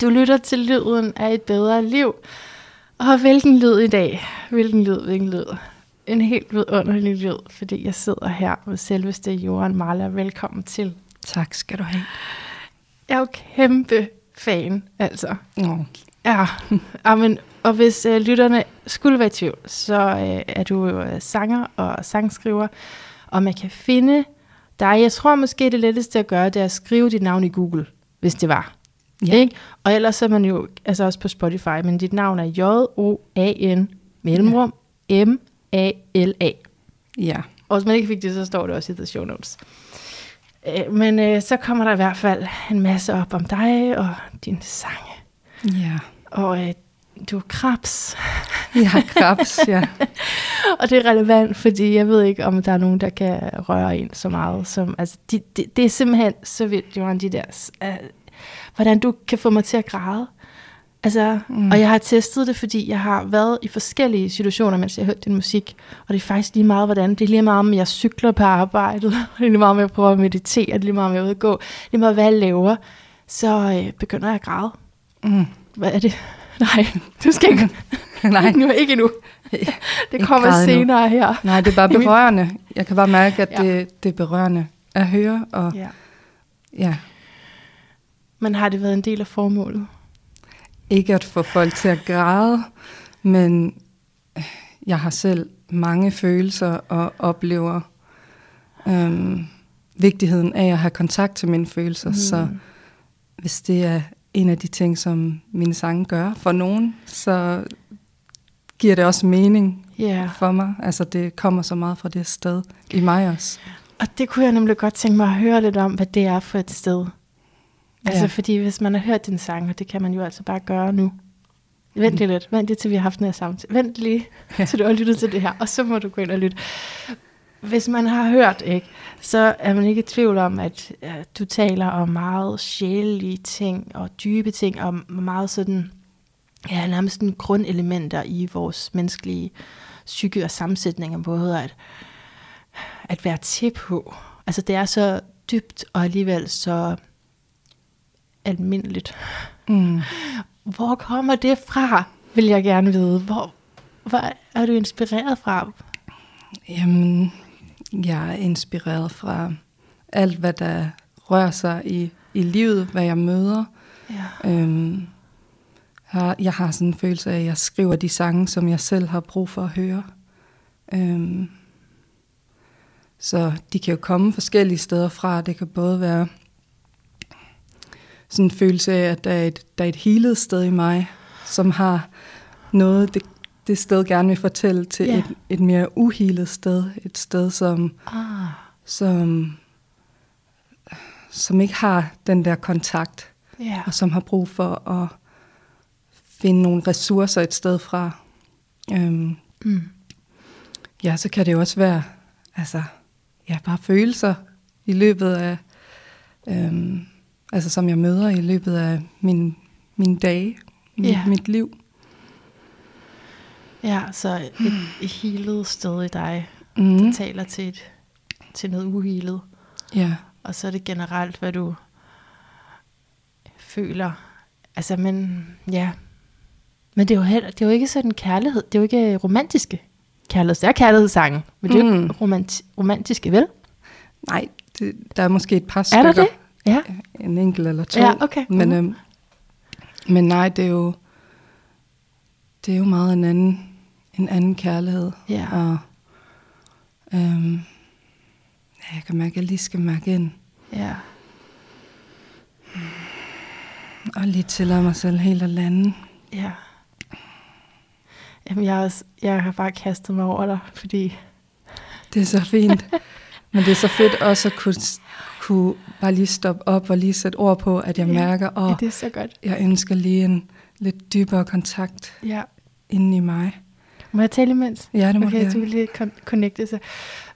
Du lytter til lyden af et bedre liv. Og hvilken lyd i dag? Hvilken lyd, hvilken lyd? En helt vidunderlig lyd, fordi jeg sidder her med selveste Johan Marla. Velkommen til. Tak skal du have. Jeg er jo kæmpe fan, altså. Oh. Ja, Amen. og hvis øh, lytterne skulle være i tvivl, så øh, er du jo øh, sanger og sangskriver, og man kan finde dig. Jeg tror måske det letteste at gøre, det er at skrive dit navn i Google, hvis det var. Ja. Ikke? Og ellers er man jo altså også på Spotify, men dit navn er J-O-A-N mellemrum M-A-L-A. Ja. Og hvis man ikke fik det, så står det også i the show notes. Øh, Men øh, så kommer der i hvert fald en masse op om dig og din sange. Ja. Og øh, du er krabs. Jeg har krabs, ja. og det er relevant, fordi jeg ved ikke, om der er nogen, der kan røre en så meget. Som, altså, de, de, det er simpelthen så vildt, Johan, de der, uh, hvordan du kan få mig til at græde. Altså, mm. Og jeg har testet det, fordi jeg har været i forskellige situationer, mens jeg har hørt din musik. Og det er faktisk lige meget, hvordan. Det er lige meget, om jeg cykler på arbejdet. Det er lige meget, om jeg prøver at meditere. Det er lige meget, om jeg er ude at gå. Lige meget, hvad jeg laver. Så øh, begynder jeg at græde. Mm. Hvad er det? Nej, du skal ikke. Nej. nu ikke endnu. Det kommer senere her. Nej, det er bare berørende. Jeg kan bare mærke, at ja. det, det er berørende at høre. Og Ja. ja, Men har det været en del af formålet? ikke at få folk til at græde, men jeg har selv mange følelser og oplever øhm, vigtigheden af at have kontakt til mine følelser. Mm. Så hvis det er en af de ting, som mine sange gør for nogen, så giver det også mening Ja. for mig. Altså det kommer så meget fra det sted i mig også. Og det kunne jeg nemlig godt tænke mig at høre lidt om, hvad det er for et sted. Altså Ja. fordi hvis man har hørt din sang, og det kan man jo altså bare gøre nu. Vent lige lidt. Vent lige til vi har haft den her samtale. Vent lige til du har lyttet til det her, og så må du gå ind og lytte. Hvis man har hørt, ikke, så er man ikke i tvivl om, at uh, du taler om meget sjælelige ting og dybe ting, og meget sådan, ja, nærmest sådan grundelementer i vores menneskelige psyke og sammensætninger, både at, at være til på. Altså det er så dybt og alligevel så almindeligt. Mm. Hvor kommer det fra, vil jeg gerne vide. Hvor, hvor er du inspireret fra? Jamen, jeg er inspireret fra alt, hvad der rører sig i, i livet, hvad jeg møder. Ja. Øhm, har, jeg har sådan en følelse af, at jeg skriver de sange, som jeg selv har brug for at høre. Øhm, så de kan jo komme forskellige steder fra. Det kan både være sådan en følelse af, at der er et, der er et healet sted i mig, som har noget, det, det sted gerne vil fortælle til Ja. et, et mere uhealet sted. Et sted, som, Ah, som, som ikke har den der kontakt ja. og som har brug for at finde nogle ressourcer et sted fra. Øhm, Mm. ja, så kan det jo også være, altså, ja, bare følelser i løbet af, øhm, altså som jeg møder i løbet af min, mine dage, mit, Ja. mit liv. Ja, så et, et healet sted i dig, der Mm. taler til, et, til noget uhealet. Ja, Og så er det generelt, hvad du føler. Altså, men ja. Men det er jo, heller, det er jo ikke sådan kærlighed. Det er jo ikke romantiske kærlighed. Det er kærlighedssange, men det er jo Mm. ikke romanti- romantiske, vel? nej, det, der er måske et par Er stykker. der det? Ja. En enkelt eller to. Ja, okay. Men, Mhm. øhm, men nej, det er jo, det er jo meget en anden, en anden kærlighed. Ja. Og, øhm, ja, jeg kan mærke, at jeg lige skal mærke ind. Ja. Og lige tillade mig selv helt at lande. Ja. Jamen, jeg, også, jeg har bare kastet mig over dig, fordi... Det er så fint. Men det er så fedt også at kunne, kunne bare lige stoppe op og lige sætte ord på, at jeg Ja. mærker, Ja, at det er så godt. jeg ønsker lige en lidt dybere kontakt Ja. inde i mig. Må jeg tale imens? Ja, det må okay, du lige con- connecte sig.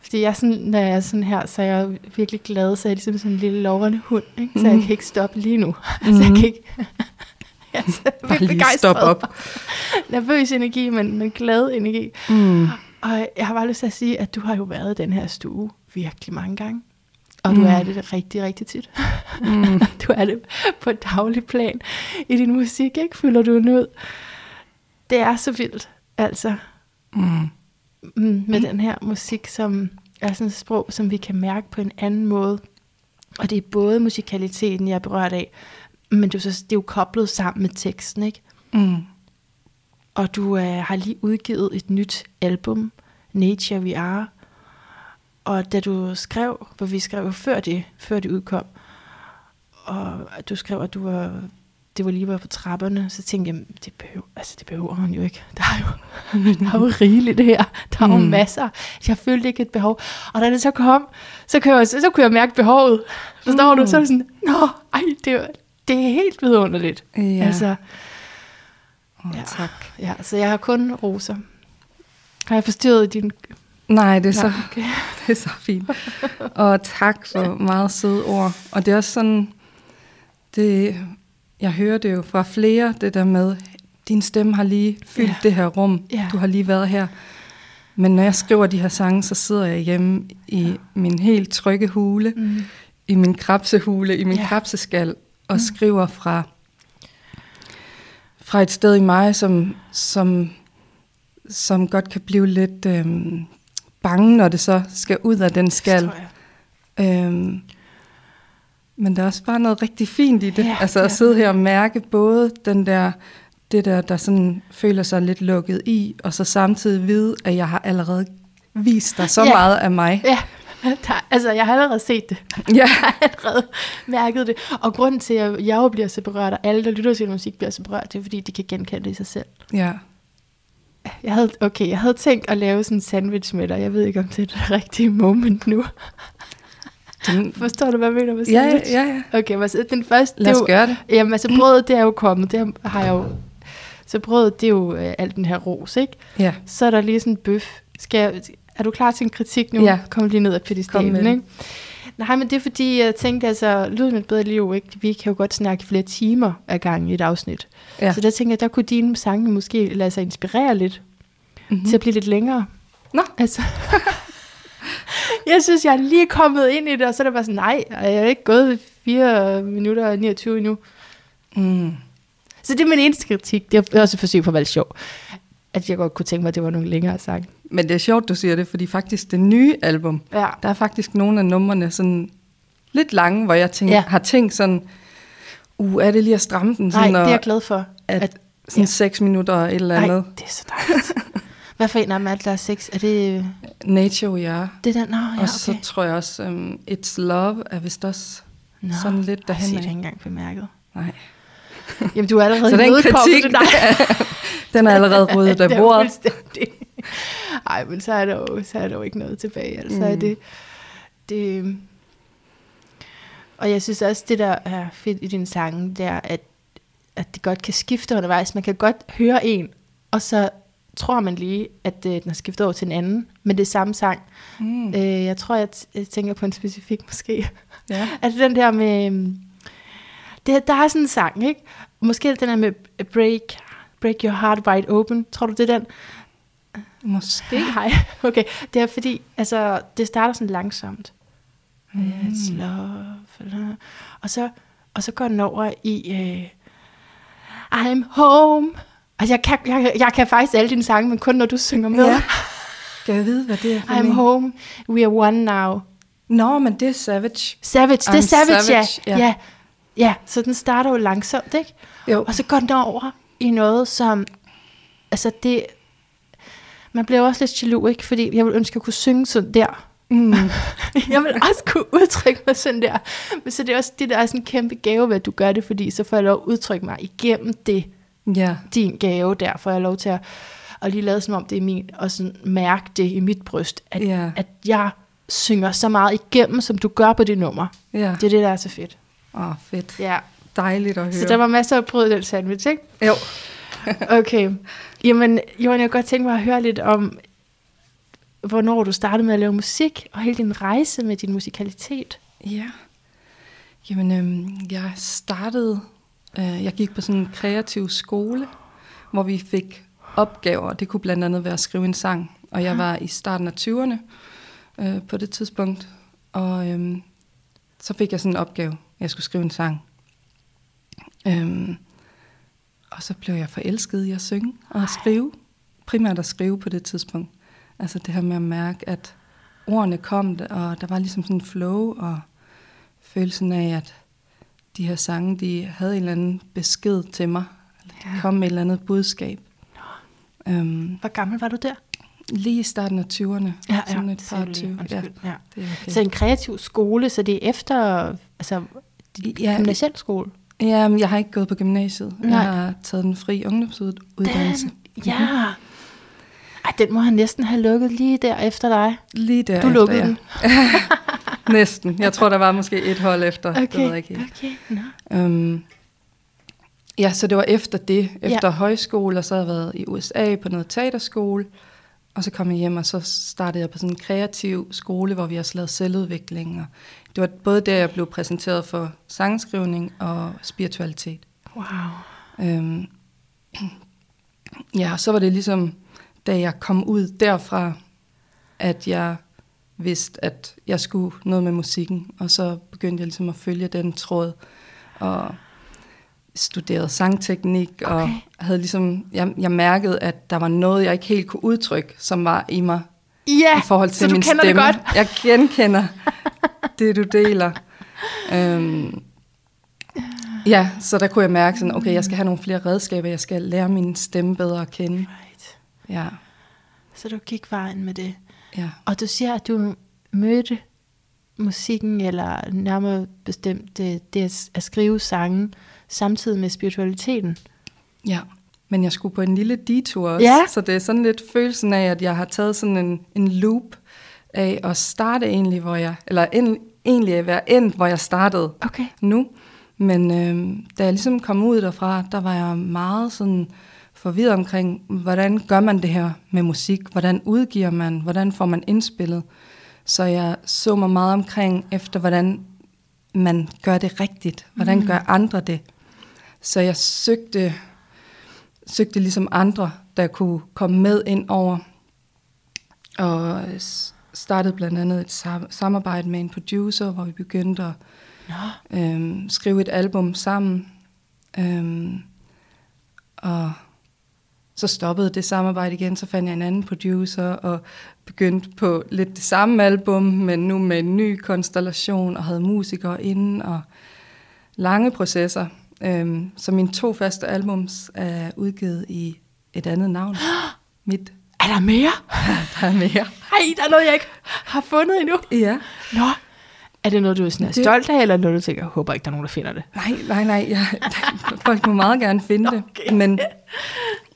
Fordi jeg sådan, når jeg er sådan her, så er jeg virkelig glad, så er jeg ligesom sådan en lille lovrende hund, ikke? så jeg Mhm. kan ikke stoppe lige nu. altså, jeg Mhm. kan ikke... jeg er så Bare lige begejstret. stop op. Nervøs energi, men, men glad energi. Mm. Og jeg har bare lyst til at sige, at du har jo været i den her stue virkelig mange gange. Og du mm. er det rigtig, rigtig tit. Mm. du er det på et dagligt plan i din musik, ikke? Fylder du den ud. Det er så vildt, altså. Mm. Mm, med mm. den her musik, som er sådan et sprog, som vi kan mærke på en anden måde. Og det er både musikaliteten, jeg er berørt af, men det er, så, det er jo koblet sammen med teksten, ikke? Mm. Og du øh, har lige udgivet et nyt album, Nature We Are. Og da du skrev, hvor vi skrev før det, før det udkom, og du skrev, at du var, det var lige var på trapperne, så tænkte jeg, det behøver, altså det behøver han jo ikke. Der er jo, der er jo rigeligt det her. Der er jo mm. masser. Jeg følte ikke et behov. Og da det så kom, så kunne jeg, så, så kunne jeg mærke behovet. Forstår mm. du? Så er det sådan, nå, ej, det, det er helt vidunderligt. Ja. Altså, oh, ja, tak. Ja, så jeg har kun roser. Har jeg forstyrret din... Nej, det er, så, okay. det er så fint. Og tak for meget søde ord. Og det er også sådan, det, jeg hører det jo fra flere, det der med, din stemme har lige fyldt ja. det her rum, ja. du har lige været her. Men når jeg skriver de her sange, så sidder jeg hjemme i ja. min helt trygge hule, mm. i min krabsehule, i min ja. krabseskal, og mm. skriver fra, fra et sted i mig, som, som, som godt kan blive lidt øhm, bange, når det så skal ud af den skal. Øhm, men der er også bare noget rigtig fint i det. Ja, altså at sidde her og mærke både den der, det der, der sådan føler sig lidt lukket i, og så samtidig vide, at jeg har allerede vist dig så ja. meget af mig. Ja, der, altså jeg har allerede set det. Ja. Jeg har allerede mærket det. Og grunden til, at jeg jo bliver så berørt, og alle, der lytter til musik, bliver så berørt, det er, fordi de kan genkende det i sig selv. Ja. Jeg havde, okay, jeg havde tænkt at lave sådan en sandwich med dig. Jeg ved ikke, om det er det rigtige moment nu. Den... Forstår du, hvad jeg mener med sandwich? Ja, ja, ja. Okay, altså den første... Lad os det jo, gøre det. Jamen altså brødet, det er jo kommet. Det har jeg jo... Så brødet, det er jo øh, alt den her ros, ikke? Ja. Så er der lige sådan en bøf. Skal jeg, er du klar til en kritik nu? Ja. Kom lige ned af pedestalen, ikke? Nej, men det er fordi, jeg tænkte, altså, lyden et bedre liv, ikke? Vi kan jo godt snakke flere timer ad gang i et afsnit. Ja. Så der tænker jeg, der kunne dine sange måske lade sig inspirere lidt, mm-hmm. til at blive lidt længere. Nå. Altså, jeg synes, jeg er lige kommet ind i det, og så er det bare sådan, nej, jeg er ikke gået 4 minutter og 29 endnu. Mm. Så det er min eneste kritik. Det er også et forsøg på at være sjov. At jeg godt kunne tænke mig, at det var nogle længere sange. Men det er sjovt, du siger det, fordi faktisk det nye album, ja. der er faktisk nogle af numrene sådan lidt lange, hvor jeg tænker, ja. har tænkt sådan, uh, er det lige at stramme den? Sådan, Nej, det er jeg glad for. At, at sådan ja. 6 minutter eller et eller andet. Nej, det er så dejligt. Hvad for en af dem er det, der er seks? Er det... Nature, ja. Det er den? Nå, ja, okay. Og så tror jeg også, um, It's Love er vist også Nå, sådan lidt derhen. Nå, jeg ikke engang bemærket. Nej. Jamen, du er allerede så den kritik, Nej. den er allerede ryddet af bordet. Nej, men så er, der jo, så er der jo ikke noget tilbage. Altså mm. er det, det... Og jeg synes også, det der er fedt i din sange, det er, at, at det godt kan skifte undervejs. Man kan godt høre en, og så tror man lige, at øh, den har skiftet over til en anden, men det er samme sang. Mm. Øh, jeg tror, jeg, jeg tænker på en specifik måske. Ja. altså den der med... Øhm, det, der er sådan en sang, ikke? Måske den der med Break, break Your Heart Wide Open. Tror du, det er den? Måske. Nej, okay. Det er fordi, altså, det starter sådan langsomt. Mm. It's love. Og så, og så går den over i uh, I'm home. Altså, jeg kan, jeg, jeg kan faktisk alle dine sange, men kun når du synger med. Ja. Skal jeg vide, hvad det er for I'm mig? home, we are one now. Nå, men det er Savage. Savage, det er Savage, savage ja. ja. Ja, så den starter jo langsomt, ikke? Jo. Og så går den over i noget, som... Altså, det... Man bliver også lidt jaloux, ikke? Fordi jeg vil ønske, at jeg kunne synge sådan der. Mm. jeg vil også kunne udtrykke mig sådan der. Men så det er også det, der er sådan en kæmpe gave ved, at du gør det, fordi så får jeg lov at udtrykke mig igennem det. Ja. Din gave der, får jeg lov til at, at lige lade som om det er min, og sådan mærke det i mit bryst, at, ja. at jeg synger så meget igennem, som du gør på det nummer. Ja. Det er det, der er så fedt. Åh, oh, fedt. Ja. Dejligt at høre. Så der var masser af brød i den sandwich, ikke? Jo. okay. Jamen, Johan, jeg kunne godt tænke mig at høre lidt om, hvornår du startede med at lave musik, og hele din rejse med din musikalitet. Ja. Jamen, øhm, jeg startede, jeg gik på sådan en kreativ skole, hvor vi fik opgaver. Det kunne blandt andet være at skrive en sang. Og jeg var i starten af 20'erne øh, på det tidspunkt. Og øhm, så fik jeg sådan en opgave, jeg skulle skrive en sang. Øhm, og så blev jeg forelsket i at synge og at skrive. Primært at skrive på det tidspunkt. Altså det her med at mærke, at ordene kom, og der var ligesom sådan en flow, og følelsen af, at de her sange, de havde en eller anden besked til mig. Ja. De kom med et eller andet budskab. Øhm, Hvor gammel var du der? Lige i starten af 20'erne. Ja, ja, sådan et par 20. Ja, ja. Det er okay. Så en kreativ skole, så det er efter altså, ja, gymnasiel skole? Ja, men jeg har ikke gået på gymnasiet. Nej. Jeg har taget den fri ungdomsuddannelse. Den, ja. Ej, den må han næsten have lukket lige der efter dig. Lige der Du lukkede den. næsten. Jeg tror, der var måske et hold efter. Okay, det ved jeg ikke okay. No. Um, ja, så det var efter det. Efter ja. højskole, og så havde jeg været i USA på noget teaterskole. Og så kom jeg hjem, og så startede jeg på sådan en kreativ skole, hvor vi også lavede selvudvikling. Og det var både der, jeg blev præsenteret for sangskrivning og spiritualitet. Wow. Øhm, ja, så var det ligesom, da jeg kom ud derfra, at jeg vidste, at jeg skulle noget med musikken. Og så begyndte jeg ligesom at følge den tråd. Og studeret sangteknik, okay. og havde ligesom, jeg, jeg mærkede, at der var noget, jeg ikke helt kunne udtrykke, som var i mig. Ja, i forhold til så min du kender stemme. det godt. Jeg genkender det, du deler. Um, ja, så der kunne jeg mærke sådan, okay, jeg skal have nogle flere redskaber, jeg skal lære min stemme bedre at kende. Right. Ja. Så du gik vejen med det. Ja. Og du siger, at du mødte musikken, eller nærmere bestemt det, det at skrive sange, samtidig med spiritualiteten. Ja, men jeg skulle på en lille detur også, ja. så det er sådan lidt følelsen af, at jeg har taget sådan en, en loop af at starte egentlig, hvor jeg, eller en, egentlig at være endt, hvor jeg startede okay. nu. Men øh, da jeg ligesom kom ud derfra, der var jeg meget sådan forvirret omkring, hvordan gør man det her med musik? Hvordan udgiver man? Hvordan får man indspillet? Så jeg så mig meget omkring efter, hvordan man gør det rigtigt. Hvordan mm. gør andre det? Så jeg søgte, søgte ligesom andre, der kunne komme med ind over. Og startede blandt andet et samarbejde med en producer, hvor vi begyndte at Nå. øhm, skrive et album sammen. Øhm, og så stoppede det samarbejde igen, så fandt jeg en anden producer og begyndte på lidt det samme album, men nu med en ny konstellation og havde musikere inde og lange processer. Øhm, så mine to første albums er udgivet i et andet navn. Mit. Er der mere? der er mere. Hej, der er noget, jeg ikke har fundet endnu. Ja. Nå, er det noget, du er, sådan er det... stolt af, eller noget, du tænker, jeg håber ikke, der er nogen, der finder det? Nej, nej, nej. Jeg, folk må meget gerne finde okay. det. Men,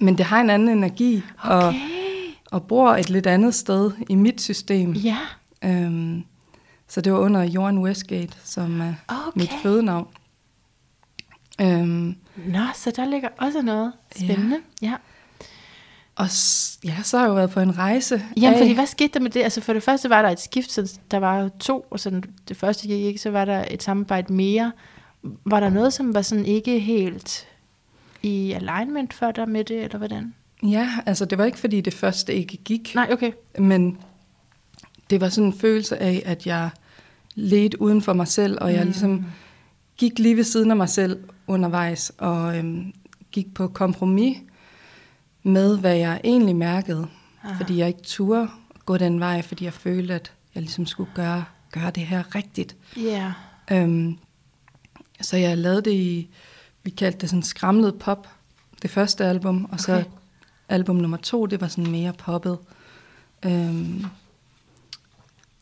men det har en anden energi, okay. og, og bor et lidt andet sted i mit system. Ja. Øhm, så det var under Johan Westgate, som er okay. mit fødenavn. Øhm, Nå, så der ligger også noget spændende. Ja. ja. Og ja, så har jeg jo været på en rejse. Jamen, af... fordi hvad skete der med det? Altså for det første var der et skift, så der var to, og så det første gik ikke, så var der et samarbejde mere. Var der noget, som var sådan ikke helt i alignment for dig med det, eller hvordan? Ja, altså det var ikke, fordi det første ikke gik. Nej, okay. Men det var sådan en følelse af, at jeg ledte uden for mig selv, og jeg mm. ligesom gik lige ved siden af mig selv undervejs, og øhm, gik på kompromis med, hvad jeg egentlig mærkede. Aha. Fordi jeg ikke turde gå den vej, fordi jeg følte, at jeg ligesom skulle gøre, gøre det her rigtigt. Yeah. Øhm, så jeg lavede det i, vi kaldte det sådan skramlet pop, det første album, og okay. så album nummer to, det var sådan mere poppet. Øhm,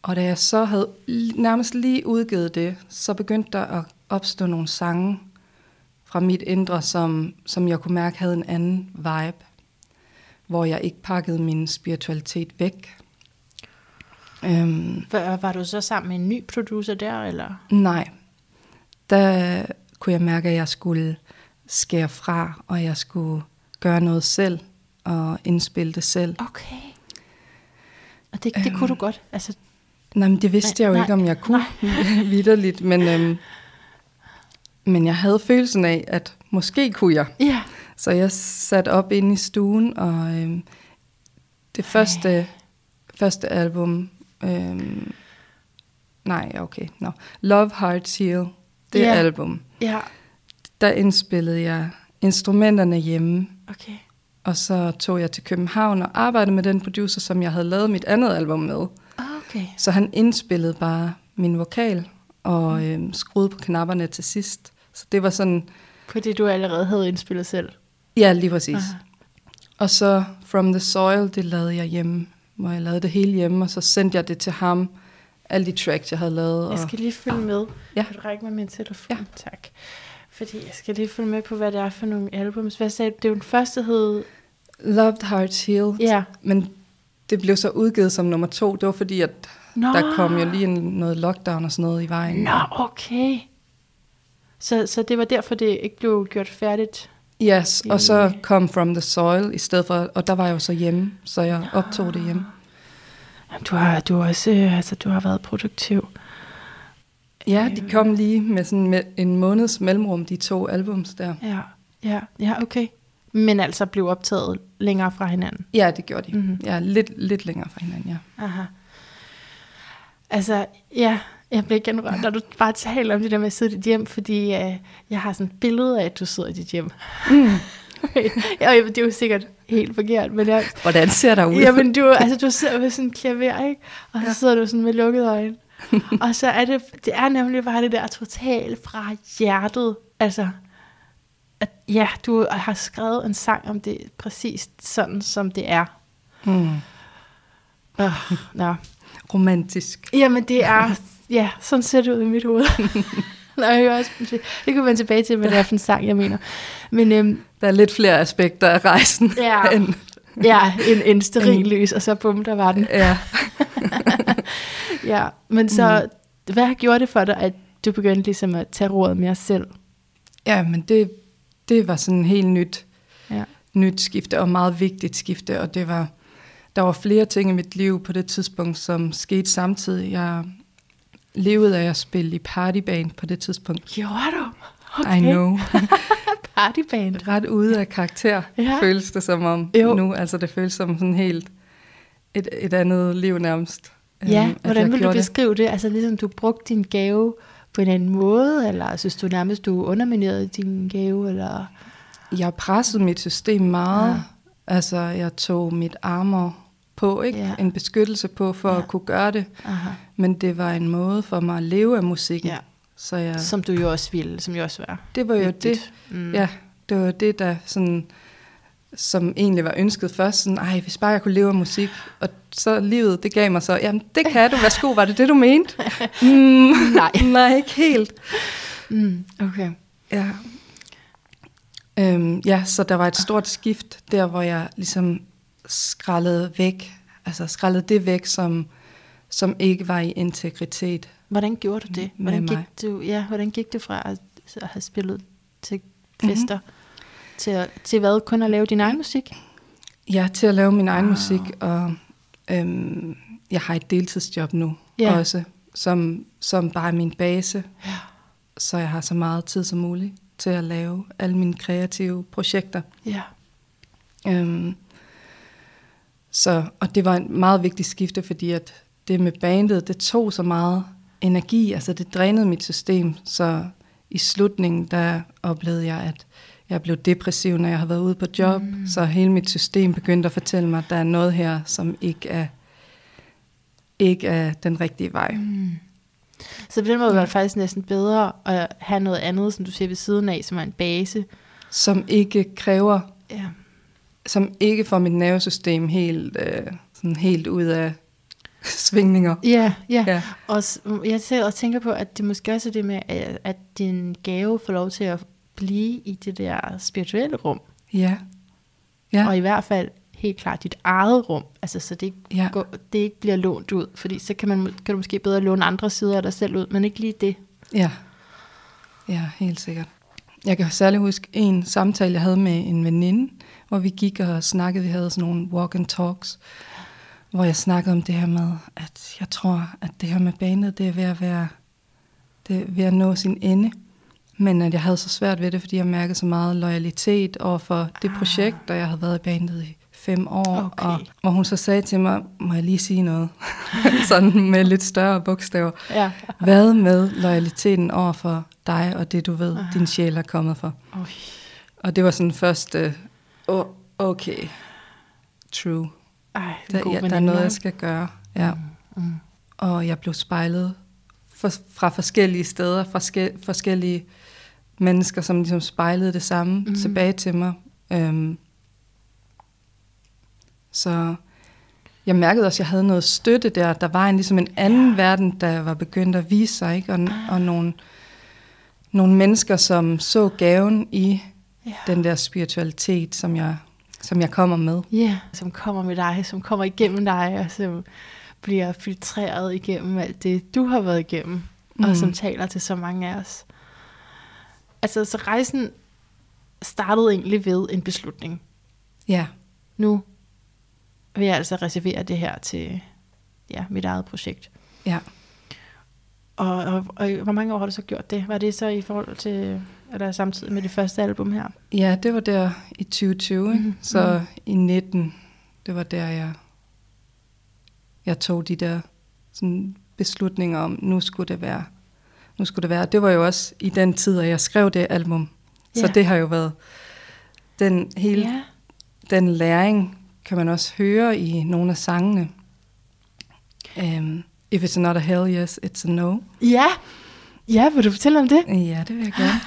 og da jeg så havde nærmest lige udgivet det, så begyndte der at opstå nogle sange fra mit indre, som, som jeg kunne mærke havde en anden vibe hvor jeg ikke pakkede min spiritualitet væk. Øhm, var, var du så sammen med en ny producer der? eller? Nej. Der kunne jeg mærke, at jeg skulle skære fra, og jeg skulle gøre noget selv, og indspille det selv. Okay. Og det, det øhm, kunne du godt? Altså, nej, men det vidste nej, jeg jo nej, ikke, om jeg kunne vidderligt, men, øhm, men jeg havde følelsen af, at måske kunne jeg. Ja. Så jeg satte op inde i stuen, og øhm, det første, første album øhm, nej, okay, no. Love Hearts Heal, det yeah. album. Ja, Der indspillede jeg instrumenterne hjemme, okay. og så tog jeg til København og arbejdede med den producer, som jeg havde lavet mit andet album med. Okay. Så han indspillede bare min vokal og øh, skruede på knapperne til sidst. Så det var sådan, På det, du allerede havde indspillet selv. Ja, lige præcis. Aha. Og så From the Soil, det lavede jeg hjemme, hvor jeg lavede det hele hjemme, og så sendte jeg det til ham, alle de tracks, jeg havde lavet. Jeg skal lige følge med. Ja. Kan du række mig min telefon? Ja. Tak. Fordi jeg skal lige følge med på, hvad det er for nogle albums. Hvad sagde du? Det er jo den første hed... Loved Hearts Heal, Ja. men det blev så udgivet som nummer to. Det var fordi, at Nå. der kom jo lige en, noget lockdown og sådan noget i vejen. Nå, okay. Så, så det var derfor, det ikke blev gjort færdigt. Yes, og så Øh. kom From the Soil i stedet for, og der var jeg jo så hjemme, så jeg optog det hjemme. Du har, du også øh, altså, du har været produktiv. Ja, de kom lige med sådan med en måneds mellemrum, de to albums der. Ja, ja, ja, okay. Men altså blev optaget længere fra hinanden. Ja, det gjorde de. Mhm. Mm-hmm. Ja, lidt, lidt længere fra hinanden, ja. Aha. Altså, ja, jeg bliver igen rørt, når du bare taler om det der med at sidde i dit hjem, fordi øh, jeg har sådan et billede af, at du sidder i dit hjem. Mm. ja, det er jo sikkert helt forkert, men jeg, Hvordan ser der ud? Jamen, du, altså, du sidder ved sådan en klaver, ikke? Og så sidder du sådan med lukkede øjne. og så er det, det er nemlig bare det der totalt fra hjertet. Altså, at, ja, du har skrevet en sang om det præcis sådan, som det er. Mm. Uh, nå. Romantisk. Jamen, det er, ja, sådan ser det ud i mit hoved. Nå, jeg hører også, det kan vi vende tilbage til, hvad det er for en sang, jeg mener. Men øhm, Der er lidt flere aspekter af rejsen. Ja. End, ja, en, en sterillys, og så bum, der var den. ja. Ja, men så, mm. hvad har gjort det for dig, at du begyndte ligesom at tage rådet mere selv? ja, men det, det var sådan helt nyt, Ja. nyt skifte, og meget vigtigt skifte, og det var, der var flere ting i mit liv på det tidspunkt, som skete samtidig. Jeg levede af at spille i partyband på det tidspunkt. Gjorde du? Okay. I know. Partyband. Ret ude af karakter, Ja. føles det som om Jo. nu. Altså det føles som sådan helt et, et andet liv nærmest. Ja, øhm, hvordan vil du gjorde det. beskrive det? Altså ligesom du brugte din gave på en anden måde, eller synes du nærmest, du underminerede din gave, eller... Jeg pressede mit system meget. Ja. Altså, jeg tog mit armor på, ikke? Ja. En beskyttelse på for Ja. ja. at kunne gøre det. Aha. Men det var en måde for mig at leve af musikken. Ja. Så jeg, Som du jo også ville, som jo også var det var jo vigtigt. det. Mm. Ja, det var det, der sådan, som egentlig var ønsket først. Sådan, Ej, hvis bare jeg kunne leve af musik. Og så livet, det gav mig så, jamen det kan du, værsgo, var det det, du mente? mm, Nej. nej, ikke helt. Mm. Okay. Ja. Øhm, ja, så der var et stort skift der, hvor jeg ligesom skrællede væk, altså skrællede det væk, som, som ikke var i integritet. Hvordan gjorde du det? Hvordan gik, du, ja, hvordan gik det fra at, at have spillet til Mhm. fester, mm-hmm. til, til hvad? Kun at lave din egen musik? Ja, til at lave min egen Wow. musik, og øhm, jeg har et deltidsjob nu Ja. også, som, som bare er min base, Ja. så jeg har så meget tid som muligt til at lave alle mine kreative projekter. Ja. Øhm, så, og det var en meget vigtig skifte, fordi at det med bandet, det tog så meget energi, altså det drænede mit system, så i slutningen, der oplevede jeg, at jeg blev depressiv, når jeg havde været ude på job, mm. så hele mit system begyndte at fortælle mig, at der er noget her, som ikke er, ikke er den rigtige vej. Mm. Så på den måde var det faktisk næsten bedre at have noget andet, som du siger ved siden af, som er en base. Som ikke kræver, Ja. Som ikke får mit nervesystem helt, øh, sådan helt ud af svingninger. Ja, ja. Ja. Og jeg sidder og tænker på, at det måske også er det med, at din gave får lov til at blive i det der spirituelle rum. Ja. Ja. Og i hvert fald helt klart dit eget rum. Altså, så det ikke, Ja. går, det ikke bliver lånt ud. Fordi så kan, man, kan du måske bedre låne andre sider af dig selv ud, men ikke lige det. Ja. Ja, helt sikkert. Jeg kan særlig huske en samtale, jeg havde med en veninde, hvor vi gik og snakkede, vi havde sådan nogle walk and talks, hvor jeg snakkede om det her med, at jeg tror, at det her med banet, det er ved at være, det er ved at nå sin ende. Men at jeg havde så svært ved det, fordi jeg mærkede så meget loyalitet over for det Ah. projekt, og jeg havde været i bandet i fem år, Okay. og hvor hun så sagde til mig, må jeg lige sige noget? Sådan med lidt større bogstaver. Ja. Hvad med loyaliteten over for dig og det, du ved, din sjæl er kommet for? Oj. Og det var sådan først, øh, oh, okay, true. Ej, Der, ja, der er noget, jeg skal gøre. Ja. Mm. Og jeg blev spejlet for, fra forskellige steder, fra ske, forskellige mennesker, som ligesom spejlede det samme mm. tilbage til mig. Øhm, så jeg mærkede også, at jeg havde noget støtte der. Der var en, ligesom en anden ja. verden, der var begyndt at vise sig, ikke? Og, Ah. og nogle, nogle mennesker, som så gaven i Ja. den der spiritualitet, som jeg, som jeg kommer med. Ja, som kommer med dig, som kommer igennem dig, og som bliver filtreret igennem alt det, du har været igennem, mm. og som taler til så mange af os. Altså, så rejsen startede egentlig ved en beslutning. Ja, Nu vil jeg altså reservere det her til ja, mit eget projekt. ja. Og, og, og hvor mange år har du så gjort det? Var det så i forhold til, eller samtidig med det første album her? Ja, det var der i 2020, mm-hmm. Mhm, så i 19, det var der, jeg, jeg tog de der sådan, beslutninger om, nu skulle det være. Nu skulle det være. Det var jo også i den tid, at jeg skrev det album. Så Ja. det har jo været den hele Ja. den læring, kan man også høre i nogle af sangene. Um, If it's not a hell yes, it's a no. Ja, ja vil du fortælle om det? Ja, det vil jeg gerne.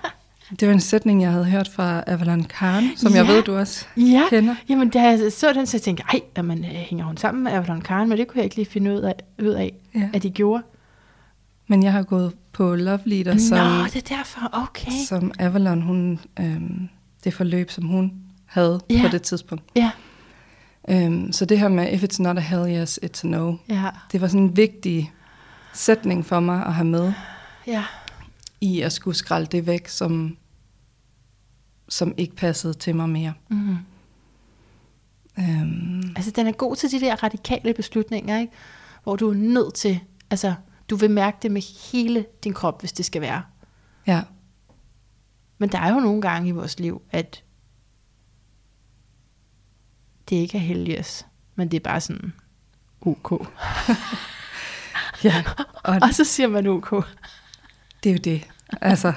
det var en sætning, jeg havde hørt fra Avalon Khan, som jeg Ja. ved, du også Ja, kender. jamen da jeg så den, så tænkte jeg, ej, jamen, øh, hænger hun sammen med Avalon Karen, men det kunne jeg ikke lige finde ud af, ud af Ja. at de gjorde. Men jeg har gået på Love Leader, som, Nå, det er derfor, okay. som Avalon, hun, øhm, det forløb, som hun havde Ja. på det tidspunkt. Ja, Øhm, så det her med, if it's not a hell yes, it's a no, ja, det var sådan en vigtig sætning for mig at have med, ja. i at skulle skralde det væk, som, som ikke passede til mig mere. Mm. Øhm, Altså, den er god til de der radikale beslutninger, ikke? Hvor du er nødt til, altså, du vil mærke det med hele din krop, hvis det skal være. ja, Men der er jo nogle gange i vores liv, at det ikke er heldiges, men det er bare sådan, ok. ja. Og Og så siger man ok. det er jo det. Altså,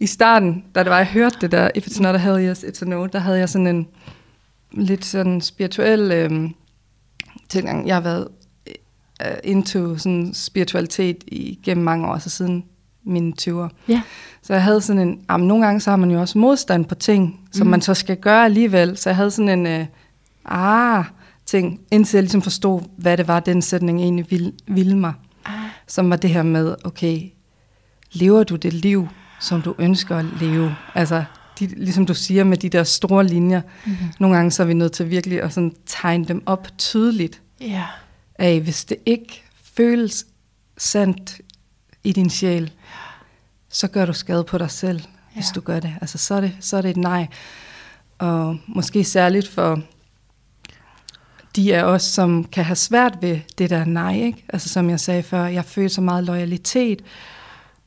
i starten, da det var, jeg hørte det der, if it's not a hell yes, it's a no, der havde jeg sådan en lidt sådan spirituel øhm, tilgang. Jeg har været øh, into sådan spiritualitet igennem mange år, så siden mine 20'er. Ja. Så jeg havde sådan en, jamen, nogle gange så har man jo også modstand på ting, som Mm. man så skal gøre alligevel. Så jeg havde sådan en, øh, ah, ting, indtil jeg ligesom forstod, hvad det var, den sætning egentlig ville, ville mig. Ah, Som var det her med, okay, lever du det liv, som du ønsker at leve? Altså, de, ligesom du siger med de der store linjer, mm-hmm. nogle gange så er vi nødt til virkelig at sådan tegne dem op tydeligt Ja. af, hvis det ikke føles sandt i din sjæl, så gør du skade på dig selv, ja. hvis du gør det. Altså, så er det, så er det et nej. Og måske særligt for de af os, som kan have svært ved det der nej. Ikke? Altså, som jeg sagde før, jeg føler så meget loyalitet.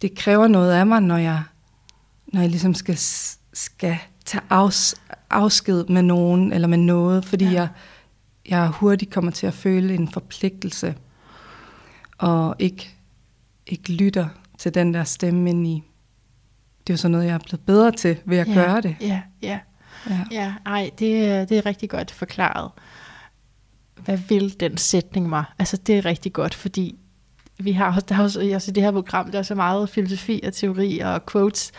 Det kræver noget af mig, når jeg, når jeg ligesom skal, skal tage afs, afsked med nogen eller med noget, fordi ja. jeg, jeg hurtigt kommer til at føle en forpligtelse, og ikke, ikke lytter til den der stemme ind i. Det er jo sådan noget, jeg er blevet bedre til ved at ja. gøre det. Ja, ja. Ja. Ja, ej, det, det er rigtig godt forklaret. Hvad vil den sætning mig? Altså, det er rigtig godt, fordi vi har også, der er også altså, i det her program, der er så meget filosofi og teori og quotes,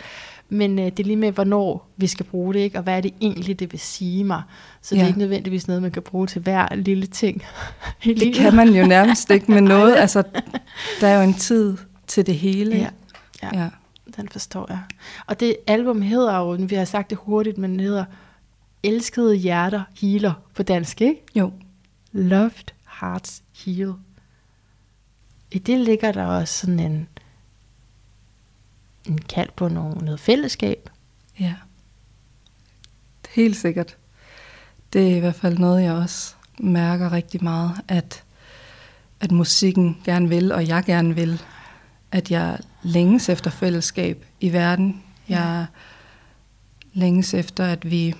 men øh, det er lige med, hvornår vi skal bruge det, ikke? og hvad er det egentlig, det vil sige mig. Så det er Ja. ikke nødvendigvis noget, man kan bruge til hver lille ting Det kan man jo nærmest ikke med noget. Altså, der er jo en tid til det hele. Ja, ja. ja. Den forstår jeg. Og det album hedder jo, vi har sagt det hurtigt, men det hedder Elskede Hjerter Healer på dansk, ikke? Jo, Loved Hearts Heal. I det ligger der også sådan en, en kald på noget, noget fællesskab. ja. Helt sikkert. Det er i hvert fald noget, jeg også mærker rigtig meget, at, at musikken gerne vil, og jeg gerne vil, at jeg længes efter fællesskab i verden. Jeg længes efter, at vi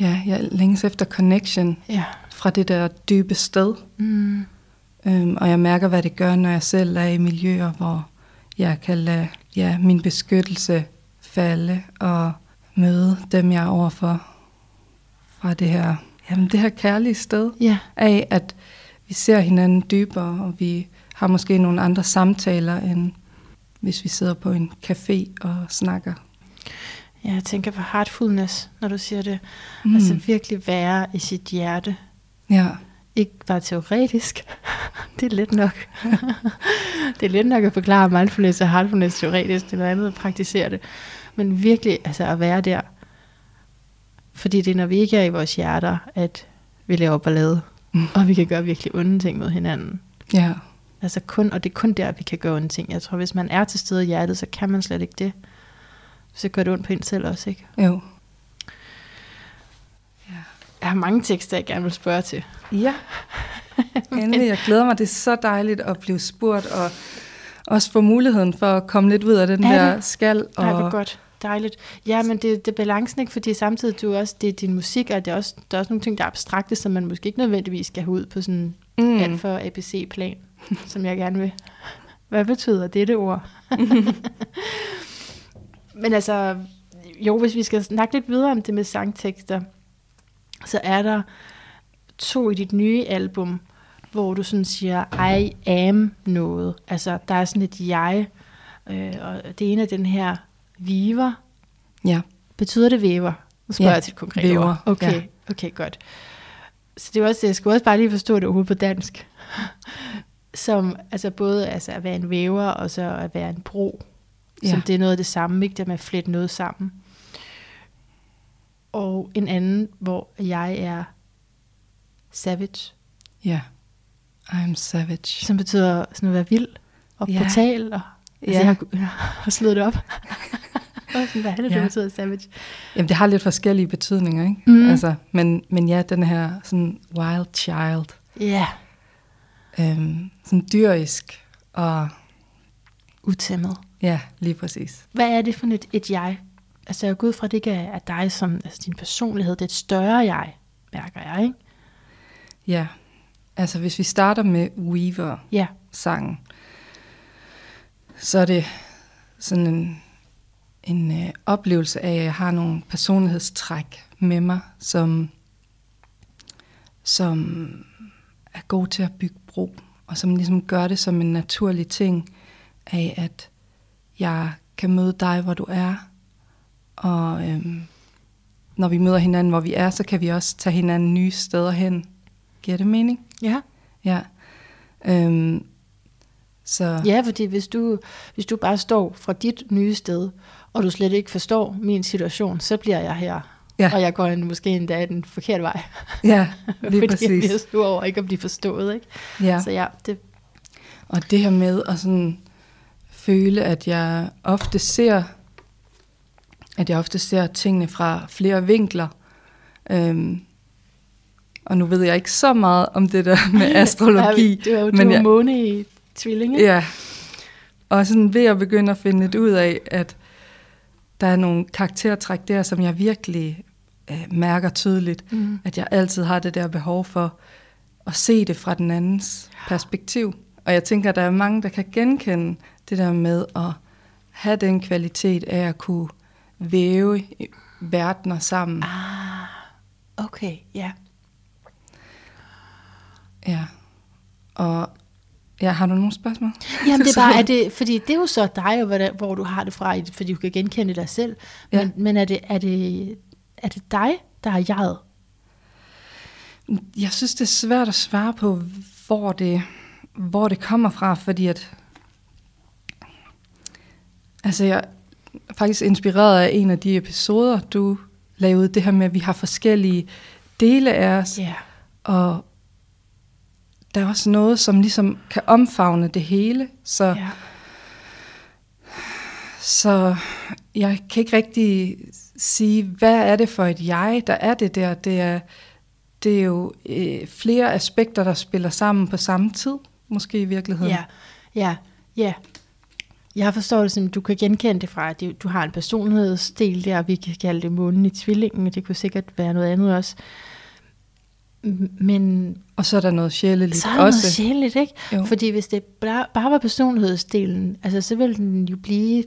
ja, jeg længes efter connection Ja. fra det der dybe sted. Mm. Øhm, og jeg mærker, hvad det gør, når jeg selv er i miljøer, hvor jeg kan lade ja, min beskyttelse falde og møde dem, jeg er overfor fra det her, jamen det her kærlige sted Ja. af, at vi ser hinanden dybere, og vi har måske nogle andre samtaler, end hvis vi sidder på en café og snakker. Ja, jeg tænker på heartfulness, når du siger det. Mm. Altså virkelig være i sit hjerte. Ja, Ikke bare teoretisk. det er let nok. det er let nok at forklare mindfulness og heartfulness teoretisk. Det er noget andet at praktisere det. Men virkelig altså at være der. Fordi det er, når vi ikke er i vores hjerter, at vi laver ballade. Mm. Og vi kan gøre virkelig onde ting mod hinanden. ja, Altså kun, og det er kun der, vi kan gøre onde ting. Jeg tror, hvis man er til stede i hjertet, så kan man slet ikke det. Så gør det ondt på en selv også, ikke? jo. Jeg har mange tekster, jeg gerne vil spørge til. Ja, endelig. Jeg glæder mig. Det er så dejligt at blive spurgt, og også få muligheden for at komme lidt ud af den Er der det? skal. Og, Nej, hvor godt. Dejligt. Ja, men det, det er balancen, ikke? Fordi samtidig du også, det er din musik, og det er også, der er også nogle ting, der er abstrakte, som man måske ikke nødvendigvis skal have ud på sådan mm. alt for ABC-plan, som jeg gerne vil. Hvad betyder dette ord? men altså, jo, hvis vi skal snakke lidt videre om det med sangtekster, så er der to i dit nye album, hvor du sådan siger, I am noget. Altså, der er sådan et jeg, øh, og det ene er den her viver. Ja, Betyder det væver? Nu spørger Ja, jeg til et konkret væver, ord. Okay, ja. okay, godt. Så det er også, jeg skulle også bare lige forstå det overhovedet på dansk. Som altså både altså at være en væver, og så at være en bro. Ja. Som det er noget af det samme, ikke? Det med at flette noget sammen. Og en anden, hvor jeg er savage, ja. I'm savage. som betyder sådan at være vild og Ja. brutal. Og, altså, Ja. jeg, har, jeg har slået det op. Hvad er det, det Ja. betyder savage? Jamen, det har lidt forskellige betydninger, ikke? Mm. Altså, men, men ja, den her sådan wild child. Ja, Øhm, sådan dyrisk og utæmmet. ja, lige præcis. Hvad er det for et, et jeg? Altså jeg går ud fra, at det ikke er dig som altså din personlighed. Det er et større jeg, mærker jeg, ikke? Ja, altså hvis vi starter med Weaver, Ja. sangen, så er det sådan en, en øh, oplevelse af, at jeg har nogle personlighedstræk med mig, som, som er god til at bygge bro, og som ligesom gør det som en naturlig ting af, at jeg kan møde dig, hvor du er, og øhm, når vi møder hinanden, hvor vi er, så kan vi også tage hinanden nye steder hen. Giver det mening? Ja. Ja. Øhm, så Ja, fordi hvis du, hvis du bare står fra dit nye sted, og du slet ikke forstår min situation, så bliver jeg her. Ja. Og jeg går en, måske endda den forkerte vej. ja, lige fordi jeg præcis. bliver sur over ikke at blive forstået. Ikke? Ja. Så ja, det, Og det her med at sådan føle, at jeg ofte ser, at jeg ofte ser tingene fra flere vinkler. Øhm, og nu ved jeg ikke så meget om det der med astrologi. Ja, det jo men men jeg- måne i tvilling, ikke? Ja. Og sådan ved at begynde at finde lidt ud af, at der er nogle karaktertræk der, som jeg virkelig øh, mærker tydeligt. Mm. At jeg altid har det der behov for at se det fra den andens perspektiv. Og jeg tænker, at der er mange, der kan genkende det der med at have den kvalitet af at kunne væve verdener sammen. Ah, okay, ja. Ja. Og ja, har du nogle spørgsmål? Jamen det er bare, er det, fordi det er jo så dig, og hvordan, hvor du har det fra, fordi du kan genkende dig selv. Men, Ja. men er, det, er, det, er det dig, der har jeget? Jeg synes, det er svært at svare på, hvor det, hvor det kommer fra, fordi at... Altså, jeg er faktisk inspireret af en af de episoder, du lavede, det her med, at vi har forskellige dele af os, Ja. og der er også noget, som ligesom kan omfavne det hele, så, ja. så jeg kan ikke rigtig sige, hvad er det for et jeg, der er det der. Det er, det er jo øh, flere aspekter, der spiller sammen på samme tid, måske i virkeligheden. Ja, ja, ja. jeg forstår det som, du kan genkende det fra, at du har en personlighedsdel der, vi kan kalde det månen i tvillingen, og det kunne sikkert være noget andet også. Men Og så er der noget sjæleligt så er der noget også. sjældent, ikke? Jo. Fordi hvis det bare var personlighedsdelen, altså så ville den jo blive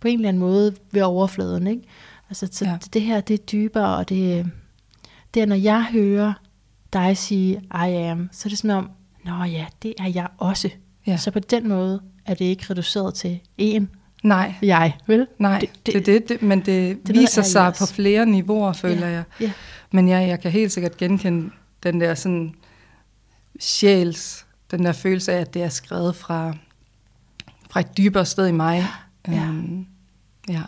på en eller anden måde ved overfladen, ikke? Altså så Ja. det her, det er dybere, og det, det er, når jeg hører dig sige, I am, så er det som om, nå ja, det er jeg også. Ja. Så på den måde er det ikke reduceret til én Nej, jeg, vel? nej, det, Det- det, det, men det, det er noget viser af sig på flere niveauer, føler Ja. jeg. Ja. Men ja, jeg kan helt sikkert genkende den der sådan sjæls, den der følelse af, at det er skrevet fra, fra et dybere sted i mig. Ja. Øhm, ja.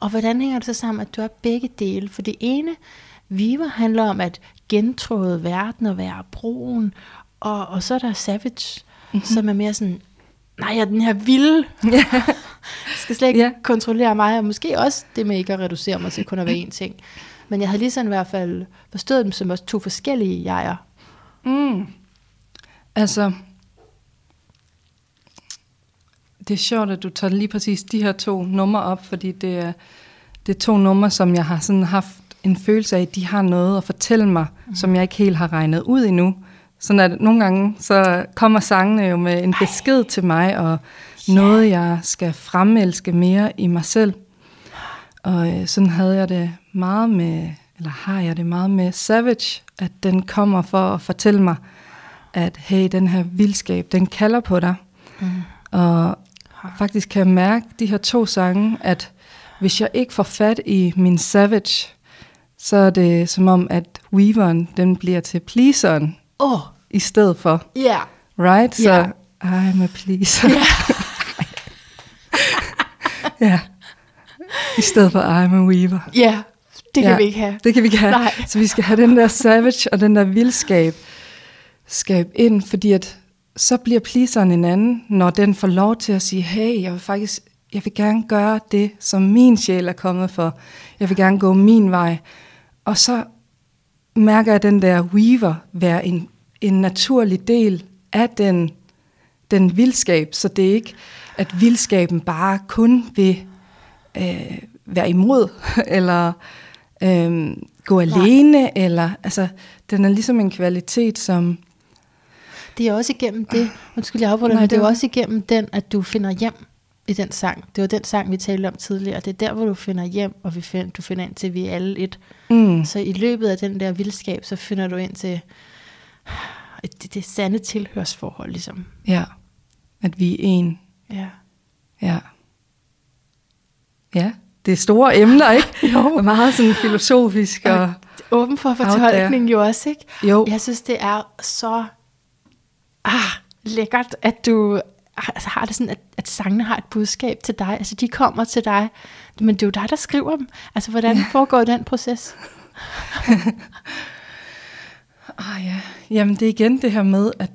Og hvordan hænger det så sammen, at du er begge dele? For det ene, Viva handler om at gentråde verden og være broen, og, og så er der Savage, mm-hmm. som er mere sådan, nej, jeg er den her vilde, skal slet ikke ja. kontrollere mig, og måske også det med ikke at reducere mig til kun at være én ting. Men jeg havde lige sådan i hvert fald forstået dem som også to forskellige jeger. Mm. Altså, det er sjovt, at du tager lige præcis de her to numre op, fordi det er, det er to numre, som jeg har sådan haft en følelse af, at de har noget at fortælle mig, mm. som jeg ikke helt har regnet ud endnu. Sådan at nogle gange, så kommer sangene jo med en besked til mig, og noget, jeg skal fremelske mere i mig selv. Og øh, sådan havde jeg det meget med, eller har jeg det meget med Savage, at den kommer for at fortælle mig, at hey, den her vildskab, den kalder på dig. Mm. Og faktisk kan jeg mærke de her to sange, at hvis jeg ikke får fat i min Savage, så er det som om, at Weaveren, den bliver til pleaseren oh, i stedet for. ja. Yeah. Right? Så Ja. I'm a pleaser. ja. I stedet for I'm a weaver. Ja, yeah. det kan Ja. vi ikke have. Det kan vi ikke have. Nej. Så vi skal have den der savage og den der vildskab skab ind, fordi at så bliver pleaseren en anden, når den får lov til at sige, hey, jeg vil faktisk, jeg vil gerne gøre det, som min sjæl er kommet for. Jeg vil gerne gå min vej. Og så mærker jeg den der weaver være en, en naturlig del af den, den vildskab, så det er ikke, at vildskaben bare kun vil øh, være imod, eller øh, gå alene, eller altså, den er ligesom en kvalitet, som, Det er også igennem det, undskyld jeg afbryder, men det er det jo var- også igennem den, at du finder hjem i den sang. Det var den sang, vi talte om tidligere. Det er der, hvor du finder hjem, og vi find, du finder ind til, vi er alle et. mm, Så i løbet af den der vildskab, så finder du ind til det, det sande tilhørsforhold, ligesom. ja, at vi er en, Ja. ja. Ja, det er store emner, ikke? jo. Meget sådan filosofisk, og Åben for fortolkning jo også, ikke? jo, Jeg synes, det er så ah, lækkert, at du altså, har det sådan, at, at sangene har et budskab til dig. Altså, de kommer til dig, men det er jo dig, der skriver dem. Altså, hvordan ja. foregår den proces? Ah, ja. Jamen, det er igen det her med, at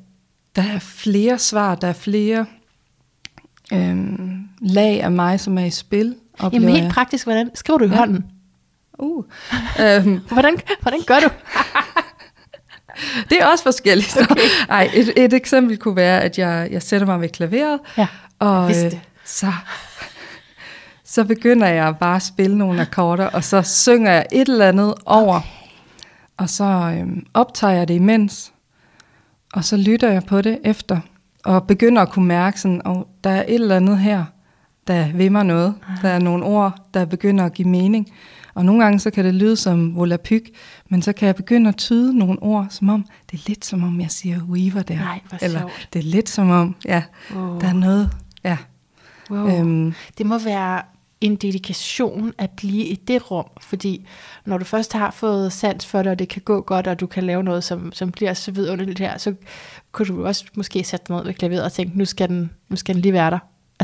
der er flere svar, der er flere øhm, lag af mig, som er i spil, Jamen, helt jeg. praktisk, hvordan skriver du i Ja. hånden? Uh. øhm, Hvordan, hvordan gør du? det er også forskelligt. Okay. Ej, et, et eksempel kunne være, at jeg, jeg sætter mig ved klaveret, Ja, og øh, så, så begynder jeg bare at spille nogle akkorder, og så synger jeg et eller andet over, og så øhm, optager jeg det imens, og så lytter jeg på det efter, og begynder at kunne mærke sådan, at der er et eller andet her, der vimmer noget. Der er nogle ord, der begynder at give mening. Og nogle gange så kan det lyde som volapyk, men så kan jeg begynde at tyde nogle ord, som om, det er lidt som om, jeg siger weaver der. Nej, Eller sjovt. det er lidt som om, ja, Wow. der er noget, ja. Wow. Øhm, Det må være en dedikation at blive i det rum, fordi når du først har fået sans for det, og det kan gå godt, og du kan lave noget, som, som bliver så vidunderligt her, så kunne du også måske sætte dig ned ved klaveret og tænke, nu skal den, nu skal den lige være der.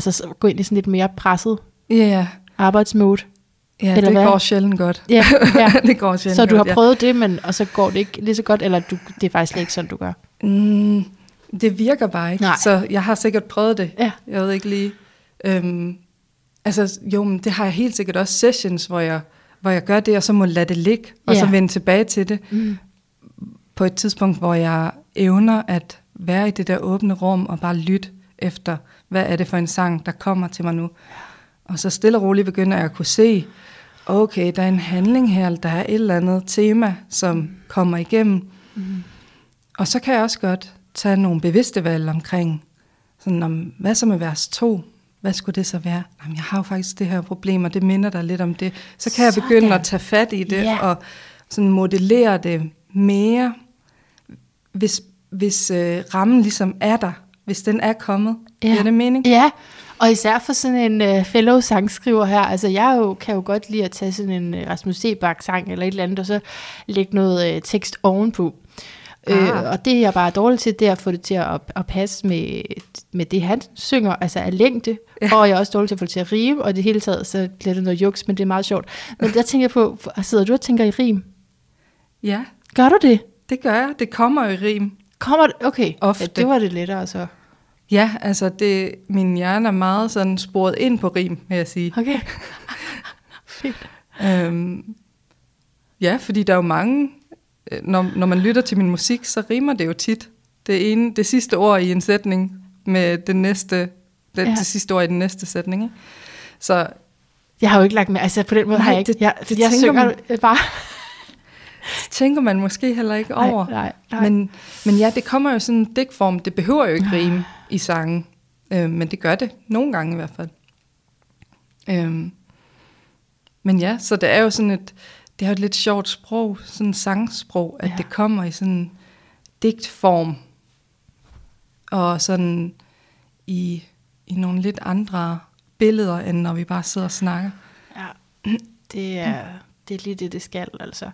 Altså så gå ind i sådan lidt mere presset ja, ja, arbejdsmode. ja Eller det hvad? går sjældent godt. Ja, ja. det går sjældent Så du har godt, prøvet det, men og så går det ikke lige så godt, eller du, det er faktisk slet ikke sådan, du gør. Ja. Mm, det virker bare ikke, Nej. så jeg har sikkert prøvet det. Ja. Jeg ved ikke lige. Øhm, altså, jo, men det har jeg helt sikkert også sessions, hvor jeg, hvor jeg gør det, og så må lade det ligge, og Ja. så vende tilbage til det. Mm. På et tidspunkt, hvor jeg evner at være i det der åbne rum, og bare lytte efter, hvad er det for en sang, der kommer til mig nu. Og så stille og roligt begynder jeg at kunne se, okay, der er en handling her, der er et eller andet tema, som kommer igennem. Mm. Og så kan jeg også godt tage nogle bevidste valg omkring, sådan om, hvad så med vers 2? Hvad skulle det så være? Jamen, jeg har jo faktisk det her problem, og det minder dig lidt om det. Så kan jeg begynde sådan. at tage fat i det, yeah. og sådan modellere det mere, hvis, hvis øh, rammen ligesom er der, hvis den er kommet. Ja. Er det mening? Ja, og især for sådan en uh, fellow sangskriver her, altså jeg jo, kan jo godt lide at tage sådan en uh, Rasmus Sebak sang eller et eller andet, og så lægge noget uh, tekst ovenpå. Ah. Øh, og det jeg bare er dårlig til, det er at få det til at, at passe med, med det, han synger, altså af længde. Ja. Og jeg er også dårlig til at få det til at rime, og det hele taget, så bliver det noget juks, men det er meget sjovt. Men der tænker jeg på, sidder du og tænker i rim? Ja. Gør du det? Det gør jeg. Det kommer i rim. Kommer det? Okay. Ofte. Ja, det var det lettere så. Ja, altså det, min hjerne er meget sådan sporet ind på rim, vil jeg sige. Okay. Fedt. Øhm, ja, fordi der er jo mange, øh, når, når man lytter til min musik, så rimer det jo tit. Det, ene, det sidste ord i en sætning med det næste, det, ja. det sidste ord i den næste sætning. Ikke? Så jeg har jo ikke lagt med, altså på den måde nej, har jeg ikke, det, jeg, det jeg synger man, bare. det tænker man måske heller ikke over. Nej, nej, nej. Men, men ja, det kommer jo sådan en digtform, det behøver jo ikke rime i sangen, øh, men det gør det, nogle gange i hvert fald. Øh, men ja, så det er jo sådan et, det er jo et lidt sjovt sprog, sådan en sangsprog, at ja. det kommer i sådan digtform, og sådan i, i nogle lidt andre billeder, end når vi bare sidder og snakker. Ja, det er, det er lige det, det skal, altså.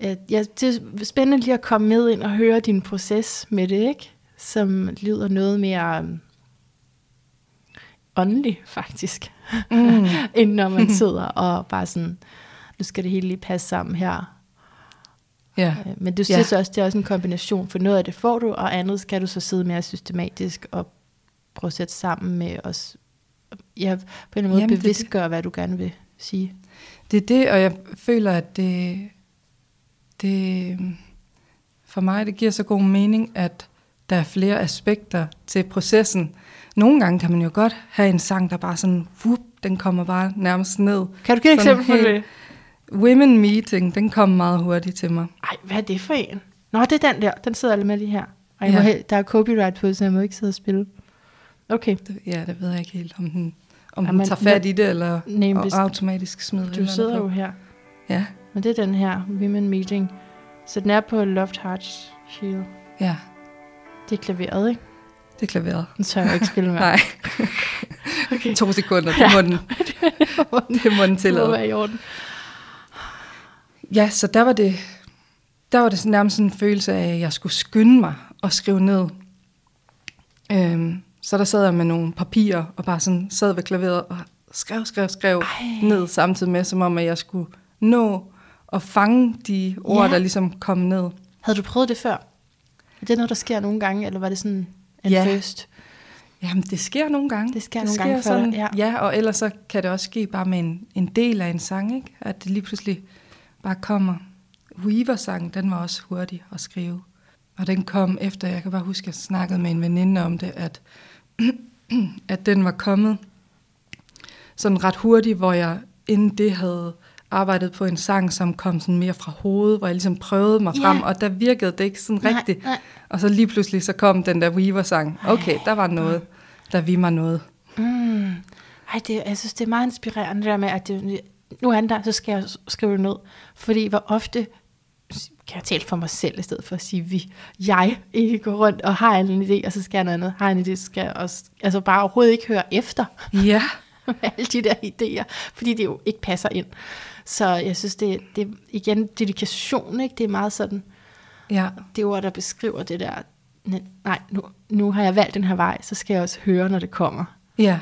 Ja, det er spændende lige at komme med ind og høre din proces med det, ikke? Som lyder noget mere um, åndelig, faktisk, mm. end når man sidder og bare sådan, nu skal det hele lige passe sammen her. Ja. Øh, men du synes ja. også, det er også en kombination, for noget af det får du, og andet skal du så sidde mere systematisk og prøve at sætte sammen med os. Ja, på en eller anden måde bevidstgøre, hvad du gerne vil sige. Det er det, og jeg føler, at det, det for mig det giver så god mening, at der er flere aspekter til processen. Nogle gange kan man jo godt have en sang, der bare sådan, whoop, den kommer bare nærmest ned. Kan du give et eksempel på det? Women Meeting, den kom meget hurtigt til mig. Ej, hvad er det for en? Nå, det er den der. Den sidder alle med lige her. Ej, ja. der er copyright på, så jeg må ikke sidde og spille. Okay. Det, ja, det ved jeg ikke helt, om den, om ja, den tager fat i det, eller nej, hvis, automatisk smider Du sidder jo her. Ja. Men det er den her, Women Meeting. Så den er på Loft Hearts Shield. Ja. Det er klaveret, ikke? Det er klaveret. Den tør jeg ikke spille med. Nej. okay. To sekunder, det må den, det må den tillade. Det må være i orden. Ja, så der var det, der var det nærmest sådan en følelse af, at jeg skulle skynde mig og skrive ned. Øhm, så der sad jeg med nogle papirer og bare sådan sad ved klaveret og skrev, skrev, skrev Ej. ned samtidig med, som om at jeg skulle nå at fange de ord, ja. der ligesom kom ned. Havde du prøvet det før? Er det noget, der sker nogle gange, eller var det sådan en ja. first? Jamen, det sker nogle gange. Det sker det nogle sker gange sådan, ja. ja, og ellers så kan det også ske bare med en, en del af en sang, ikke? At det lige pludselig bare kommer. Weaver-sang, den var også hurtig at skrive. Og den kom efter, jeg kan bare huske, at jeg snakkede med en veninde om det, at, at den var kommet sådan ret hurtigt, hvor jeg inden det havde arbejdet på en sang, som kom sådan mere fra hovedet, hvor jeg ligesom prøvede mig frem, og der virkede det ikke sådan nej, rigtigt. Nej. Og så lige pludselig så kom den der Weaver-sang. Okay, der var noget, der vi mig noget. Mm. Ej, det, jeg synes, det er meget inspirerende det der med, at det, nu er der, så skal jeg skrive det ned. Fordi hvor ofte kan jeg tale for mig selv, i stedet for at sige vi. Jeg ikke går rundt og har en idé, og så skal jeg noget andet. Har en idé, så skal jeg også, altså bare overhovedet ikke høre efter. Ja. med alle de der idéer, fordi det jo ikke passer ind. Så jeg synes, det, det igen dedikation, ikke? det er meget sådan, ja. det ord, der beskriver det der, nej, nu, nu har jeg valgt den her vej, så skal jeg også høre, når det kommer. Ja,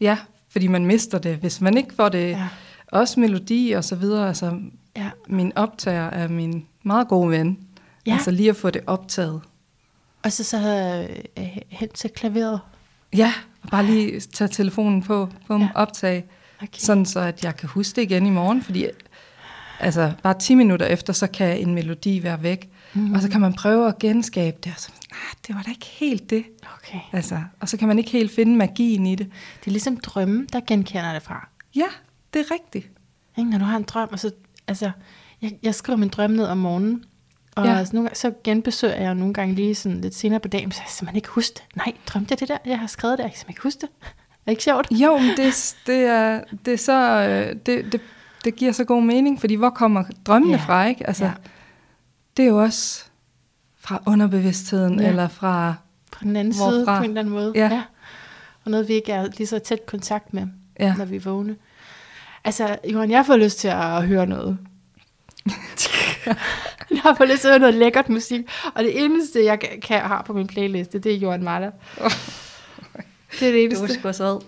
ja fordi man mister det, hvis man ikke får det, ja. også melodi og så videre, altså ja. min optager er min meget gode ven, ja. altså lige at få det optaget. Og så så øh, hen til klaveret. Ja, og bare lige tage telefonen på, på ja. optage. Okay. Sådan så, at jeg kan huske det igen i morgen, fordi altså, bare 10 minutter efter, så kan en melodi være væk. Mm. Og så kan man prøve at genskabe det, og så, ah, det var da ikke helt det. Okay. Altså, og så kan man ikke helt finde magien i det. Det er ligesom drømme, der genkender det fra. Ja, det er rigtigt. Ikke? Når du har en drøm, og så, altså, jeg, jeg skriver min drøm ned om morgenen, og Ja. ja. så, nogle, gange- så genbesøger jeg nogle gange lige sådan lidt senere på dagen, så jeg simpelthen ikke huske det. Nej, drømte jeg det der, jeg har skrevet det, jeg kan simpelthen ikke huske det. Er ikke sjovt? Jo, men det, det, er, det er så... øh, Det, det, det giver så god mening, fordi hvor kommer drømmene Ja. fra, ikke? Altså, Ja. det er jo også fra underbevidstheden, Ja. ja. eller fra... På den anden Hvorfra? side, på en eller anden måde. Ja. Og noget, vi ikke er lige så tæt kontakt med, Ja. ja. når vi er vågne. Altså, Johan, jeg får lyst til at høre noget. jeg har fået lyst til at høre noget lækkert musik, og det eneste, jeg kan, har på min playliste, det er Johan Marler. Det er det eneste. sgu så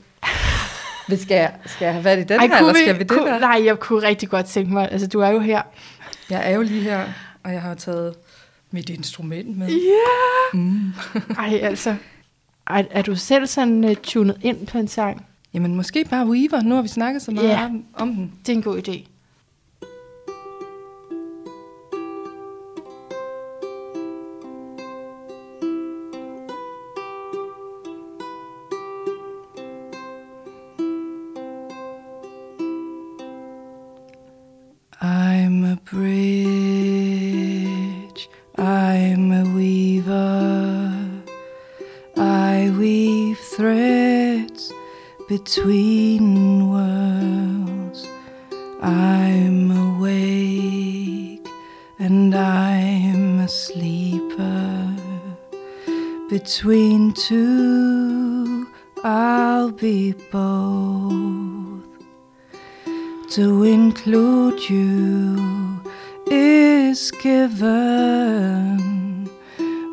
Vi skal, skal jeg have været i den Ej, her, eller skal vi det kunne, der? Nej, jeg kunne rigtig godt tænke mig, altså du er jo her. Jeg er jo lige her, og jeg har taget mit instrument med. Ja! Mm. Ej, altså, er, er du selv sådan uh, tunet ind på en sang? Jamen, måske bare Weaver. Nu har vi snakket så meget Ja. om, om den. Det er en god idé. Include you is given,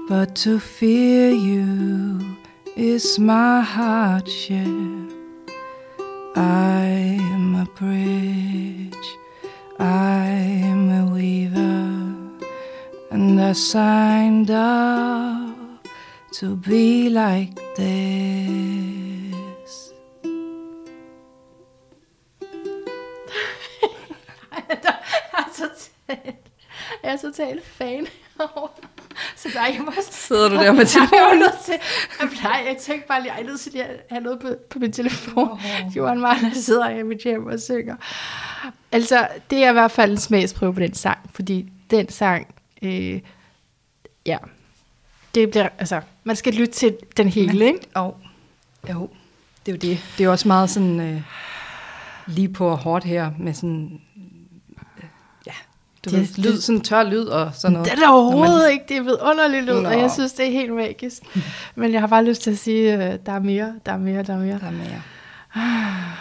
but to fear you is my hardship. I'm a bridge, I'm a weaver, and I signed up to be like this. Jeg totalt fan. Så der jeg må Sidder du der med Jeg telefonen? til, jeg, plejer, jeg tænkte bare lige, jeg nødt til at have noget på, på min telefon. Oh. Johan Marler sidder i mit hjem og synger. Altså, det er i hvert fald en smagsprøve på den sang, fordi den sang, øh, ja, det bliver, altså, man skal lytte til den hele, ikke? Jo, jo, det er jo det. Det er jo også meget sådan øh, lige på hårdt her med sådan, du Det- ved, lyd, sådan tør lyd og sådan noget. Det er der overhovedet man- ikke. Det er vidunderligt lyd, og Nå. jeg synes, det er helt magisk. Men jeg har bare lyst til at sige, øh, der er mere, der er mere, der er mere. Der er mere.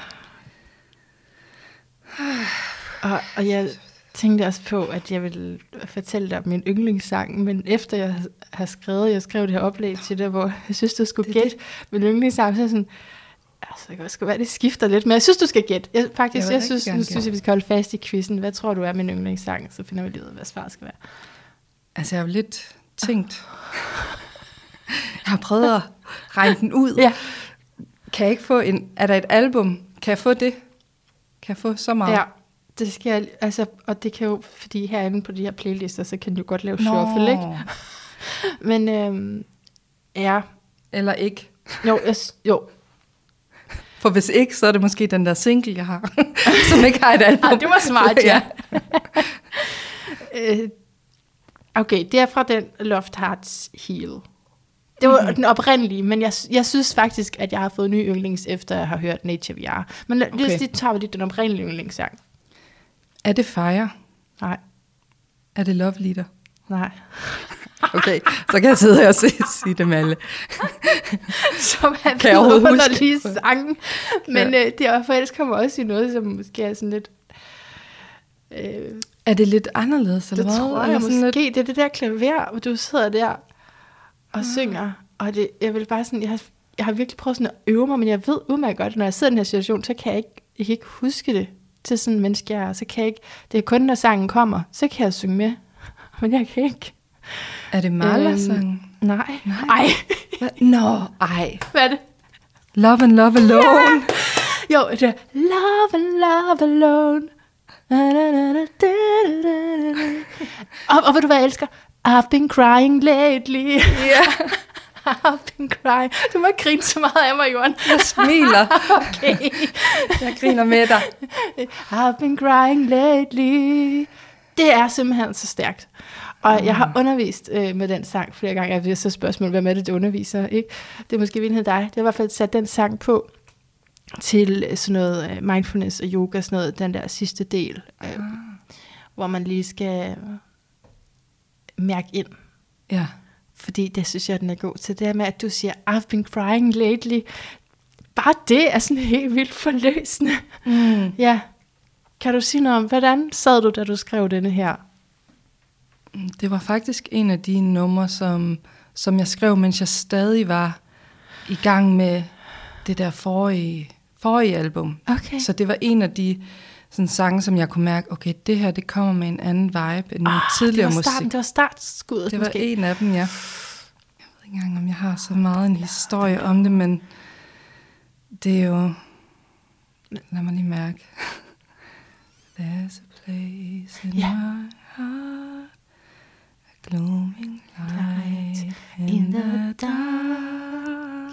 Og, og jeg tænkte også på, at jeg ville fortælle dig om min yndlingssang, men efter jeg har skrevet, jeg skrev det her oplæg til dig, hvor jeg synes, du skulle gætte min yndlingssang, så sådan, altså, det kan også være, det skifter lidt, men jeg synes, du skal gætte. Jeg, faktisk, Jeg jeg, synes, gerne nu synes jeg, vi skal holde fast i quizzen. Hvad tror du er min yndlingssang? Så finder vi lige ud af, hvad svaret skal være. Altså, jeg har lidt tænkt, jeg har prøvet at regne den ud. Ja. Kan jeg ikke få en, er der et album? Kan jeg få det? Kan jeg få så meget? Ja, det skal jeg, altså, og det kan jo, fordi herinde på de her playlister, så kan du godt lave shuffle, ikke? Men øhm, ja, Eller ikke. jo, jeg, jo, For hvis ikke, så er det måske den der single, jeg har, som ikke har et album. Ah, det var smart, ja. Øh, okay, det er fra den Loft Hearts Heal. Det var mm-hmm. den oprindelige, men jeg, jeg synes faktisk, at jeg har fået ny yndlings, efter jeg har hørt Nature VR. Men okay. Lige, lige tager vi lige den oprindelige yndlingssang. Er det Fire? Nej, Er det Love Leader? nej. Okay, så kan jeg sidde her og se, sige dem alle. Som er Kan jeg underlige det? sange. Men øh, det er forelsker mig også i noget, som måske er sådan lidt... Øh, Er det lidt anderledes, eller det hvad? tror Eller jeg sådan måske. Det er det der klaver, hvor du sidder der og Ah. synger. Og det, jeg vil bare sådan, jeg har, jeg har virkelig prøvet sådan at øve mig, men jeg ved udmærket godt, når jeg sidder i den her situation, så kan jeg ikke, jeg kan ikke huske det til sådan en menneske, jeg er. Så kan jeg ikke, det er kun, når sangen kommer, så kan jeg synge med. Men jeg kan ikke. Er det Marla-sang? Nej. Nej. Hvad? Nå, ej. Hvad er det? Love and Love Alone. Jo, det er Love and Love Alone. Og, og ved du hvad jeg elsker? I've been crying lately. Ja, I've been crying. Du må ikke grine så meget af mig, Johan. jeg smiler. Okay. Jeg griner med dig. I've been crying lately. Det er simpelthen så stærkt. Og jeg har undervist øh, med den sang flere gange. Jeg vil så spørgsmål, hvem er det, du underviser? Ikke? Det er måske virkelig dig. Det har i hvert fald sat den sang på til øh, sådan noget øh, mindfulness og yoga, sådan noget, den der sidste del, øh, hvor man lige skal mærke ind. Ja, Fordi det synes jeg, den er god til. Det her med, at du siger, I've been crying lately. Bare det er sådan helt vildt forløsende. mm. Ja. Kan du sige noget om, hvordan sad du, da du skrev denne her? Det var faktisk en af de numre, som, som jeg skrev, mens jeg stadig var i gang med det der forrige, forrige album. Okay. Så det var en af de sådan, sange, som jeg kunne mærke, okay, det her, det kommer med en anden vibe end min tidligere det var musik. det var startskuddet Det var måske. en af dem, ja. Jeg ved ikke engang, om jeg har så meget en historie om det, men det er jo... Lad mig lige mærke. There's a place in Ja. my heart, glooming light in, the dark.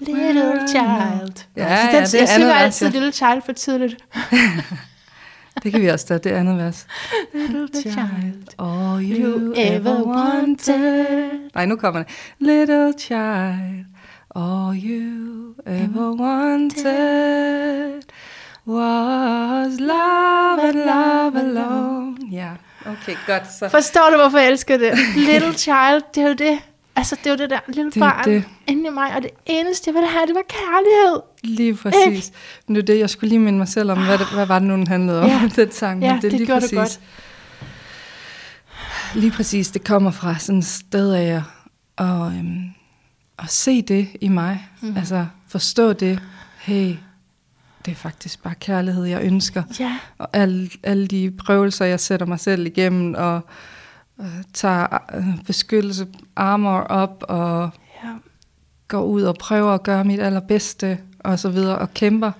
Little child. Ja, Så ja, det er jeg synger andet vers, altid ja. Little Child for tidligt. Det kan vi også tage, det andet vers. Little child. All you, ever wanted. Nej, nu kommer det. Little child, all you ever wanted was love and love alone. Ja, okay, godt. Så. Forstår du, hvorfor jeg elsker det? Little child, det er jo det. Altså, det er jo det der lille Det barn det. inde i mig, og det eneste, jeg ville have, det var kærlighed. Lige præcis. Men det er det, jeg skulle lige minde mig selv om, hvad, det, hvad var det nu, den handlede om, Ja. den sang. Ja, Men det lige gjorde præcis, godt. Lige præcis, det kommer fra sådan et sted af at, og, øhm, at se det i mig. Mm. Altså forstå det. Hey, det er faktisk bare kærlighed, jeg ønsker. Ja, Og alle, alle de prøvelser, jeg sætter mig selv igennem, og øh, tager øh, beskyttelse, armor op, og ja. går ud og prøver at gøre mit allerbedste, og så videre, og kæmper,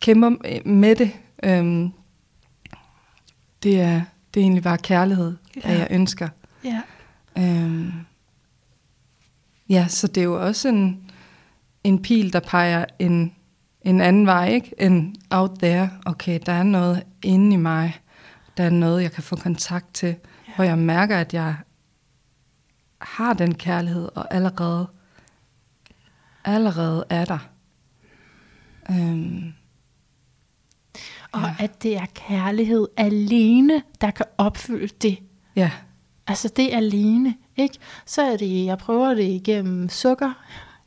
kæmper med det. Øhm, det, er, det er egentlig bare kærlighed, ja. Ja. jeg ønsker. ja. Øhm, ja, så det er jo også en, en pil, der peger en, en anden vej, ikke? End out there. Okay, der er noget inde i mig. Der er noget, jeg kan få kontakt til, ja. hvor jeg mærker, at jeg har den kærlighed, og allerede, allerede er der. Øhm, Og Ja. at det er kærlighed alene, der kan opfylde det. ja, Altså det alene, ikke? Så er det, jeg prøver det igennem sukker,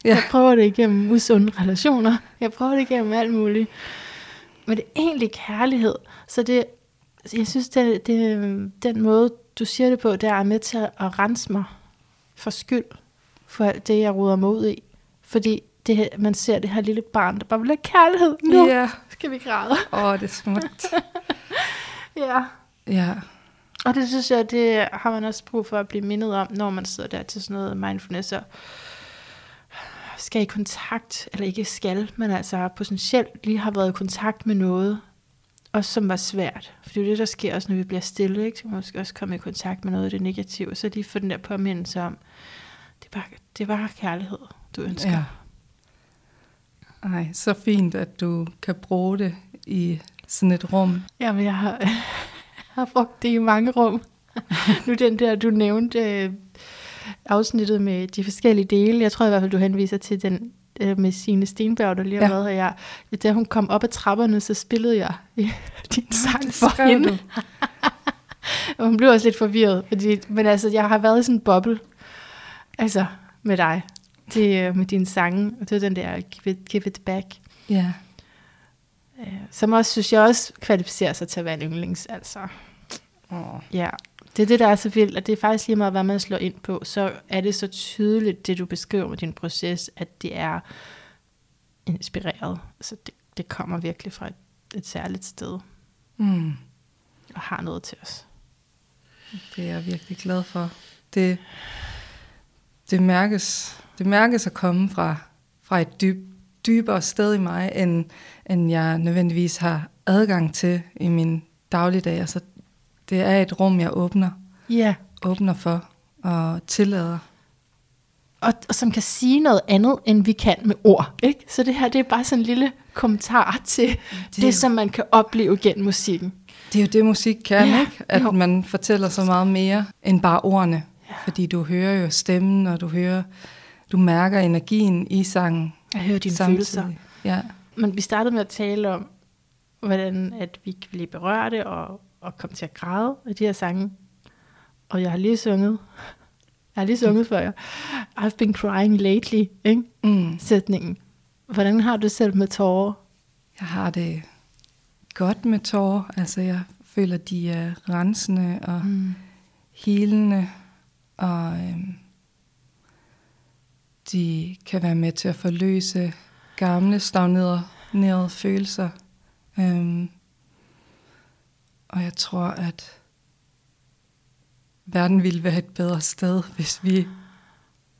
Ja. jeg prøver det igennem usunde relationer, jeg prøver det igennem alt muligt. Men det er egentlig kærlighed, så det, jeg synes, det, det, den måde, du siger det på, det er med til at rense mig for skyld, for alt det, jeg ruder mig ud i. Fordi det, man ser det her lille barn, der bare vil have kærlighed. Nu ja. skal vi græde. Åh, det er smukt. Ja. Ja, Og det synes jeg, det har man også brug for at blive mindet om, når man sidder der til sådan noget mindfulness og skal i kontakt, eller ikke skal, men altså potentielt lige har været i kontakt med noget, også som var svært. For det er jo det, der sker også, når vi bliver stille, ikke? Så kan man måske også komme i kontakt med noget af det negative, så lige få den der påmindelse om, det er bare, det bare kærlighed, du ønsker. Ja. Ej, så fint, at du kan bruge det i sådan et rum. Jamen, jeg har, har brugt det i mange rum. nu den der, du nævnte øh, afsnittet med de forskellige dele. Jeg tror i hvert fald, du henviser til den øh, med Signe Stenberg, der lige har Ja. været her. Jeg, da hun kom op ad trapperne, så spillede jeg i din sang for hende. Og hun blev også lidt forvirret. Fordi, men altså, jeg har været i sådan en boble. Altså, med dig. Det, øh, med dine sange. Og det er den der Give It, give it Back. Ja, Øh, som også, synes jeg også kvalificerer sig til at være en yndlings. Altså, Åh. Ja, det er det, der er så vildt, at det er faktisk lige meget, hvad man slår ind på, så er det så tydeligt, det du beskriver med din proces, at det er inspireret. Så det, det kommer virkelig fra et, et særligt sted, Mm. og har noget til os. Det er jeg virkelig glad for. Det, det, mærkes, det mærkes at komme fra, fra et dyb, dybere sted i mig, end, end jeg nødvendigvis har adgang til i min dagligdag. Altså, det er et rum, jeg åbner, Ja, åbner for og tillader. Og, og som kan sige noget andet, end vi kan med ord. Ikke? Så det her, det er bare sådan en lille kommentar til det, det som man kan opleve gennem musikken. Det er jo det, musik kan, Ja, ikke? At jo. man fortæller så meget mere end bare ordene. Ja. Fordi du hører jo stemmen, og du hører, du mærker energien i sangen. Jeg hører dine samtidig. følelser. Ja. Men vi startede med at tale om, hvordan at vi kan blive berørte og, og komme til at græde af de her sange. Og jeg har lige sunget, jeg har lige sunget for jer, I've been crying lately, ikke? Mm. sætningen. Hvordan har du selv med tårer? Jeg har det godt med tårer. Altså, jeg føler, de er rensende og Mm. helende, og øhm, de kan være med til at forløse gamle, stagnerede følelser. Øhm, og jeg tror, at verden ville være et bedre sted, hvis vi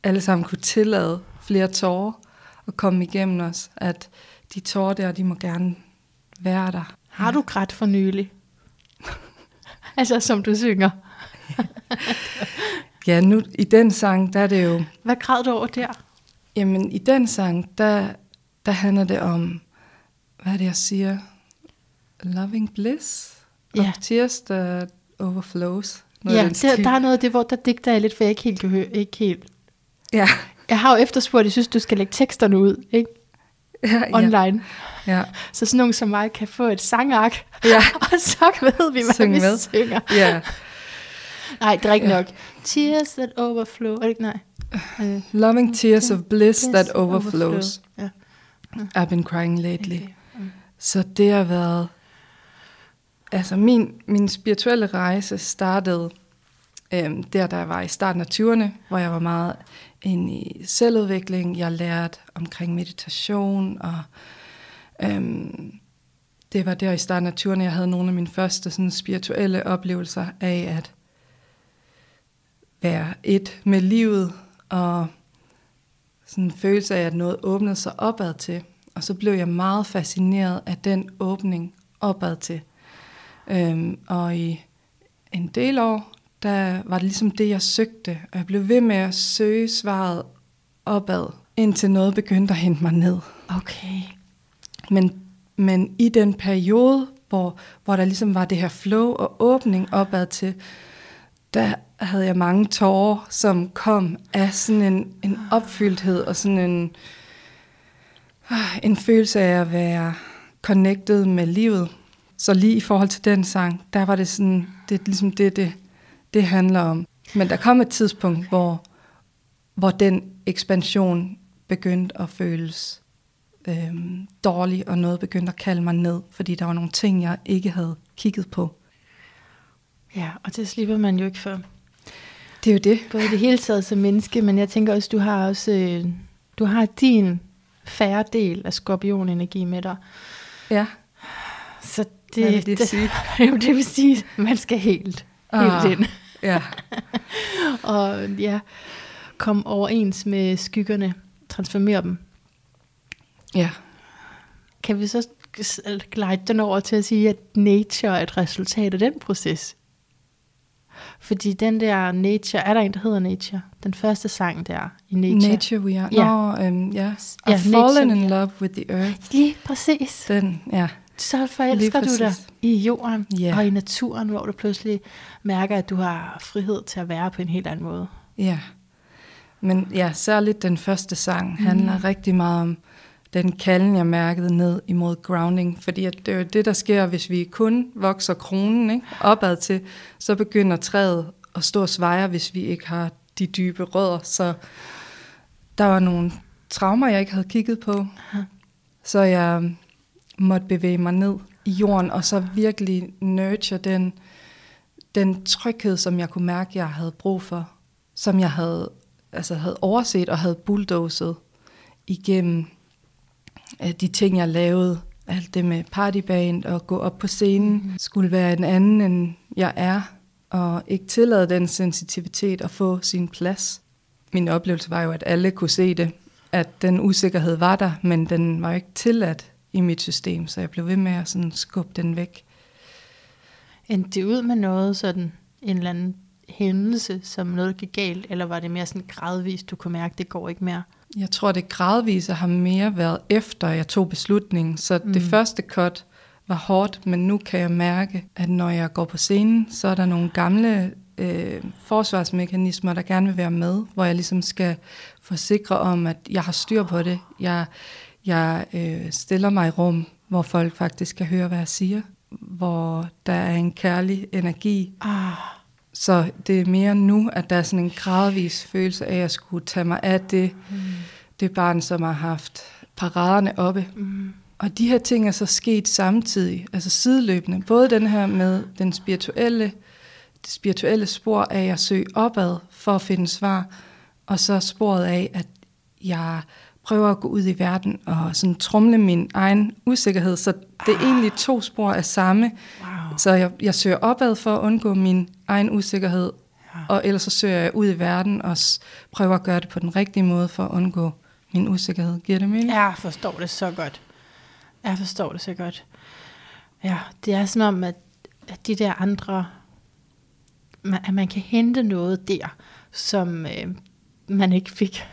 alle sammen kunne tillade flere tårer og komme igennem os. At de tårer der, de må gerne være der. Har du grædt for nylig? altså, som du synger. Ja, nu i den sang, der er det jo... Hvad græd du over der? Jamen, i den sang, der, der handler det om, hvad er det, jeg siger? Loving bliss? Ja. Tears that overflows. Ja, af den der, der er noget af det, hvor der digter jeg lidt, for jeg ikke helt kan høre. Ikke helt. Ja, Jeg har jo efterspurgt, at jeg synes, du skal lægge teksterne ud, ikke? ja, ja. Online. ja. Så sådan nogen som mig kan få et sangark, Ja. og så ved vi, hvad Syng vi med. synger. ja. Nej, det er ikke Ja. nok. Tears that overflow. Er det ikke nej? Øh, Loving tears of bliss that Bliss overflows. Ja. I've been crying lately. Okay. Mm. Så det har været... Altså min, min spirituelle rejse startede øhm, der, da jeg var i starten af 20'erne, hvor jeg var meget inde i selvudvikling. Jeg lærte omkring meditation, og øhm, det var der i starten af 20'erne, jeg havde nogle af mine første sådan, spirituelle oplevelser af at være et med livet, og sådan en følelse af, at noget åbnede sig opad til. Og så blev jeg meget fascineret af den åbning opad til. Øhm, og i en del år, der var det ligesom det, jeg søgte. Og jeg blev ved med at søge svaret opad, indtil noget begyndte at hente mig ned. Okay. Men, men i den periode, hvor, hvor der ligesom var det her flow og åbning opad til, der havde jeg mange tårer, som kom af sådan en, en opfyldthed og sådan en, ah, en følelse af at være connected med livet. Så lige i forhold til den sang, der var det sådan, det er ligesom det, det, det handler om. Men der kom et tidspunkt, hvor, hvor den ekspansion begyndte at føles øhm, dårlig, og noget begyndte at kalde mig ned, fordi der var nogle ting, jeg ikke havde kigget på. Ja, og det slipper man jo ikke for. Det er jo det. Både i det hele taget som menneske, men jeg tænker også, du har også øh, du har din færre del af skorpionenergi med dig. Ja. Så det, Hvad vil det sige? Jamen, det vil sige, at man skal helt, helt Ah. ind. Ja. Og ja, komme overens med skyggerne, transformere dem. Ja. Kan vi så glide den over til at sige, at nature er et resultat af den proces? Fordi den der nature, er der en, der hedder nature? Den første sang der i nature. Nature we are. Ja. Nå, øhm, ja. Ja, I've fallen nature, in love with the earth. Lige præcis. Den, ja. Så forelsker du dig i jorden Ja. og i naturen, hvor du pludselig mærker, at du har frihed til at være på en helt anden måde. Ja. Men ja, særligt den første sang mm. handler rigtig meget om den kalden, jeg mærkede ned imod grounding. Fordi at det er jo det, der sker, hvis vi kun vokser kronen ikke? opad til, så begynder træet at stå og sveje, hvis vi ikke har de dybe rødder. Så der var nogle traumer, jeg ikke havde kigget på. Aha. Så jeg måtte bevæge mig ned i jorden, og så virkelig nurture den, den tryghed, som jeg kunne mærke, jeg havde brug for. Som jeg havde, altså havde overset og havde bulldozet igennem øh, de ting, jeg lavede. Alt det med partyband og gå op på scenen mm. skulle være en anden, end jeg er. Og ikke tillade den sensitivitet at få sin plads. Min oplevelse var jo, at alle kunne se det. At den usikkerhed var der, men den var jo ikke tilladt i mit system. Så jeg blev ved med at sådan skubbe den væk. Endte det ud med noget sådan en eller anden hændelse, som noget gik galt, eller var det mere sådan gradvist, du kunne mærke, det går ikke mere? Jeg tror, det gradvise har mere været efter, jeg tog beslutningen. Så mm. det første cut var hårdt, men nu kan jeg mærke, at når jeg går på scenen, så er der nogle gamle øh, forsvarsmekanismer, der gerne vil være med, hvor jeg ligesom skal forsikre om, at jeg har styr på det. Jeg, jeg øh, stiller mig i rum, hvor folk faktisk kan høre, hvad jeg siger. Hvor der er en kærlig energi. Ah. Så det er mere nu, at der er sådan en gradvis følelse af, at jeg skulle tage mig af det, mm. det barn, som har haft paraderne oppe. Mm. Og de her ting er så sket samtidig, altså sideløbende. Både den her med den spirituelle, det spirituelle spor af at søge opad for at finde svar, og så sporet af, at jeg prøver at gå ud i verden og sådan trumle min egen usikkerhed. Så det er egentlig to spor af samme. Wow. Så jeg, jeg søger opad for at undgå min egen usikkerhed, Ja. og ellers så søger jeg ud i verden og prøver at gøre det på den rigtige måde for at undgå min usikkerhed. Giver det mening? Jeg forstår det så godt. Jeg forstår det så godt. Ja, det er som om, at, at de der andre, man, at man kan hente noget der, som øh, man ikke fik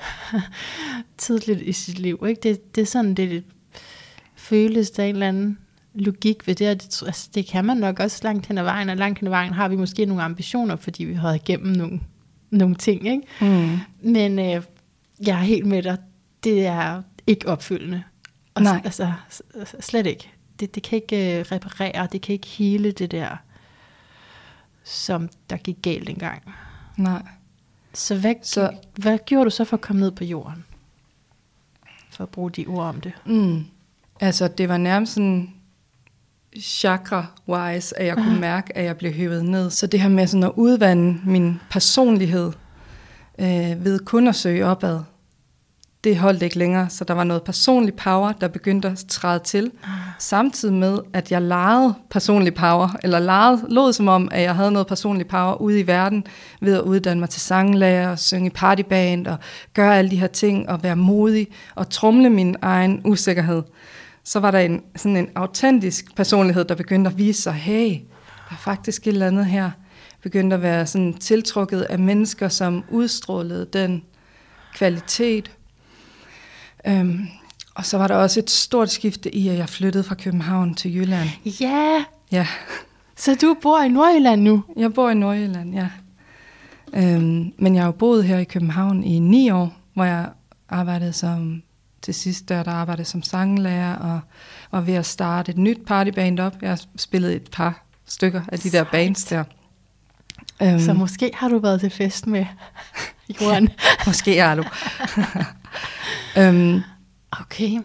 tidligt i sit liv. Ikke? Det, det er sådan, det, føles der er en eller anden logik ved det, og det, altså, det kan man nok også langt hen ad vejen, og langt hen ad vejen har vi måske nogle ambitioner, fordi vi har igennem nogle, nogle ting, ikke? Mm. Men øh, jeg er helt med dig. Det er ikke opfyldende. Og Nej. Altså, slet ikke. Det, det kan ikke øh, reparere, det kan ikke hele det der, som der gik galt engang. Nej. Så hvad, Så- hvad gjorde du så for at komme ned på jorden? For at bruge de ord om det. Mm. Altså, det var nærmest sådan chakra-wise, at jeg kunne mærke, at jeg blev hævet ned. Så det her med sådan at udvande min personlighed øh, ved kun at søge opad, det holdt ikke længere. Så der var noget personlig power, der begyndte at træde til. Samtidig med, at jeg legede personlig power, eller legede, lod som om, at jeg havde noget personlig power ude i verden, ved at uddanne mig til sanglærer, og synge i partyband, og gøre alle de her ting, og være modig, og trumle min egen usikkerhed. Så var der en, sådan en autentisk personlighed, der begyndte at vise sig, hey, der er faktisk et eller andet her. Begyndte at være sådan tiltrukket af mennesker, som udstrålede den kvalitet. Øhm, og så var der også et stort skifte i, at jeg flyttede fra København til Jylland. Ja, Ja, så du bor i Nordjylland nu? jeg bor i Nordjylland, ja. Øhm, men jeg har jo boet her i København i ni år, hvor jeg arbejdede som, til sidst der, der arbejdede som sanglærer, og var ved at starte et nyt partyband op. Jeg har spillet et par stykker af de der Sejt. bands der. Øhm, Så måske har du været til fest med Jorden. måske er du. øhm, Okay.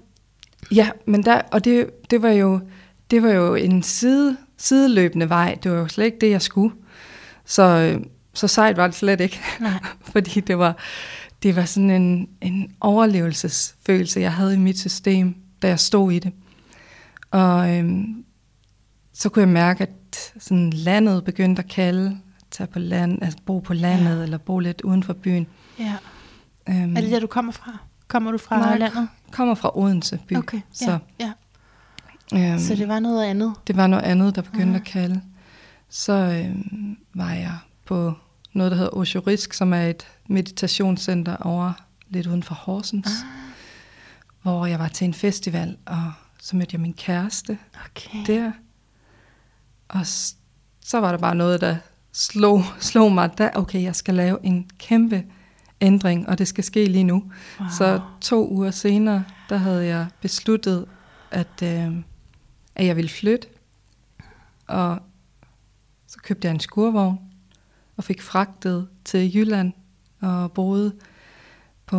Ja, men der, og det, det, var jo, det var jo en side, sideløbende vej. Det var jo slet ikke det, jeg skulle. Så, så sejt var det slet ikke. Nej. Fordi det var, det var sådan en, en overlevelsesfølelse, jeg havde i mit system, da jeg stod i det. Og øhm, så kunne jeg mærke, at sådan landet begyndte at kalde, tage på land, altså bo på landet, ja. eller bo lidt uden for byen. Ja. Øhm, Er det der, du kommer fra? Kommer du fra Nej, landet? kommer fra Odense by. Okay, så, ja, ja. øhm, Så det var noget andet? Det var noget andet, der begyndte Mhm. at kalde. Så øhm, var jeg på noget, der hedder Osho Risk, som er et meditationscenter over lidt uden for Horsens. Ah. Hvor jeg var til en festival, og så mødte jeg min kæreste Okay. der. Og så var der bare noget, der slog, slog mig, der, okay, jeg skal lave en kæmpe ændring, og det skal ske lige nu. Wow. Så to uger senere, der havde jeg besluttet, at, øh, at jeg ville flytte. Og så købte jeg en skurvogn og fik fragtet til Jylland og boede på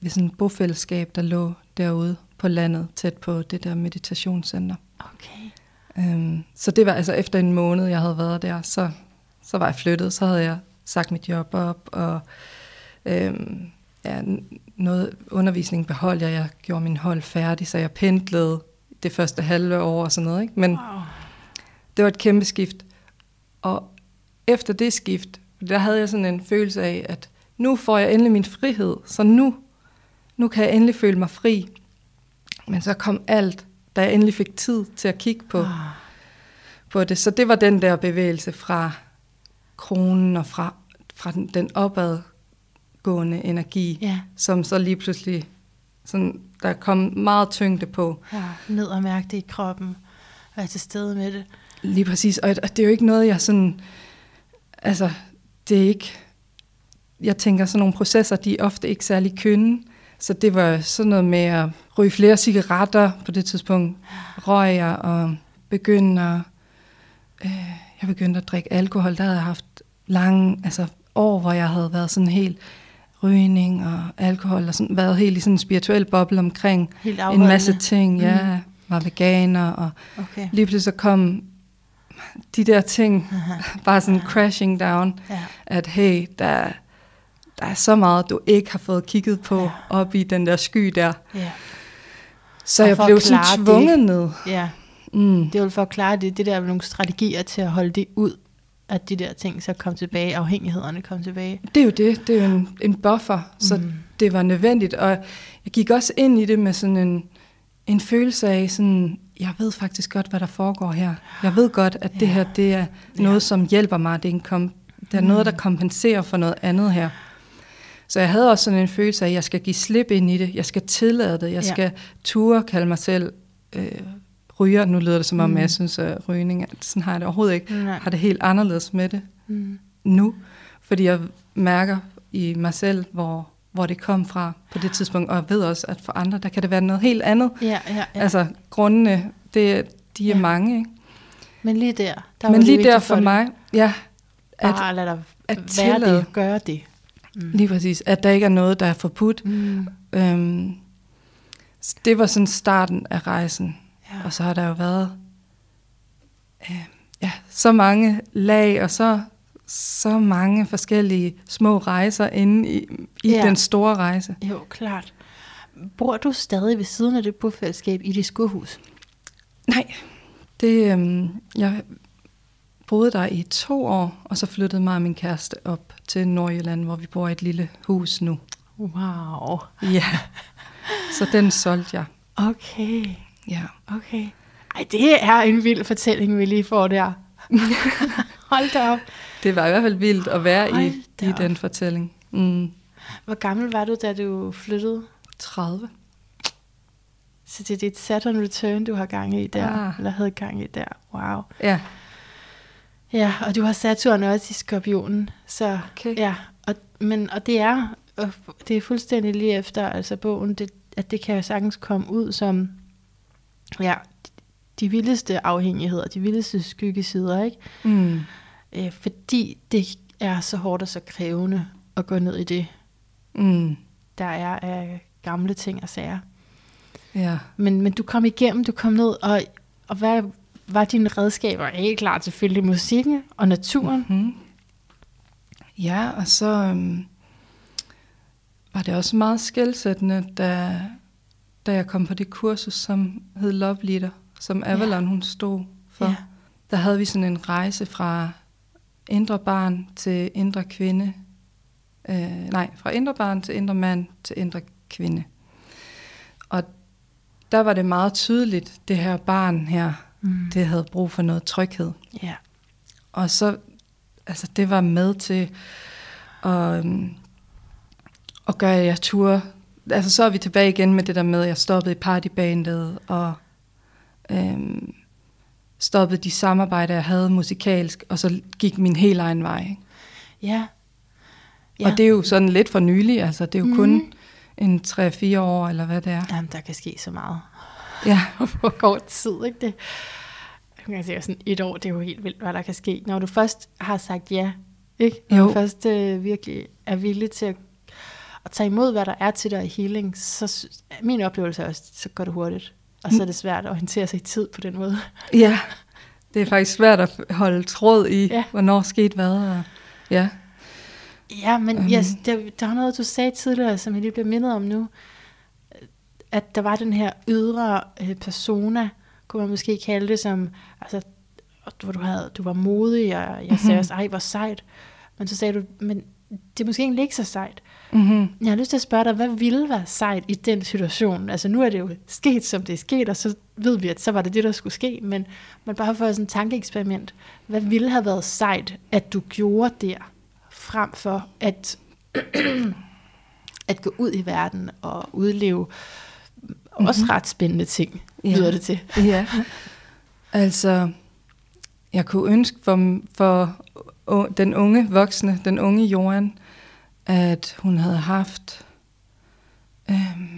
ved sådan et bofællesskab, der lå derude på landet, tæt på det der meditationscenter. Okay. Øhm, så det var altså efter en måned, jeg havde været der, så, så var jeg flyttet, så havde jeg sagt mit job op, og øhm, ja, noget undervisning beholdt jeg. Jeg gjorde min hold færdig, så jeg pendlede det første halve år og sådan noget. Ikke? Men Wow. det var et kæmpe skift. Og efter det skift, der havde jeg sådan en følelse af, at nu får jeg endelig min frihed, så nu, nu kan jeg endelig føle mig fri. Men så kom alt, da jeg endelig fik tid til at kigge på, Ah. På det. Så det var den der bevægelse fra, kronen og fra, fra den, den opadgående energi, Ja. som så lige pludselig, sådan, der kom meget tyngde på. ja. Ned og mærke det i kroppen. Være til stede med det. Lige præcis, og, og det er jo ikke noget, jeg sådan, altså, det er ikke, jeg tænker, sådan nogle processer, de er ofte ikke særlig kønne, så det var sådan noget med at ryge flere cigaretter på det tidspunkt, røg jeg og begyndte at, øh, jeg begyndte at drikke alkohol, der havde jeg haft lange, altså år, hvor jeg havde været sådan helt rygning og alkohol, og sådan, været helt i sådan en spirituel boble omkring en masse ting, ja, var veganer, og Okay. lige pludselig så kom de der ting bare sådan crashing down, Ja. at hey, der, der er så meget, du ikke har fået kigget på Ja. op i den der sky der. Ja. Så Og jeg blev sådan klare det- tvunget ned. ja. Mm. Det er jo for at klare det. Det der er nogle strategier til at holde det ud. At de der ting så kom tilbage. Afhængighederne kom tilbage. Det er jo det, det er jo en, en buffer, så Mm. det var nødvendigt. Og jeg gik også ind i det med sådan en, en følelse af sådan, jeg ved faktisk godt, hvad der foregår her. Jeg ved godt, at det Ja. her, det er noget, Ja. som hjælper mig. Det er, en kom, det er noget, der Mm. kompenserer for noget andet her. Så jeg havde også sådan en følelse af, at jeg skal give slip ind i det. Jeg skal tillade det. Jeg Ja. skal ture kalde mig selv øh, ryger. Nu lyder det som om, Mm. jeg synes, at rygning, sådan har jeg det overhovedet ikke. Nej. Har det helt anderledes med det Mm. nu, fordi jeg mærker i mig selv, hvor, hvor det kom fra på det tidspunkt, og jeg ved også, at for andre, der kan det være noget helt andet. Ja, ja, ja. Altså, grundene, det, de er Ja. mange, ikke? Men lige der. der Men lige der for dig. mig, ja, at, Bare lad dig at være tillade. det. Gøre det. Mm. lige præcis, at der ikke er noget, der er forbudt. Mm. Øhm, det var sådan starten af rejsen. Ja. Og så har der jo været øh, ja, så mange lag, og så, så mange forskellige små rejser inde i, i Ja. den store rejse. Jo, klart. Bor du stadig ved siden af det bofællesskab i dit skurhus? Nej, det, øhm, jeg boede der i to år, og så flyttede mig og min kæreste op til Nordjylland, hvor vi bor i et lille hus nu. Wow. Ja, så den solgte jeg. Okay, Ja. okay. Ej, det er en vild fortælling, vi lige får der. Hold da op. Det var i hvert fald vildt at være Hold i, i den fortælling. Mm. Hvor gammel var du, da du flyttede? 30. Så det er dit Saturn Return, du har gang i der, Ah. eller havde gang i der. Wow. Ja, Ja, og du har Saturn også i skorpionen, så Okay. ja, og, men, og det er, og det er fuldstændig lige efter, altså bogen, det, at det kan jo sagtens komme ud som, ja, de vildeste afhængigheder, de vildeste skyggesider, ikke? mm. Øh, fordi det er så hårdt og så krævende at gå ned i det, Mm. der er af gamle ting og sager. ja. Men, men du kom igennem, du kom ned, og, og hvad var dine redskaber? Helt klart selvfølgelig musikken og naturen. Mm. Ja, og så øhm, var det også meget skældsættende, da, da jeg kom på det kursus, som hed Love Leader, som Avalon hun stod for. Ja. Ja. Der havde vi sådan en rejse fra indre barn til indre kvinde. Øh, nej, fra indre barn til indre mand til indre kvinde. Og der var det meget tydeligt, det her barn her, Mm. det havde brug for noget tryghed. Ja. Og så, altså det var med til at, øhm, at gøre, at jeg turde. Altså så er vi tilbage igen med det der med, at jeg stoppede i partybandet, og øhm, stoppede de samarbejder, jeg havde musikalsk, og så gik min helt egen vej. Ikke? Ja. Ja. Og det er jo sådan lidt for nylig, altså det er jo mm. kun en 3-4 år, eller hvad det er. Jamen, der kan ske så meget Ja, på kort tid, ikke det? Jeg kan sige, sådan et år, det er jo helt vildt, hvad der kan ske. Når du først har sagt ja, ikke? Når Jo. du først øh, virkelig er villig til at, at tage imod, hvad der er til dig i healing, så min oplevelse er også, så går det hurtigt. Og så er det svært at orientere sig i tid på den måde. ja. Det er faktisk svært at holde tråd i, Ja. hvornår skete hvad. Og, ja. Ja, men um. yes, der, der var noget, du sagde tidligere, som jeg lige bliver mindet om nu. At der var den her ydre øh, persona, kunne man måske kalde det, som, altså, hvor du, havde, du var modig, og jeg sagde Mhm. også, ej, hvor sejt. Men så sagde du, men det er måske egentlig ikke så sejt. Mm-hmm. Jeg har lyst til at spørge dig, hvad ville være sejt i den situation? Altså nu er det jo sket, som det er sket, og så ved vi, at så var det det, der skulle ske, men man bare for sådan et tankeeksperiment. Hvad ville have været sejt, at du gjorde der, frem for at, at gå ud i verden og udleve mm-hmm. også ret spændende ting, Ja. lyder det til. Ja, altså, jeg kunne ønske for, for den unge voksne, den unge Johan, at hun havde haft, øhm,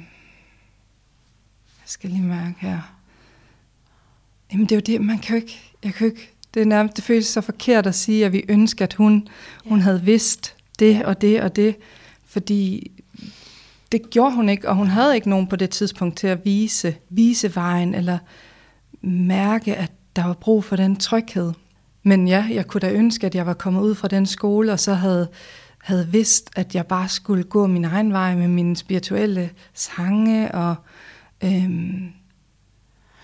jeg skal lige mærke her, jamen det er jo det, man kan jo ikke, jeg kan jo ikke, det er nærmest, det føles så forkert at sige, at vi ønsker, at hun, hun Ja. havde vidst det og det og det, fordi det gjorde hun ikke, og hun havde ikke nogen på det tidspunkt til at vise, vise vejen, eller mærke, at der var brug for den tryghed. Men ja, jeg kunne da ønske, at jeg var kommet ud fra den skole, og så havde, havde vidst, at jeg bare skulle gå min egen vej med mine spirituelle sange. Og, øhm,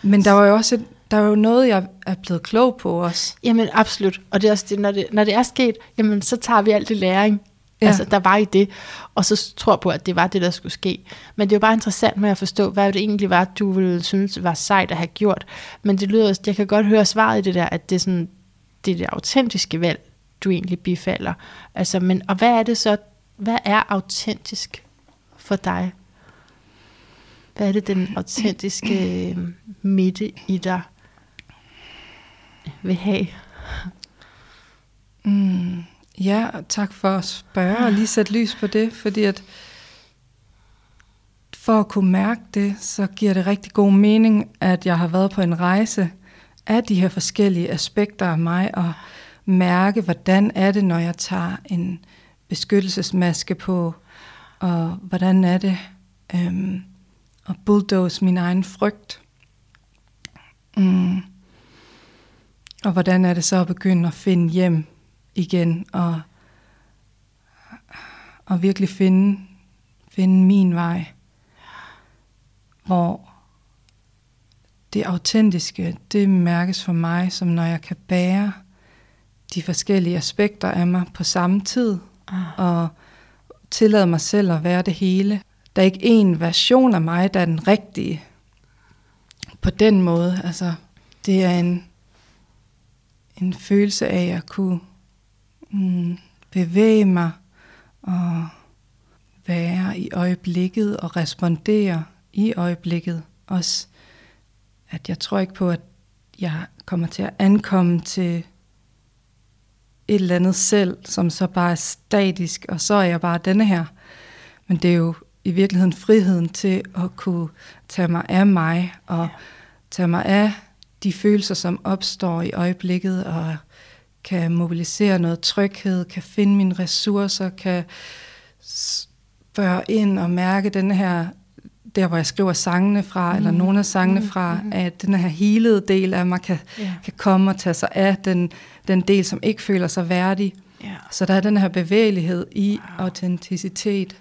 men der var jo også et, der var jo noget, jeg er blevet klog på også. Jamen absolut, og det er også det, når det, når det er sket, jamen så tager vi alt det læring, Ja. altså der var i det, og så tror på, at det var det, der skulle ske. Men det er jo bare interessant med at forstå, hvad det egentlig var, du ville synes var sejt at have gjort. Men det lyder, også- jeg kan godt høre svaret i det der, at det er sådan, det er det autentiske valg, du egentlig bifalder. Altså, men, og hvad er det så, hvad er autentisk for dig? Hvad er det, den autentiske øh, midte i dig vil have? Mm, ja, tak for at spørge og lige sætte lys på det, fordi at for at kunne mærke det, så giver det rigtig god mening, at jeg har været på en rejse af de her forskellige aspekter af mig, og mærke, hvordan er det, når jeg tager en beskyttelsesmaske på, og hvordan er det øhm, at bulldoze min egen frygt. Mm. Og hvordan er det så at begynde at finde hjem igen, og, og virkelig finde, finde min vej, hvor det autentiske, det mærkes for mig, som når jeg kan bære de forskellige aspekter af mig på samme tid, Ah. og tillade mig selv at være det hele. Der er ikke en version af mig, der er den rigtige. På den måde, altså, det er en, en følelse af at kunne mm, bevæge mig og være i øjeblikket og respondere i øjeblikket. Også at jeg tror ikke på, at jeg kommer til at ankomme til et eller andet selv, som så bare er statisk, og så er jeg bare denne her. Men det er jo i virkeligheden friheden til at kunne tage mig af mig, og ja. tage mig af de følelser, som opstår i øjeblikket, og kan mobilisere noget tryghed, kan finde mine ressourcer, kan spørge ind og mærke den her, der hvor jeg skriver sangene fra, mm. eller nogle af sangene Mm, fra, mhm. at den her helede del af mig kan, Ja. kan komme og tage sig af den, den del, som ikke føler sig værdig. Ja. Så der er den her bevægelighed i wow. autenticitet.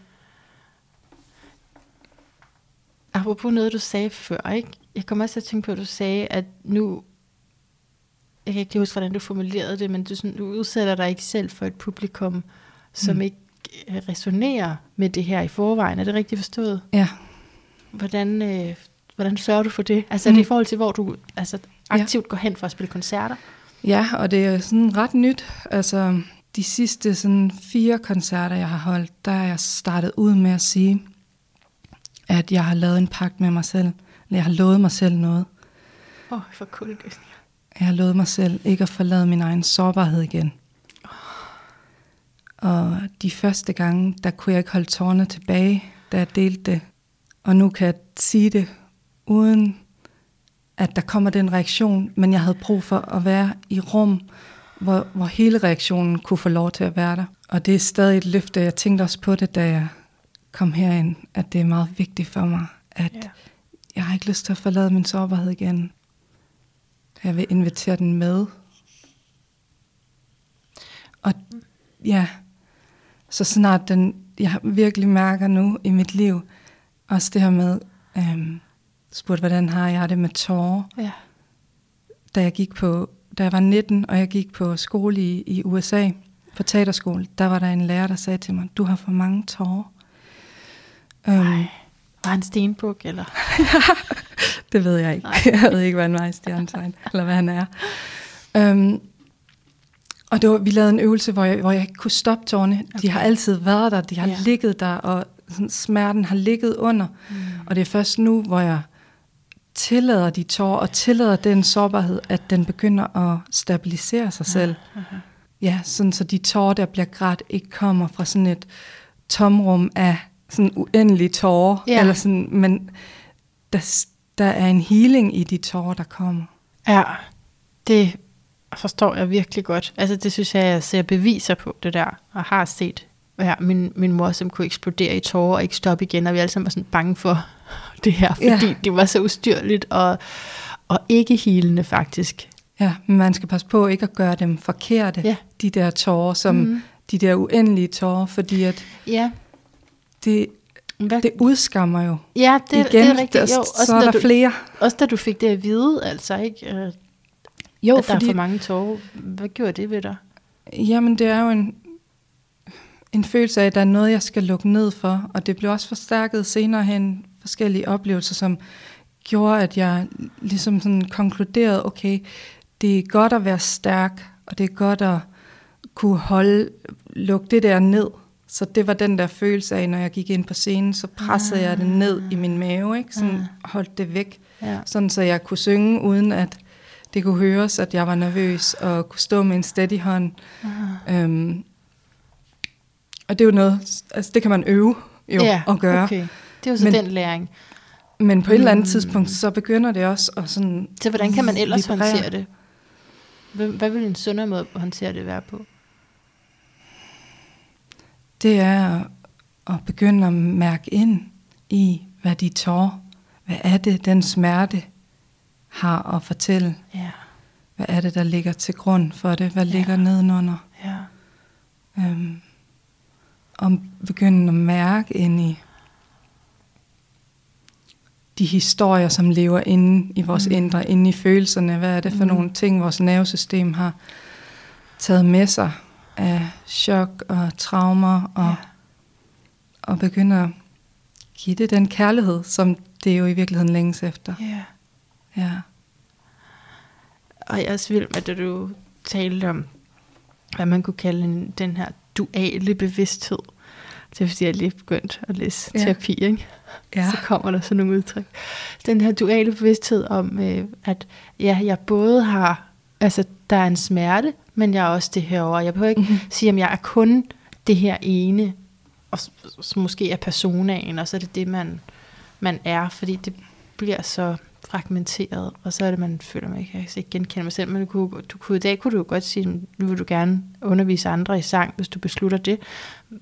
Apropos noget, du sagde før, ikke? Jeg kommer også til at tænke på, at du sagde, at nu... Jeg kan ikke lige huske, hvordan du formulerede det, men du, sådan, du udsætter dig ikke selv for et publikum, som Mm. mm. ikke øh, resonerer med det her i forvejen. Er det rigtigt forstået? Ja. Hvordan, øh, hvordan sørger du for det? Altså mm. er det Mm. i forhold til, hvor du altså, aktivt går hen for at spille koncerter? Ja, og det er sådan ret nyt. Altså, de sidste sådan fire koncerter, jeg har holdt, der er jeg startet ud med at sige, at jeg har lavet en pagt med mig selv. Eller jeg har lovet mig selv noget. Åh, oh, for kuldegysninger. Jeg har lovet mig selv ikke at forlade min egen sårbarhed igen. Og de første gange, der kunne jeg ikke holde tårerne tilbage, da jeg delte det. Og nu kan jeg sige det, uden at der kommer den reaktion, men jeg havde brug for at være i rum, hvor, hvor hele reaktionen kunne få lov til at være der. Og det er stadig et løfte. Jeg tænkte også på det, da jeg kom herind, at det er meget vigtigt for mig, at Ja. jeg har ikke lyst til at forlade min sårbarhed igen. Jeg vil invitere den med. Og ja, så snart den, jeg virkelig mærker nu i mit liv, også det her med, øhm, spurgte, hvordan har jeg det med tårer, Ja. da jeg gik på, da jeg var 19, og jeg gik på skole i, i USA, på teaterskole, der var der en lærer, der sagde til mig, du har for mange tårer. Um, var han stenbuk, eller? det ved jeg ikke. Nej. Jeg ved ikke, hvad han var i stjernetegn, eller hvad han er. Um, og det var, vi lavede en øvelse, hvor jeg, hvor jeg ikke kunne stoppe tårne. Okay. De har altid været der, de har ja. ligget der, og sådan, smerten har ligget under. Mm. Og det er først nu, hvor jeg tillader de tårer, og tillader den sårbarhed, at den begynder at stabilisere sig selv. Ja, okay. ja sådan så de tårer, der bliver grædt, ikke kommer fra sådan et tomrum af sådan uendelige tårer, ja. eller sådan, men der, der er en healing i de tårer, der kommer. Ja, det forstår jeg virkelig godt. Altså det synes jeg, jeg ser beviser på det der, og har set ja, min, min mor, som kunne eksplodere i tårer og ikke stoppe igen, og vi alle sammen var sådan bange for det her, fordi ja. det var så ustyrligt og, og ikke hilende faktisk. Ja, men man skal passe på ikke at gøre dem forkerte, ja. de der tårer, som mm. de der uendelige tårer, fordi at ja. det, Hvad? det udskammer jo. Ja, det, igen, det er rigtigt. Jo, også så er der du, flere. Også da du fik det at vide, altså ikke, øh, jo, at fordi, der er for mange tårer. Hvad gjorde det ved dig? Jamen, det er jo en, en følelse af, at der er noget, jeg skal lukke ned for, og det blev også forstærket senere hen forskellige oplevelser, som gjorde, at jeg ligesom sådan konkluderede, okay, det er godt at være stærk, og det er godt at kunne holde, lukke det der ned. Så det var den der følelse af, når jeg gik ind på scenen, så pressede ah. jeg det ned i min mave, ikke? Sådan ah. holdt det væk. Ja. Sådan så jeg kunne synge, uden at det kunne høres, at jeg var nervøs, og kunne stå med en steady hånd. Ah. Øhm, og det er jo noget, altså det kan man øve jo ja, at gøre. Okay. Det er jo så men, den læring. Men på et eller andet mm. tidspunkt, så begynder det også at sådan... Så hvordan kan man ellers vibrere. håndtere det? Hvad, hvad vil en sundere måde at håndtere det være på? Det er at begynde at mærke ind i, hvad de tår. Hvad er det, den smerte har at fortælle? Ja. Hvad er det, der ligger til grund for det? Hvad ja. ligger nedenunder? Ja. Øhm, og begynde at mærke ind i de historier, som lever inde i vores mm. indre, inde i følelserne. Hvad er det for mm. nogle ting, vores nervesystem har taget med sig af chok og traumer, og, ja. og begynde at give det den kærlighed, som det jo i virkeligheden længes efter. Ja. ja. Og jeg er også vild med, at du talte om, hvad man kunne kalde en, den her duale bevidsthed. Det er fordi, jeg lige begyndt at læse ja. terapi, ikke? Ja. Så kommer der sådan nogle udtryk. Den her duale bevidsthed om, øh, at ja, jeg både har, altså der er en smerte, men jeg er også det her over. Jeg behøver ikke mm-hmm. sige, at jeg er kun det her ene, og som måske er personaen, og så er det det, man, man er, fordi det bliver så fragmenteret, og så er det, man føler, man ikke kan genkende mig selv. Men du kunne, du kunne, i dag kunne du godt sige, nu vil du gerne undervise andre i sang, hvis du beslutter det,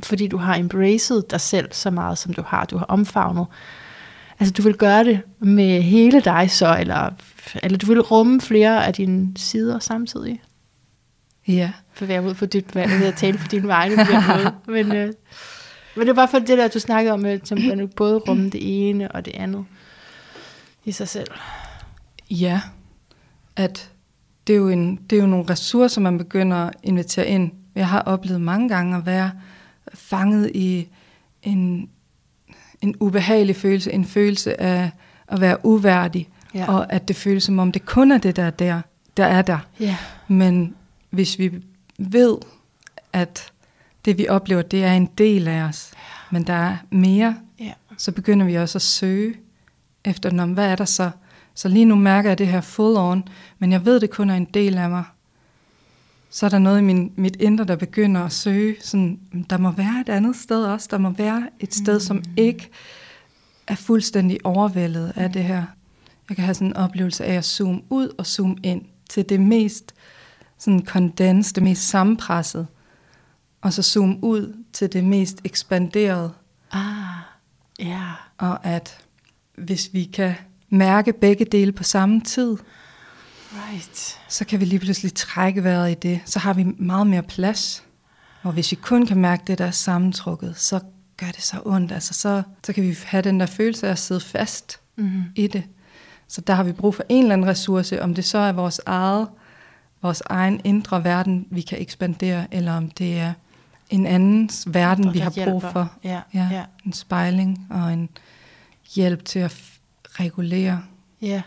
fordi du har embraced dig selv så meget, som du har. Du har omfavnet. Altså, du vil gøre det med hele dig så, eller, eller du vil rumme flere af dine sider samtidig. Ja. For jeg ud for dit valg, ved at tale din på den måde. Men, øh, men det er bare for det der, du snakkede om, at du både rumme det ene og det andet i sig selv. Ja, at det er, jo en, det er jo nogle ressourcer, man begynder at invitere ind. Jeg har oplevet mange gange at være fanget i en, en ubehagelig følelse, en følelse af at være uværdig, ja. og at det føles som om det kun er det, der er der, der er der. Ja. Men hvis vi ved, at det vi oplever, det er en del af os, men der er mere, ja. så begynder vi også at søge efter, hvad er der så? Så lige nu mærker jeg det her full on, men jeg ved, det kun er en del af mig. Så er der noget i min, mit indre, der begynder at søge. Sådan, der må være et andet sted også. Der må være et sted, mm. som ikke er fuldstændig overvældet af det her. Jeg kan have sådan en oplevelse af at zoome ud og zoome ind til det mest sådan kondens, det mest sammenpresset. Og så zoome ud til det mest ekspanderede. Ah, ja. Yeah. Og at hvis vi kan mærke begge dele på samme tid, right. så kan vi lige pludselig trække vejret i det. Så har vi meget mere plads. Og hvis vi kun kan mærke det, der er sammentrukket, så gør det så ondt. Altså, så, så kan vi have den der følelse af at sidde fast mm-hmm. i det. Så der har vi brug for en eller anden ressource, om det så er vores eget vores egen indre verden, vi kan ekspandere, eller om det er en andens verden, Andre, vi der har brug hjælper. for. Ja, Ja, ja. en spejling og en hjælp til at regulere. ja.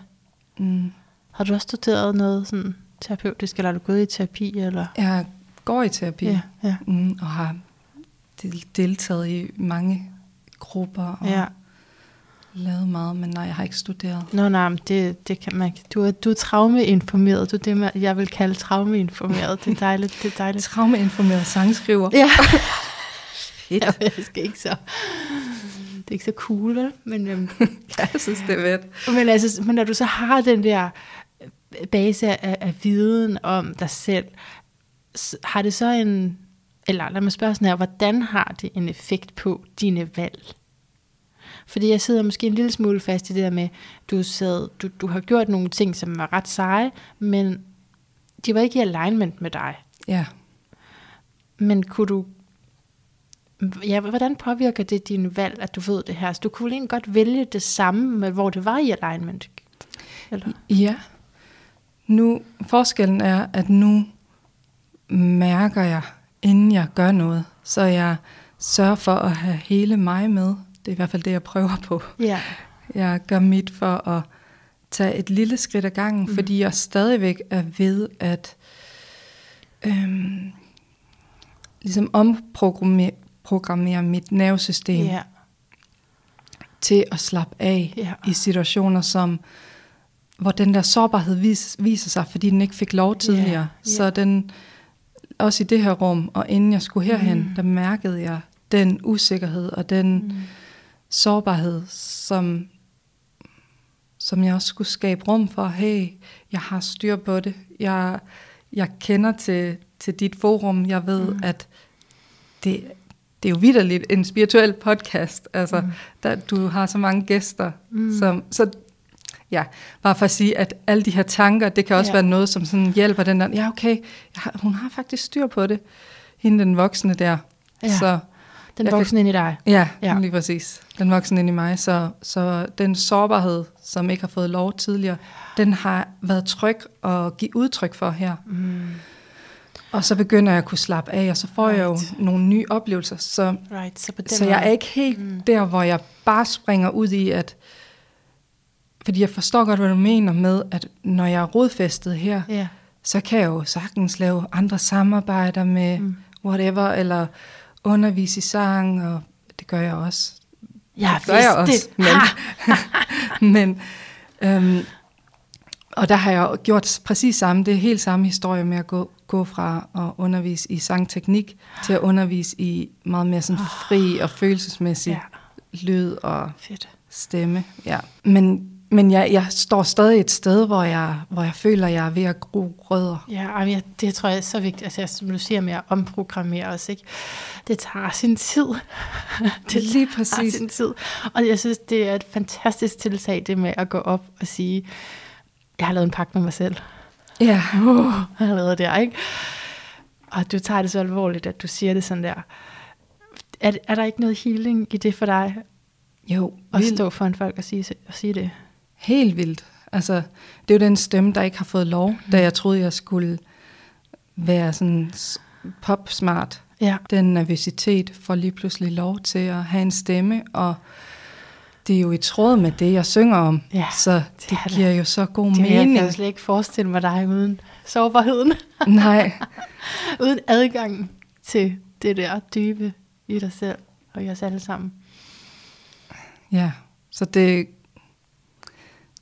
Mm. Har du også studeret noget sådan terapeutisk, eller har du gået i terapi? Eller? Jeg går i terapi Ja, ja. mm, og har del- deltaget i mange grupper og ja. lavet meget, men nej, jeg har ikke studeret. Nå, nej, men det, det kan man. Du er, du er traumeinformeret. Du er det, jeg vil kalde traumeinformeret. Det er dejligt. Det er dejligt. Traumeinformeret sangskriver. Ja. Fedt. jeg skal ikke så... Det er ikke så cool, vel? Men, øhm, Jeg synes, det er fedt. men, altså, men når du så har den der øh, base af, af viden om dig selv, har det så en... Eller lad mig spørge sådan her, hvordan har det en effekt på dine valg? Fordi jeg sidder måske en lille smule fast i det der med, du, sad, du, du har gjort nogle ting, som var ret seje, men de var ikke i alignment med dig. Ja. Men kunne du... Ja, hvordan påvirker det dine valg, at du ved det her? Så du kunne egentlig godt vælge det samme, med hvor det var i alignment? Eller? Ja. Nu, forskellen er, at nu mærker jeg, inden jeg gør noget, så jeg sørger for at have hele mig med. Det er i hvert fald det, jeg prøver på. Ja. Jeg gør mit for at tage et lille skridt ad gangen, mm. fordi jeg stadigvæk er ved at øhm, ligesom omprogrammere programmere mit nervesystem Ja. til at slappe af Ja. i situationer, som hvor den der sårbarhed vis, viser sig, fordi den ikke fik lov tidligere. Ja, ja. Så den, også i det her rum, og inden jeg skulle herhen, Mm. der mærkede jeg den usikkerhed og den Mm. sårbarhed, som, som jeg også skulle skabe rum for. Hey, jeg har styr på det. Jeg, jeg kender til, til dit forum. Jeg ved, mm. at det, det er jo vidderligt en spirituel podcast. Altså, Mm. der, du har så mange gæster. Mm. Som, så ja, bare for at sige, at alle de her tanker, det kan også Ja. være noget, som sådan hjælper den der, ja okay, jeg har, hun har faktisk styr på det. Hende den voksne der. Ja. Så Den kan- voksne ind i dig. Ja, Ja. ja, lige præcis. Den voksne ind i mig. Så, så den sårbarhed, som ikke har fået lov tidligere, den har været tryg at give udtryk for her. Mm. Og så begynder jeg at kunne slappe af, og så får right. jeg jo nogle nye oplevelser. Så, Right, så på den så jeg er ikke helt Mm. der, hvor jeg bare springer ud i, at... Fordi jeg forstår godt, hvad du mener med, at når jeg er rodfæstet her, Ja. så kan jeg jo sagtens lave andre samarbejder med Mm. whatever, eller undervise i sang, og det gør jeg også. Jeg Det gør jeg også, det. men, Ha! men øhm, og der har jeg jo gjort præcis samme, det er helt samme historie med at gå, gå fra at undervise i sangteknik til at undervise i meget mere sådan fri og følelsesmæssig Ja, lyd og fedt. stemme. Ja. Men, men jeg, jeg står stadig et sted, hvor jeg, hvor jeg føler, jeg er ved at gro rødder. Ja, jeg, det tror jeg er så vigtigt. Altså, jeg, som du siger med at omprogrammere os, ikke? Det tager sin tid. Det er lige tager præcis. sin tid. Og jeg synes, det er et fantastisk tiltag, det med at gå op og sige, jeg har lavet en pagt med mig selv. Ja. Uh, lavet det, ikke? Og du tager det så alvorligt, at du siger det sådan der. Er, er der ikke noget healing i det for dig, Jo, at vildt. stå foran folk og sige, og sige det? Helt vildt. Altså, det er jo den stemme, der ikke har fået lov, da jeg troede, jeg skulle være sådan pop-smart. Ja, Den nervøsitet får lige pludselig lov til at have en stemme, og det er jo i tråd med det, jeg synger om. Ja, så det, det. giver jo så god det, jeg kan mening. jo slet ikke forestille mig dig uden sårbarheden. Nej, uden adgang til det der dybe i dig selv og i os alle sammen. ja. Så det,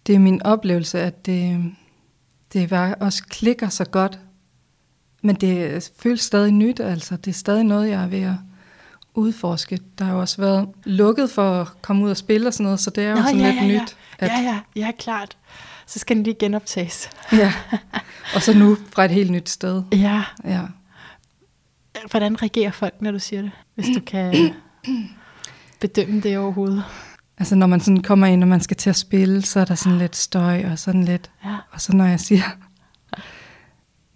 det er min oplevelse, at det, det bare også klikker så godt. Men det føles stadig nyt, altså. Det er stadig noget, jeg er ved at udforske. Der har jo også været lukket for at komme ud og spille og sådan noget, så det er jo Nå, sådan ja, lidt ja, ja. nyt. At, Ja, ja, ja, klart. Så skal den lige genoptages. ja. Og så nu fra et helt nyt sted. Ja. Ja. Hvordan reagerer folk, når du siger det? Hvis du kan bedømme det overhovedet. Altså når man sådan kommer ind, og man skal til at spille, så er der sådan lidt støj og sådan lidt. Ja. Og så når jeg siger, jeg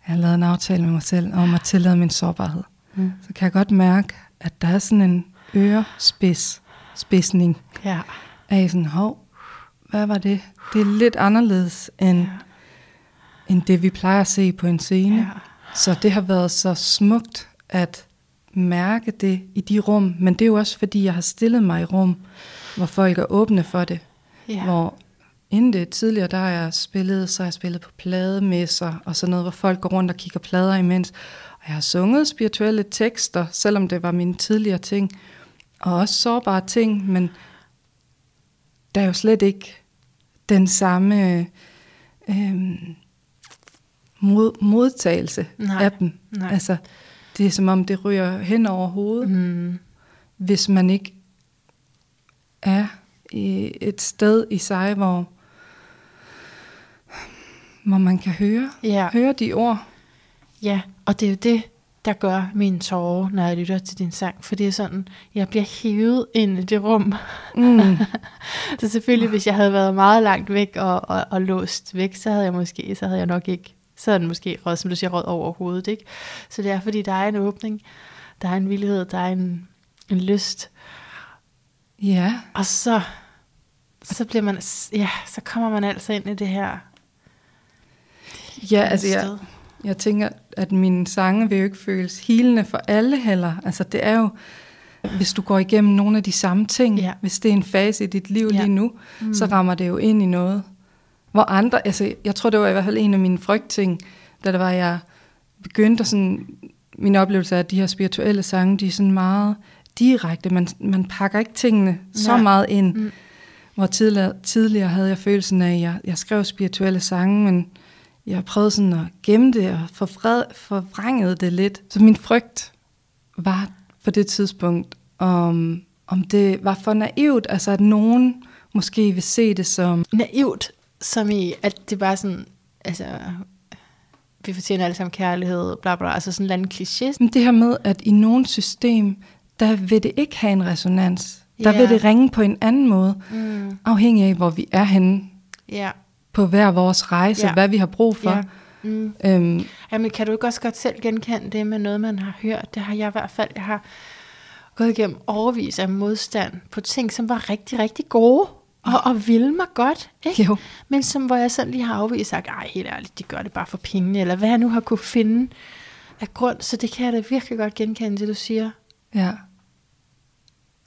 har lavet en aftale med mig selv om at tillade min sårbarhed, Mm. så kan jeg godt mærke, at der er sådan en ørespids, spidsning Ja. af sådan, hov, hvad var det? Det er lidt anderledes end, end det, vi plejer at se på en scene. Ja. Så det har været så smukt at mærke det i de rum, men det er jo også fordi, jeg har stillet mig i rum, hvor folk er åbne for det. Ja. Hvor inden det tidligere, der har jeg spillet, så har jeg spillet på plademesser og sådan noget, hvor folk går rundt og kigger plader imens. Jeg har sunget spirituelle tekster, selvom det var mine tidligere ting. Og også sårbare ting, men der er jo slet ikke den samme øh, mod, modtagelse Nej. af dem. Nej. Altså, det er som om, det ryger hen over hovedet, Mm. hvis man ikke er i et sted i sig, hvor, hvor man kan høre, Ja. høre de ord. Ja, og det er jo det, der gør mine tårer, når jeg lytter til din sang. For det er sådan, jeg bliver hævet ind i det rum. Mm. Så selvfølgelig, hvis jeg havde været meget langt væk og, og, og låst væk, så havde jeg måske, så havde jeg nok ikke, så havde den måske råd, som du siger, råd over hovedet. Ikke? Så det er, fordi der er en åbning, der er en villighed, der er en, en lyst. Ja, Og så, så bliver man, ja, så kommer man altså ind i det her ja altså jeg, sted. Jeg tænker, at mine sange vil jo ikke føles hilende for alle heller. Altså det er jo, hvis du går igennem nogle af de samme ting, Ja. hvis det er en fase i dit liv Ja. lige nu, mm. så rammer det jo ind i noget. Hvor andre, altså jeg tror det var i hvert fald en af mine frygtting, da det var, jeg begyndte sådan, min oplevelse af, at de her spirituelle sange, de er sådan meget direkte, man, man pakker ikke tingene så Nej. meget ind. Mm. Hvor tidligere, tidligere havde jeg følelsen af, at jeg, jeg skrev spirituelle sange, men jeg prøvede sådan at gemme det og forvred, forvrængede det lidt. Så min frygt var på det tidspunkt, om, om det var for naivt, altså at nogen måske vil se det som, naivt, som i, at det bare sådan, altså, vi fortjener alle sammen kærlighed, bla bla, altså sådan en eller anden kliché. men det her med, at i nogen system, der vil det ikke have en resonans. Der Ja. vil det ringe på en anden måde, Mm. afhængig af, hvor vi er henne Ja, på hver vores rejse, Ja. hvad vi har brug for. ja. Mm. Øhm, Jamen, kan du ikke også godt selv genkende det med noget, man har hørt? Det har jeg i hvert fald. Jeg har gået igennem overvis af modstand på ting, som var rigtig, rigtig gode og, og ville mig godt. Ikke? jo. Men som, hvor jeg sådan lige har afvist og sagt, ej, helt ærligt, de gør det bare for pengene, eller hvad jeg nu har kunne finde af grund. Så det kan jeg da virkelig godt genkende, det du siger. Ja.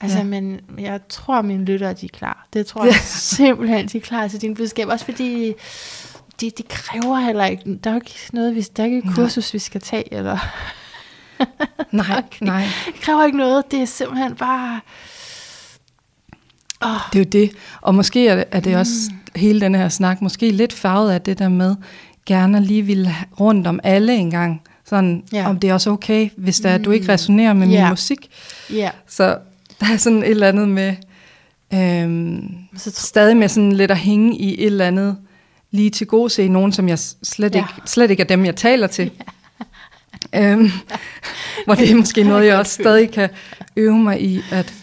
Altså, Ja. men jeg tror, mine lyttere, de er klar. Det tror jeg simpelthen, de er klar til din budskab. Også fordi, de, de kræver heller ikke, der er jo ikke noget, vi, der er ikke et kursus, vi skal tage, eller Nej, Okay. nej. det kræver ikke noget. Det er simpelthen bare, åh, Det er jo det. Og måske er det, er det også hele den her snak, måske lidt farvet af det der med, gerne lige ville rundt om alle engang. Sådan, Ja. om det er også okay, hvis der, mm. du ikke resonerer med Ja. min musik. ja. Så der er sådan et eller andet med, øhm, Så stadig med sådan lidt at hænge i et eller andet, lige til gode se nogen, som jeg slet, Ja. ikke, slet ikke er dem, jeg taler til. Ja. Øhm, hvor det er måske noget, jeg også stadig kan øve mig i, at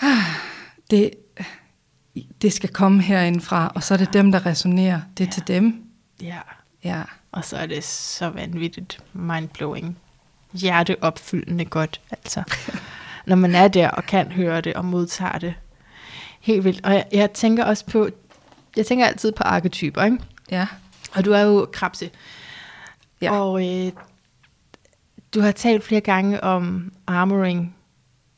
ah, det, det skal komme herindfra, og så er det dem, der resonerer. Det er Ja. til dem. ja. Ja. Og så er det så vanvittigt mindblowing. Hjerteopfyldende godt, altså. Når man er der og kan høre det og modtager det. Helt vildt. Og jeg, jeg tænker også på, jeg tænker altid på arketyper, ikke? Ja. Og du er jo krabse. Ja. Og øh, du har talt flere gange om armoring,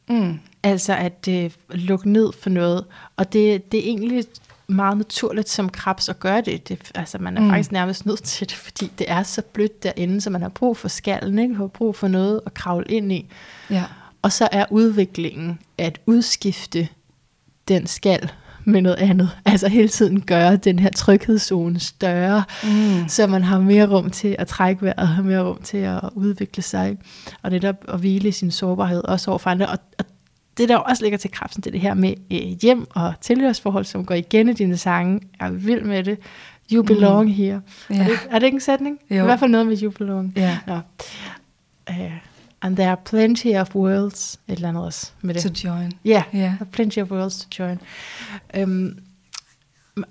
Mm. altså at øh, lukke ned for noget. Og det, det er egentlig meget naturligt som krebs at gøre det. det altså man er mm. Faktisk nærmest nødt til det, fordi det er så blødt derinde, så man har brug for skallen, ikke? har brug for noget at kravle ind i. Ja. Og så er udviklingen at udskifte den skal med noget andet. Altså hele tiden gøre den her tryghedszone større, Mm. så man har mere rum til at trække vejret, har mere rum til at udvikle sig, og netop at hvile i sin sårbarhed, også over for andre. Og, og det, der også ligger til kraften, det er det her med øh, hjem og tilhørsforhold, som går igen i dine sange. Jeg er vild med det. You belong mm. here. Ja. Er, det, er det ikke en sætning? Jo. I hvert fald noget med you belong. Ja. Nå. Uh, and there are plenty of worlds, et eller andet også med det. To join. Ja, Ja. yeah, plenty of worlds to join. Um,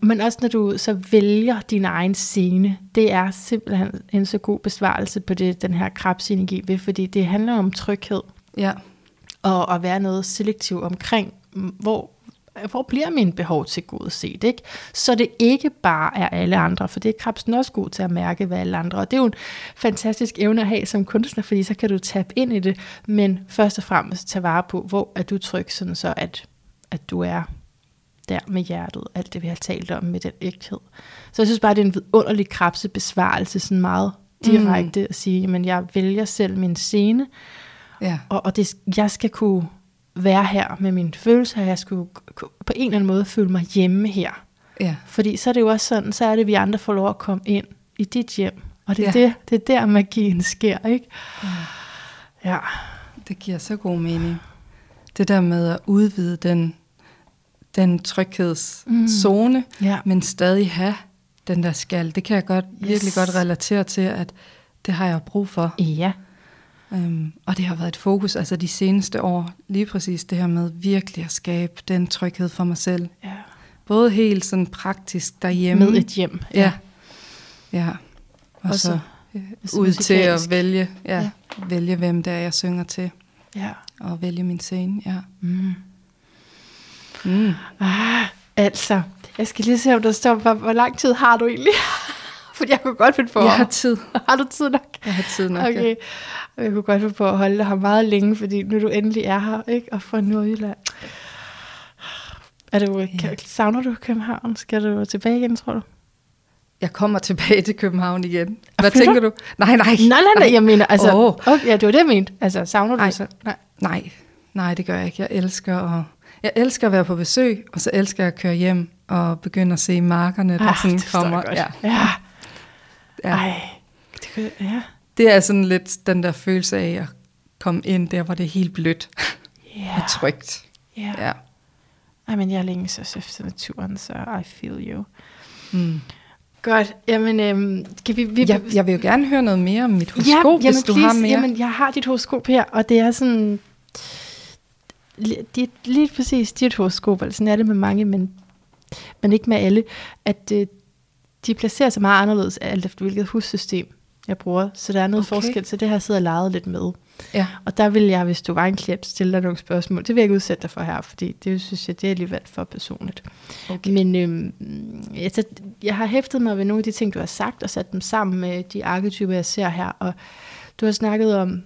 men også når du så vælger din egen scene, det er simpelthen en så god besvarelse på det, den her krabsenergi ved, fordi det handler om tryghed Ja. og at være noget selektiv omkring, hvor hvor bliver mine behov til gode set, ikke? Så det ikke bare er alle andre, for det er krebsen også god til at mærke, hvad alle andre, og det er jo en fantastisk evne at have som kunstner, fordi så kan du tabe ind i det, men først og fremmest tage vare på, hvor er du tryg, sådan så at, at du er der med hjertet, alt det vi har talt om med den ægthed. Så jeg synes bare, det er en vidunderlig krebsebesvarelse, sådan meget direkte mm. at sige, men jeg vælger selv min scene, Ja. og, og det, jeg skal kunne være her med mine følelser, jeg skulle ku- på en eller anden måde føle mig hjemme her. Ja. Fordi så er det jo også sådan, så er det, at vi andre får lov at komme ind i dit hjem. Og det er, Ja. ja. det, det er der, magien sker, ikke? Ja. Det giver så god mening. Det der med at udvide den, den tryghedszone, mm. Ja. men stadig have den der skal. Det kan jeg godt, yes. virkelig godt relatere til, at det har jeg brug for. Ja. Um, og det har været et fokus, altså de seneste år, lige præcis det her med virkelig at skabe den tryghed for mig selv. ja. Både helt sådan praktisk derhjemme. Med et hjem. Ja. Ja. Og Også så øh, ud til at vælge, ja, ja. Ja. vælge, hvem det er, jeg synger til. Ja. Og vælge min scene, ja. Mm. Mm. Ah, altså, jeg skal lige se, om der står, hvor, hvor lang tid har du egentlig? Fordi jeg kunne godt finde på Jeg har tid. Har du tid nok? Jeg har tid nok, ja. Okay. Og jeg kunne godt finde på at holde dig her meget længe, fordi nu du endelig er her, ikke? Og fra Nordjylland. Er du, Ja. ja. Savner du København? Skal du tilbage igen, tror du? Jeg kommer tilbage til København igen. Hvad flytter? tænker du? Nej, nej. Nej, nej, nej, jeg mener, altså, oh. okay, ja, det var det, jeg mente. Altså, savner du Nej. så? Nej. Nej, nej, det gør jeg ikke. Jeg elsker at, jeg elsker at være på besøg, og så elsker jeg at køre hjem og begynde at se markerne, der Ah, sådan det kommer. godt. Ja, ja. Ja. Ej, det kan, ja. Det er sådan lidt den der følelse af at komme ind der, hvor det er helt blødt Ja. og trygt. ja. Ja. Ej, men jeg længes også efter naturen, så I feel you. Mm. Godt, jamen, øhm, kan vi... vi Jeg, jeg vil jo gerne høre noget mere om mit horoskop, ja, jamen, hvis du please, har mere. Jamen, jeg har dit horoskop her, og det er sådan... Dit, lige præcis dit horoskop, altså sådan er det med mange, men, men ikke med alle, at øh, de placerer sig meget anderledes, alt efter hvilket hussystem jeg bruger. Så der er noget Okay. forskel, så det har jeg siddet og leget lidt med. Ja. Og der vil jeg, hvis du var en klient, stille dig nogle spørgsmål. Det vil jeg ikke udsætte dig for her, fordi det synes jeg, det er alligevel for personligt. Okay. Men øhm, altså, jeg har hæftet mig ved nogle af de ting, du har sagt, og sat dem sammen med de arketyper, jeg ser her. Og du har snakket om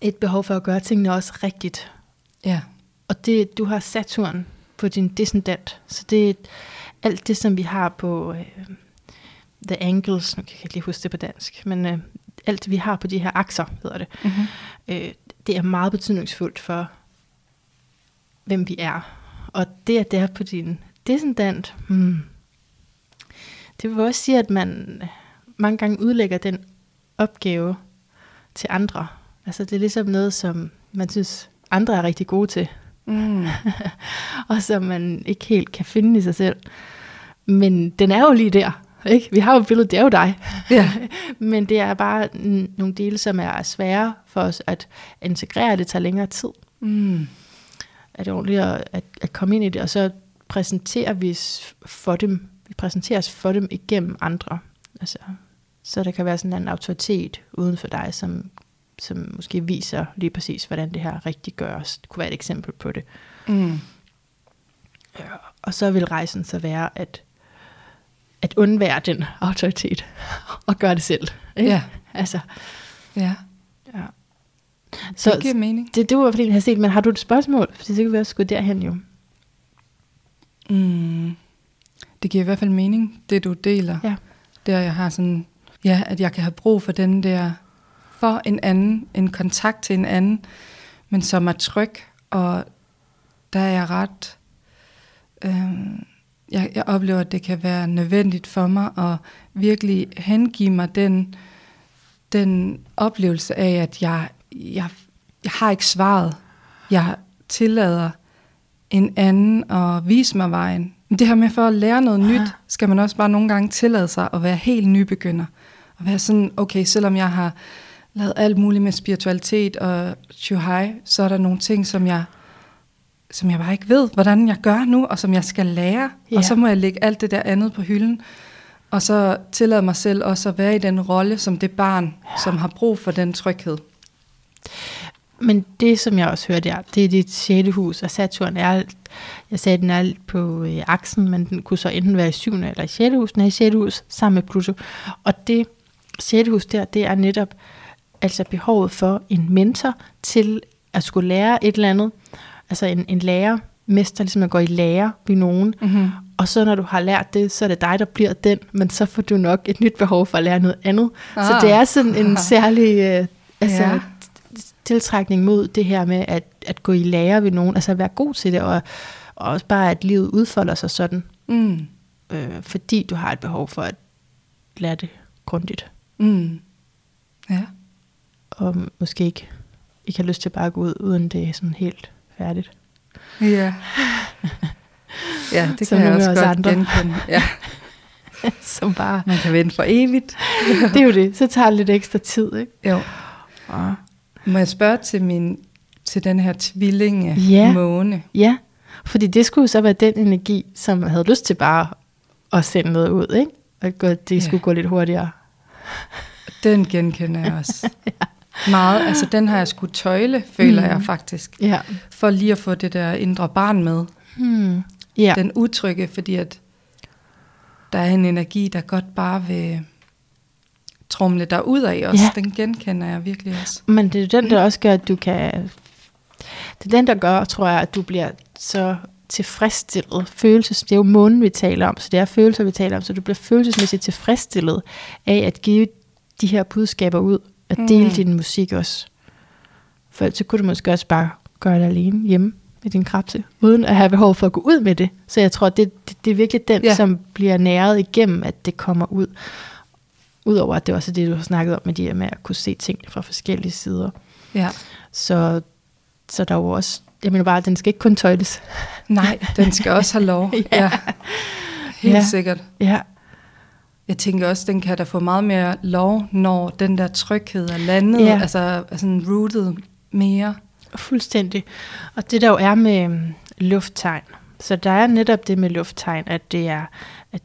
et behov for at gøre tingene også rigtigt. Ja. Og det, du har Saturn på din descendant. Så det er alt det, som vi har på øh, The Angles, nu kan jeg ikke lige huske det på dansk, men øh, alt det, vi har på de her akser, hedder det, Mm-hmm. øh, det er meget betydningsfuldt for, hvem vi er. Og det, at det er på din descendant, hmm, det vil også sige, at man mange gange udlægger den opgave til andre. Altså det er ligesom noget, som man synes, andre er rigtig gode til, Mm. og som man ikke helt kan finde i sig selv. Men den er jo lige der. Ikke? Vi har jo billedet, det er jo dig. Ja. Men det er bare nogle dele, som er svære for os at integrere. Det tager længere tid. Mm. Er det ordentligt at, at, at komme ind i det, og så præsenterer vi for dem, vi præsenterer os for dem igennem andre. Altså, så der kan være sådan en autoritet uden for dig, som, som måske viser lige præcis, hvordan det her rigtig gøres. Det kunne være et eksempel på det. Mm. Og så vil rejsen så være at, at undvære den autoritet og gøre det selv. Ikke? Ja. Altså, Ja. ja. Så, det giver mening. det, det var fordi, jeg har set, men har du et spørgsmål? Fordi så kan vi også gå derhen jo. Mm. Det giver i hvert fald mening, det du deler. Ja. Der jeg har sådan, ja, at jeg kan have brug for den der, for en anden, en kontakt til en anden, men som er tryg, og der er jeg ret, øhm, jeg, jeg oplever, at det kan være nødvendigt for mig at virkelig hengive mig den, den oplevelse af, at jeg, jeg, jeg har ikke svaret. Jeg tillader en anden at vise mig vejen. Men det her med for at lære noget Ja. nyt, skal man også bare nogle gange tillade sig at være helt nybegynder. Og være sådan, okay, selvom jeg har lavet alt muligt med spiritualitet og shuhai, så er der nogle ting, som jeg, som jeg bare ikke ved, hvordan jeg gør nu, og som jeg skal lære. Ja. Og så må jeg lægge alt det der andet på hylden. Og så tillade mig selv også at være i den rolle som det barn, ja. som har brug for den tryghed. Men det, som jeg også hørte, er, det er dit sjette hus, og Saturn er, jeg sagde, den er på øh, aksen, men den kunne så enten være i syvende eller i sjette hus. Den er i sjette hus sammen med Pluto. Og det sjette hus der, det er netop altså behovet for en mentor til at skulle lære et eller andet. Altså en, en lærer, mester, ligesom at gå i lære ved nogen. Mm-hmm. Og så når du har lært det, så er det dig, der bliver den, men så får du nok et nyt behov for at lære noget andet. Ah. Så det er sådan en særlig øh, altså, ja. tiltrækning mod det her med at, at gå i lære ved nogen, altså at være god til det, og, og også bare at livet udfolder sig sådan. Mm. Øh, fordi du har et behov for at lære det grundigt. Mm. Ja. Og måske ikke, ikke har lyst til bare at gå ud, uden det er sådan helt færdigt. Ja. Ja, det kan jeg også godt andre. genkende. Ja, Som bare, man kan vente for evigt. det er jo det, så tager det lidt ekstra tid, ikke? Jo. Og, Må jeg spørge til, min, til den her tvillinge Ja. måne? ja, fordi det skulle jo så være den energi, som havde lyst til bare at sende noget ud, ikke? Og det Ja. skulle gå lidt hurtigere. Den genkender jeg også. Meget, altså den har jeg skulle tøjle, føler Mm. jeg faktisk. Ja. For lige at få det der indre barn med. Hmm. Ja. Den utrygge, fordi at der er en energi, der godt bare vil trumle dig ud af os. Ja. Den genkender jeg virkelig også. Men det er den, der også gør, at du kan... Det er den, der gør, tror jeg, at du bliver så tilfredsstillet. Følelses, det er jo månen, vi taler om, så det er følelser, vi taler om, så du bliver følelsesmæssigt tilfredsstillet af at give de her budskaber ud, at dele Mm. din musik også. For ellers så kunne du måske også bare gøre det alene hjemme med din krabse, uden at have behov for at gå ud med det. Så jeg tror, det, det, det er virkelig den, Ja. som bliver næret igennem, at det kommer ud. Udover at det også er det, du har snakket om med de her med at kunne se ting fra forskellige sider. Ja. Så, så der er jo også, jeg mener bare, at den skal ikke kun tøjles. Nej, den skal også have lov. Ja. ja. Helt Ja. sikkert. Ja, Jeg tænker også, den kan da få meget mere lov, når den der tryghed er landet, Ja. altså sådan rooted mere. fuldstændig. Og det der jo er med øhm, lufttegn, så der er netop det med lufttegn, at det er, at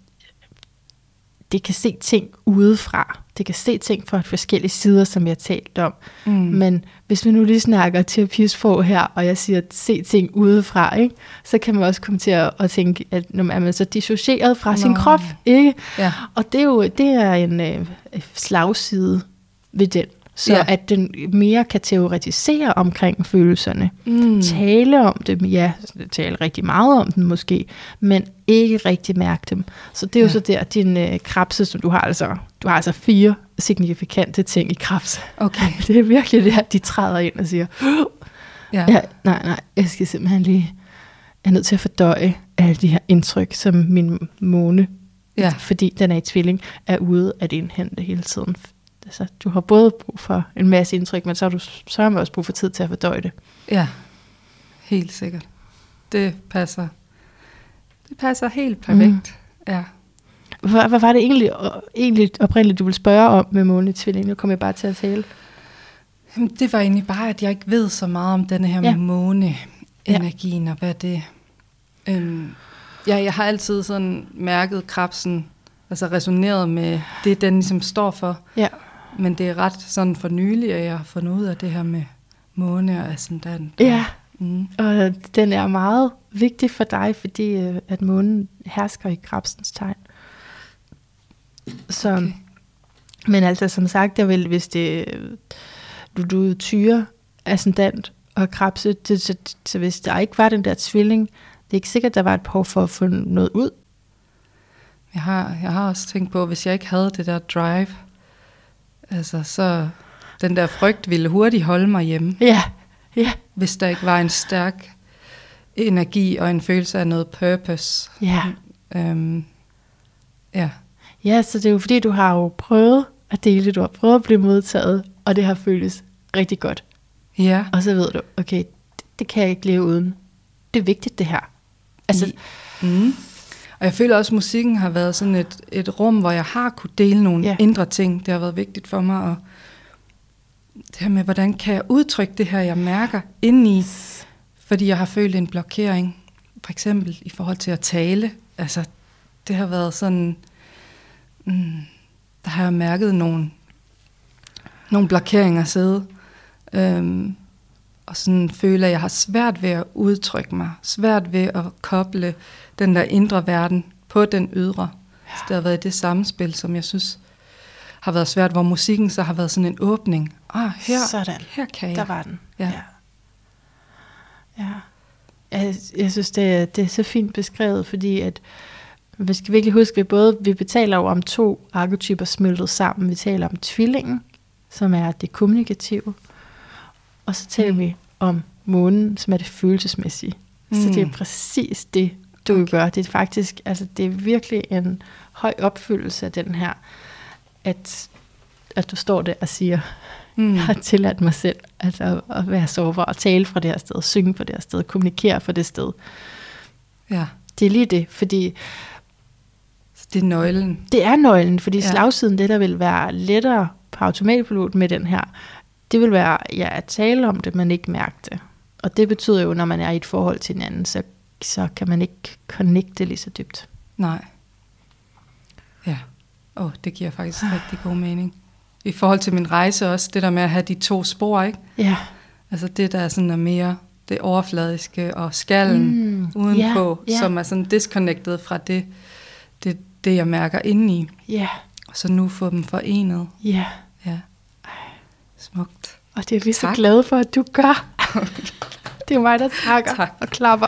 det kan se ting udefra. Det kan se ting fra forskellige sider, som jeg har talt om. Mm. Men hvis vi nu lige snakker terapisprog her, og jeg siger, se ting udefra, ikke? så kan man også komme til at, at tænke, at når er man så dissocieret fra sin Nå. krop. Ikke? Ja. Og det er jo det er en øh, slagside ved den. Så Ja. at den mere kan teoretisere omkring følelserne. Mm. Tale om dem, ja, tale rigtig meget om dem måske, men ikke rigtig mærke dem. Så det er jo Ja. så der, din øh, krabse, som du har altså, du har altså fire signifikante ting i krabse. Okay. Det er virkelig det, at de træder ind og siger, Ja. ja, nej, nej, jeg skal simpelthen lige, jeg er nødt til at fordøje alle de her indtryk, som min måne, Ja. fordi den er i tvilling, er ude at indhente hele tiden. Altså, du har både brug for en masse indtryk, men så har du man også brug for tid til at fordøje det. ja. Helt sikkert. Det passer. Det passer helt perfekt. Mm. Ja. Hvad, hvad var det egentlig, og, egentlig oprindeligt, du ville spørge om med måne i tvilling? Nu kommer jeg bare til at tale. Jamen, det var egentlig bare, at jeg ikke ved så meget om denne her ja. Ja. måne-energien, og hvad det... Øhm, ja, jeg har altid sådan mærket krabsen, altså resoneret med det, den ligesom står for. Ja. Men det er ret sådan for nylig, at jeg har fundet ud af det her med måne og ascendant. Ja, Mm. og den er meget vigtig for dig, fordi øh, at månen hersker i krabsens tegn. Så, Okay. okay. Men altså som sagt, jeg vil, hvis det, du, du tyrer ascendant og krabse, det, så, så hvis der ikke var den der tvilling, det er ikke sikkert, der var et behov for at få noget ud. Jeg, har, jeg har også tænkt på, at hvis jeg ikke havde det der drive, altså så den der frygt ville hurtigt holde mig hjemme, Ja, ja, hvis der ikke var en stærk energi og en følelse af noget purpose. ja. Øhm, ja. Ja, så det er jo fordi, du har jo prøvet at dele, du har prøvet at blive modtaget, og det har føltes rigtig godt. Ja. Og så ved du, okay, det, det kan jeg ikke leve uden. Det er vigtigt, det her. Altså, Mm. Og jeg føler også, at musikken har været sådan et, et rum, hvor jeg har kunne dele nogle. Ja. indre ting. Det har været vigtigt for mig. Og det her med, hvordan kan jeg udtrykke det her, jeg mærker indeni, fordi jeg har følt en blokering. For eksempel i forhold til at tale. Altså, det har været sådan... Mm, der har jeg mærket nogle, nogle blokeringer sidde. Øhm, og sådan føle, at jeg har svært ved at udtrykke mig, svært ved at koble den der indre verden på den ydre. Ja. Så det har været det samspil, som jeg synes har været svært, hvor musikken så har været sådan en åbning. Ah, her, Sådan. her kan jeg. Der var den. Ja. ja. ja. Jeg, jeg synes, det er, det er så fint beskrevet, fordi at vi skal virkelig huske, at vi både vi betaler jo om to arketyper smeltet sammen. Vi taler om tvillingen, som er det kommunikative, og så taler Mm. vi om månen, som er det følelsesmæssige. Mm. Så det er Mm. præcis det, du okay. gør. Det er faktisk, altså det er virkelig en høj opfyldelse af den her, at, at du står der og siger, Mm. jeg har tilladt mig selv altså, at være sårbar og tale fra det her sted, synge fra det her sted, kommunikere fra det sted. Ja, Det er lige det, fordi så det er nøglen. det er nøglen, fordi Ja. ja. slagsiden, det der vil være lettere på automatpilot med den her, det vil være ja, at tale om det, men ikke mærke det. Og det betyder jo, når man er i et forhold til hinanden, så, så kan man ikke connecte lige så dybt. Nej. Ja. Åh, oh, det giver faktisk rigtig god mening. I forhold til min rejse også, det der med at have de to spor, ikke? Ja, Altså det, der sådan er mere det overfladiske og skallen Mm, udenpå, ja, ja. som er sådan disconnected fra det, det, det, jeg mærker indeni. ja, Og så nu få dem forenet. ja. Ja. Smukt. Og det er vi så Tak. glade for, at du gør. det er mig, der takker Tak. og klapper.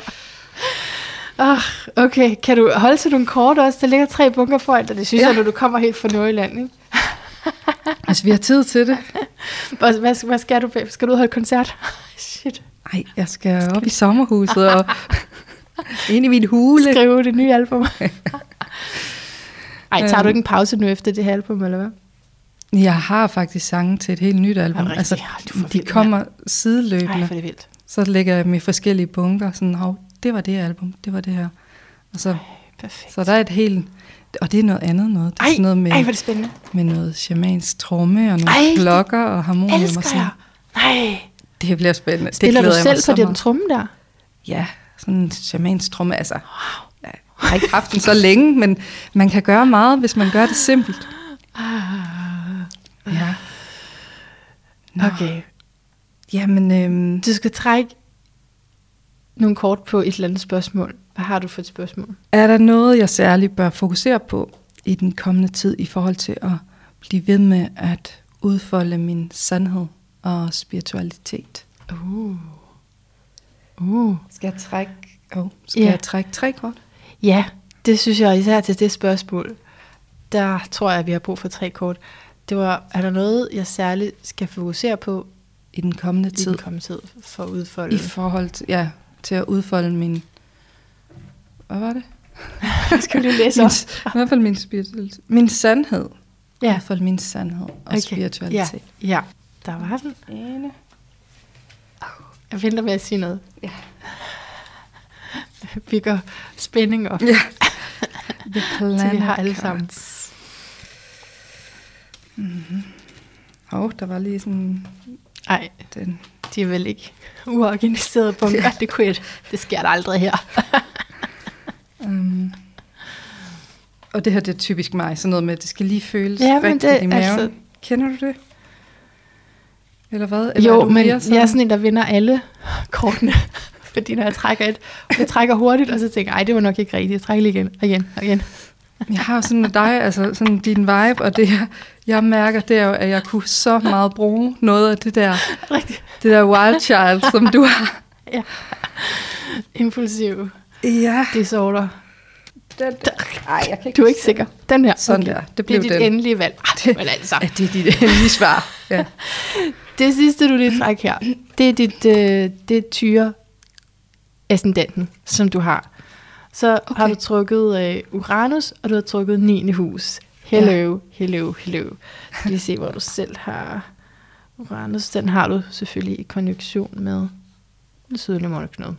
Oh, okay, kan du holde til nogle kort også? Der ligger tre bunker foran dig. Det synes ja. Jeg, når du kommer helt fra Nordjylland. Ikke? Altså, vi har tid til det. Hvad, hvad, hvad skal du? Skal du ud og holde koncert? Shit. Nej, jeg skal op i sommerhuset og ind i min hule. Skrive det nye album. Ej, tager du Øhm. ikke en pause nu efter det her album, eller hvad? Jeg har faktisk sange til et helt nyt album. Det Altså, de vild, kommer Ej, sideløbende. for det vildt. Så lægger jeg dem i forskellige bunker. Sådan, hov, det var det album, det var det her. Og så, Perfekt. så der er et helt... Og det er noget andet noget. Det er ej, sådan noget med, ej, hvor er det spændende. med noget shamansk tromme og nogle Ej, klokker og harmonium. og Elsker sådan. jeg. Nej. Det bliver spændende. Spiller det du selv på den tromme der? Ja, sådan en shamansk tromme. Altså, ja, jeg har ikke haft den så længe, men man kan gøre meget, hvis man gør det simpelt. Ja. Nå. Okay. Jamen, øhm, Du skal trække nogle kort på et eller andet spørgsmål. Hvad har du for et spørgsmål? er der noget, jeg særligt bør fokusere på i den kommende tid i forhold til at blive ved med at udfolde min sandhed og spiritualitet? Uh. Uh. Skal jeg trække, oh, skal Ja. jeg trække tre kort? Ja, det synes jeg især til det spørgsmål. Der tror jeg, at vi har brug for tre kort. Det var, er der noget, jeg særligt skal fokusere på I den kommende i tid. den kommende tid for at udfolde? I forhold til, ja, til at udfolde min... Hvad var det? Jeg skal lige læse Min. I hvert fald min spiritualitet. Min sandhed. I Ja. hvert fald min sandhed og okay. spiritualitet. Ja, ja, der var den. Ene. Jeg venter med at sige noget. Ja. Jeg bygger spænding op, Ja. The så vi har alle sammen. Mhm. Åh, oh, der var lige sådan Nej, den. de er vel ikke uorganiserede bunker. Ja. Det, kunne jeg, det sker der aldrig her. Um, og det her, det er typisk mig. Sådan noget med, at det skal lige føles Ja, rigtigt det- i maven. altså- Kender du det? Eller hvad? Eller er jo, men mere jeg er sådan en, der vinder alle kortene. Fordi når jeg trækker et, jeg trækker hurtigt, og så tænker jeg, ej, det var nok ikke rigtigt. Jeg trækker lige igen, og igen, og igen. Jeg har sådan med dig, altså sådan din vibe, og det jeg, jeg mærker, det er jo, at jeg kunne så meget bruge noget af det der, det der wild child, som du har. Ja. Impulsiv Ja. disorder. Den, ej, jeg kan ikke Du er ikke sikker. Den her. Sådan der. Det Det blev er dit den. endelige valg. Det- Men altså, Ja, det er dit endelige svar. Ja. det sidste, du lige trækker her, det er dit øh, det er tyre ascendenten, som du har. Så okay. har du trukket øh, Uranus, og du har trukket 9. hus. Hello, hello, hello. Skal lige se, hvor du selv har Uranus. Den har du selvfølgelig i konjunktion med den sydlige måneknude.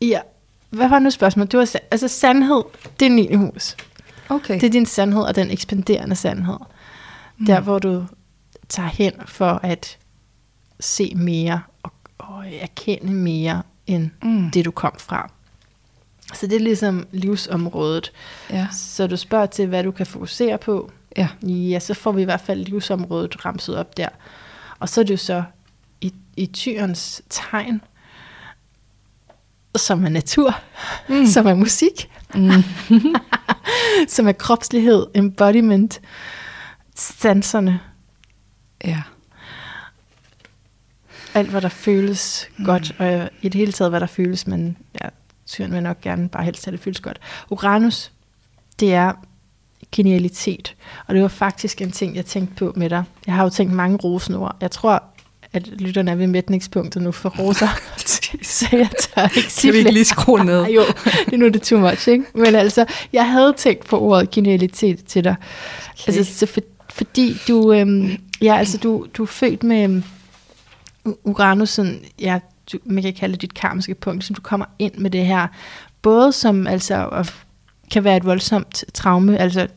Ja, hvad var nu spørgsmålet? Du sa- altså sandhed, det er 9. hus. Okay. Det er din sandhed og den ekspanderende sandhed. Mm. Der, hvor du tager hen for at se mere og, og erkende mere end Mm. det, du kom fra. Så det er ligesom livsområdet. Ja. Så du spørger til, hvad du kan fokusere på. Ja. Ja, så får vi i hvert fald livsområdet ramset op der. Og så er det jo så i, i tyrens tegn, som er natur, mm. som er musik, mm. som er kropslighed, embodiment, sanserne. Ja. Alt, hvad der føles mm. godt, og i det hele taget, hvad der føles, men ja, tyren vil nok gerne bare helst have det føles godt. Uranus, det er genialitet, og det var faktisk en ting, jeg tænkte på med dig. Jeg har jo tænkt mange rosende ord. Jeg tror, at lytterne er ved mætningspunktet nu for roser, så jeg tør ikke sige vi ikke lige skrue ned? jo, det er nu det too much, ikke? Men altså, jeg havde tænkt på ordet genialitet til dig. Okay. Altså, så for, fordi du, øhm, ja, altså, du, du er født med øhm, Uranus, sådan, ja, du, man kan kalde det dit karmiske punkt, som du kommer ind med det her, både som altså kan være et voldsomt traume, altså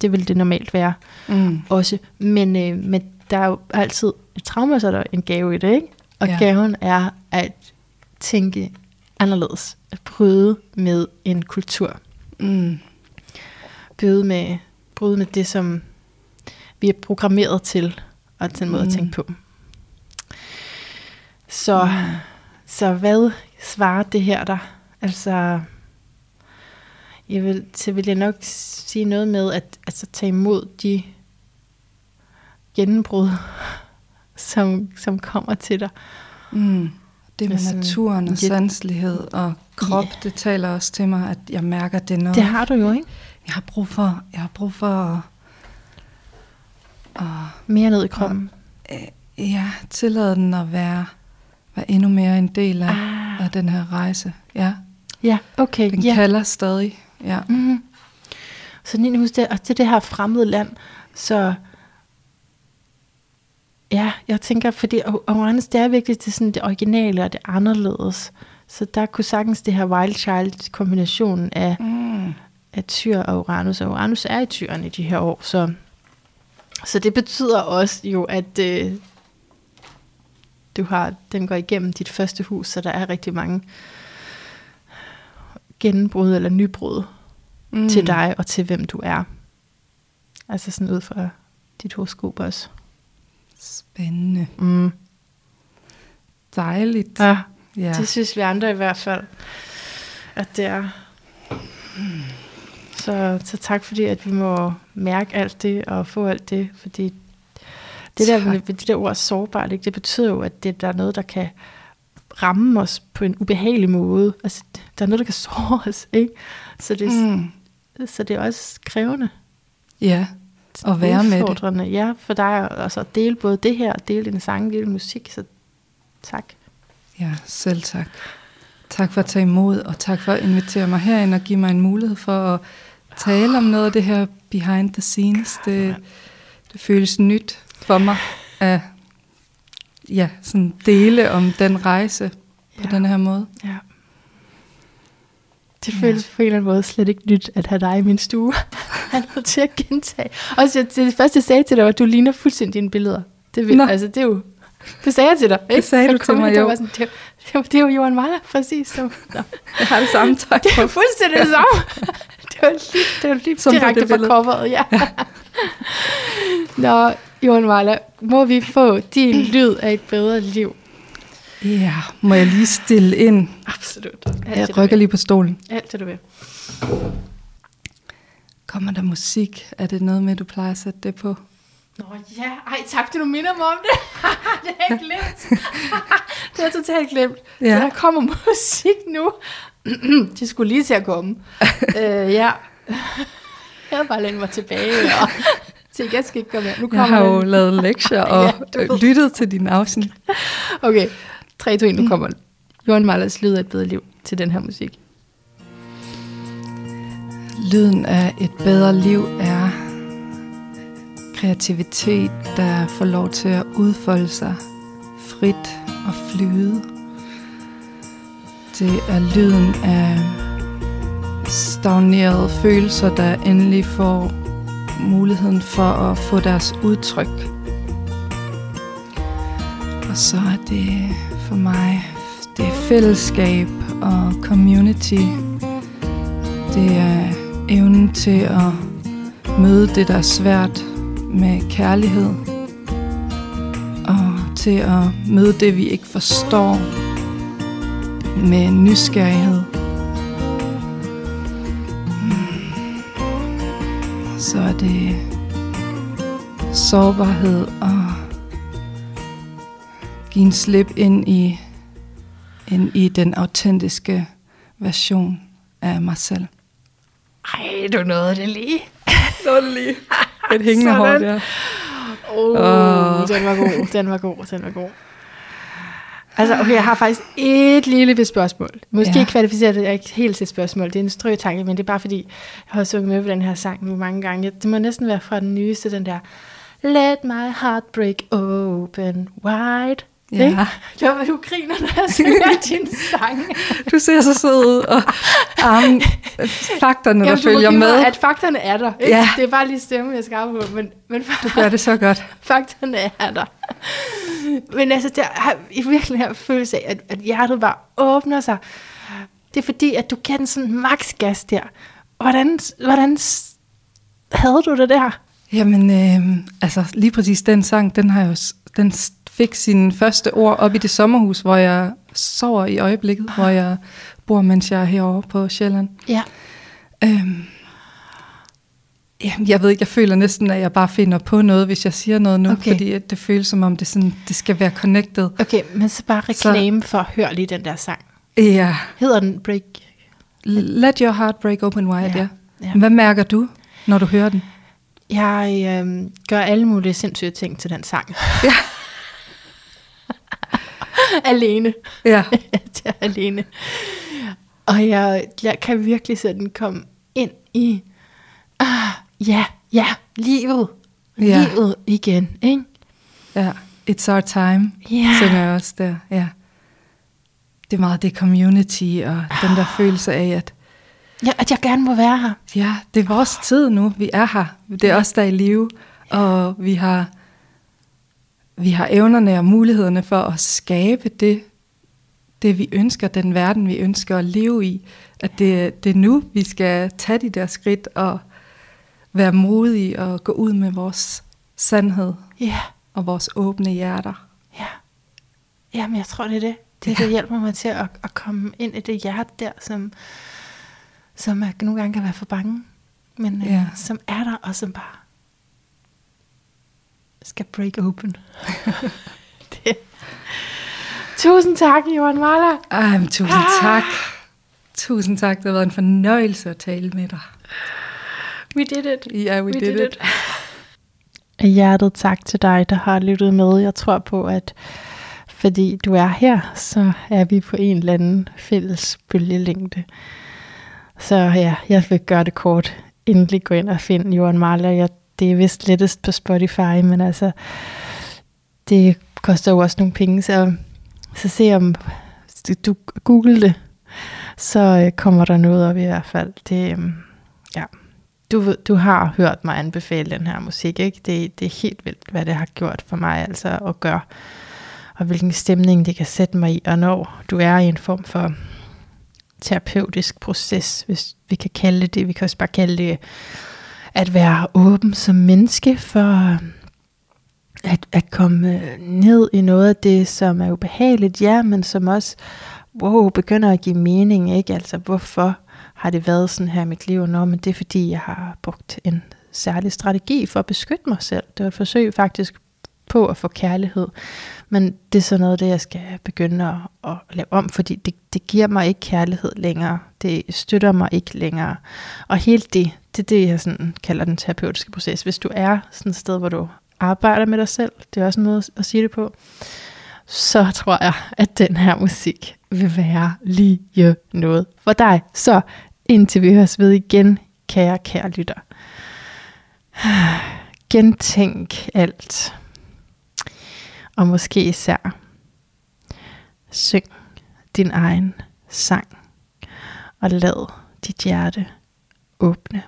det vil det normalt være mm. også, men, øh, men der er jo altid et traume, så er der en gave i det, ikke? Og ja. gaven er at tænke anderledes, at bryde med en kultur. Mm. Bryde med, bryde med det, som vi er programmeret til, og den måde mm. at tænke på. Så, mm. Så hvad svarer det her der? Altså, jeg vil, så vil jeg nok sige noget med at altså, tage imod de gennembrud, som, som kommer til dig. Mm. Det med altså, naturen og sanselighed og krop, yeah. det taler også til mig, at jeg mærker, det noget. Det har du jo, ikke? Jeg har brug for, jeg har brug for at, at mere ned i kroppen. At, øh, ja, tillade den at være, være endnu mere en del af, ah. af den her rejse. Ja, ja okay. Den ja. kalder stadig. Ja. Mm-hmm. Så Nina, husk det, og til det her fremmede land, så ja, jeg tænker, fordi Uranus, det er virkelig det, sådan det originale og det anderledes. Så der kunne sagtens det her Wild Child kombination af, mm. af Tyr og Uranus, og Uranus er i Tyren i de her år, så, så det betyder også jo, at øh, du har, den går igennem dit første hus, så der er rigtig mange gennembrud eller nybrud mm. til dig og til hvem du er. Altså sådan ud fra dit horoskop også. Spændende. Mm. Dejligt. Ja, ja, det synes vi andre i hvert fald, at det er. Så, så tak fordi, at vi må mærke alt det og få alt det, fordi det tak. der, det der ord sårbart, ikke, det betyder jo, at det, der er noget, der kan ramme os på en ubehagelig måde. Altså, der er noget, der kan såre os, ikke? Så det, mm. så det er også krævende. Ja, at være med det. Ja, for dig altså, at dele både det her, og dele din sang, dele musik, så tak. Ja, selv tak. Tak for at tage imod, og tak for at invitere mig herind og give mig en mulighed for at tale om noget af det her behind the scenes. Det, det føles nyt for mig at ja, sådan dele om den rejse på ja. den her måde. Ja. Det føles ja. på en eller anden måde slet ikke nyt at have dig i min stue. Han er til at gentage. Og så det første, jeg sagde til dig, var, at du ligner fuldstændig dine billeder. Det, vil, altså, det er jo... Det sagde jeg til dig. Ikke? Det sagde du til mig, jo. Sådan, det, det, det er jo Johan Maller, præcis. Så, jeg har det samme tøj Det er fuldstændig det samme. det var lige, det var lige Som direkte fra coveret, ja. ja. Nå, Johan Maller, må vi få din lyd af et bedre liv? Ja, må jeg lige stille ind? Absolut. Alt jeg rykker lige på stolen. Alt det du vil. Kommer der musik? Er det noget med, du plejer at sætte det på? Nå ja, ej tak, du minder mig om det. det har jeg glemt. det har totalt glemt. Ja. Så der kommer musik nu. det skulle lige til at komme. øh, ja. Jeg havde bare lænet mig tilbage og tænkte, jeg skal ikke komme her. Nu kommer jeg har jo lavet lektier og ja, lyttet til din afsnit. Okay, 3, 2, 1, nu kommer Jørgen Mallers Lyd af et bedre liv til den her musik. Lyden af et bedre liv er kreativitet, der får lov til at udfolde sig frit og flyde. Det er lyden af stagnerede følelser, der endelig får muligheden for at få deres udtryk. Og så er det for mig, det er fællesskab og community. Det er evnen til at møde det, der er svært med kærlighed og til at møde det, vi ikke forstår, med nysgerrighed. Så er det sårbarhed og give en slip ind i, ind i den autentiske version af mig selv. Ej, du nåede det lige. Nåede det lige. Et hængende hår der. Oh, Åh. Den var god, den var god, den var god. Altså, okay, jeg har faktisk et lille spørgsmål. Måske Ja. kvalificeret det ikke helt til spørgsmål. Det er en strøtanke, men det er bare fordi, jeg har sunget med på den her sang nu mange gange. Det må næsten være fra den nyeste, den der Let my heart break open wide. Ja. Ikke? Jeg var, du griner, når jeg synger din sang. Du ser så sød ud, og armen, fakterne, der Jamen, må følger med. at fakterne er der. Ikke? Ja. Det er bare lige stemme, jeg skal på. Men, men Du gør det så godt. fakterne er der. Men altså, der har i virkelig her følelse af, at, at hjertet bare åbner sig. Det er fordi, at du giver den sådan max gas der. Hvordan, hvordan havde du det der? Jamen, øh, altså lige præcis den sang, den har jeg jo, den fik sine første ord op i det sommerhus, hvor jeg sover i øjeblikket, hvor jeg bor, mens jeg er herovre på Sjælland. Ja. Øhm, jamen, jeg ved ikke, jeg føler næsten, at jeg bare finder på noget, hvis jeg siger noget nu, Okay. fordi det føles som om, det, sådan, det skal være connected. Okay, men så bare reklame for at høre lige den der sang. Ja, Hedder den Break? let your heart break open wide, ja. Ja, ja. Hvad mærker du, når du hører den? Jeg øhm, gør alle mulige sindssyge ting til den sang. Ja. alene. Ja, er alene. Og jeg, jeg kan virkelig sådan komme ind i, ja, ja, livet. Ja. Livet igen, ikke? ja. It's our time, Ja. synger jeg også der. Ja. Det er meget det community, og den der følelse af, at ja. At jeg gerne må være her. ja, det er vores tid nu, vi er her. Det er os, der er i live, og vi har, vi har evnerne og mulighederne for at skabe det, det vi ønsker, den verden, vi ønsker at leve i. At det, det er nu, vi skal tage de der skridt og være modige og gå ud med vores sandhed Ja, og vores åbne hjerter. ja. Jamen, jeg tror, det er det. Det, Ja. det hjælper mig til at, at komme ind i det hjerte der, som, som jeg nogle gange kan være for bange. Men øh, Ja. som er der, og som bare skal break open. det. Tusind tak, Johan Marla. Ej, tusind tak. Tusind tak. Det har været en fornøjelse at tale med dig. We did it. Ja, we, did, it. Af hjertet tak til dig, der har lyttet med. Jeg tror på, at fordi du er her, så er vi på en eller anden fælles bølgelængde. Så ja, jeg vil gøre det kort. Endelig gå ind og finde Johan Marler. Jeg, det er vist lettest på Spotify, men altså, det koster jo også nogle penge, så, så se om du- du google det, så øh, kommer der noget op i hvert fald. Det, øhm, ja, du, du har hørt mig anbefale den her musik, ikke? Det, det er helt vildt, hvad det har gjort for mig altså at gøre, og hvilken stemning det kan sætte mig i, og når du er i en form for terapeutisk proces, hvis vi kan kalde det det, vi kan også bare kalde det at være åben som menneske for øh, at, at komme øh, ned i noget af det, som er ubehageligt, ja, men som også wow, begynder at give mening, ikke? Altså, hvorfor har det været sådan her i mit liv? Nå, men det er fordi, jeg har brugt en særlig strategi for at beskytte mig selv. Det var et forsøg faktisk på at få kærlighed. Men det er sådan noget, det jeg skal begynde at, at lave om, fordi det, det giver mig ikke kærlighed længere. Det støtter mig ikke længere. Og helt det, det er det, jeg sådan kalder den terapeutiske proces. Hvis du er sådan et sted, hvor du arbejder med dig selv, det er også en måde at sige det på, så tror jeg, at den her musik vil være lige noget for dig. Så indtil vi høres ved igen, kære, kære lytter. Gentænk alt. Og måske især syng din egen sang. Og lad dit hjerte åbne.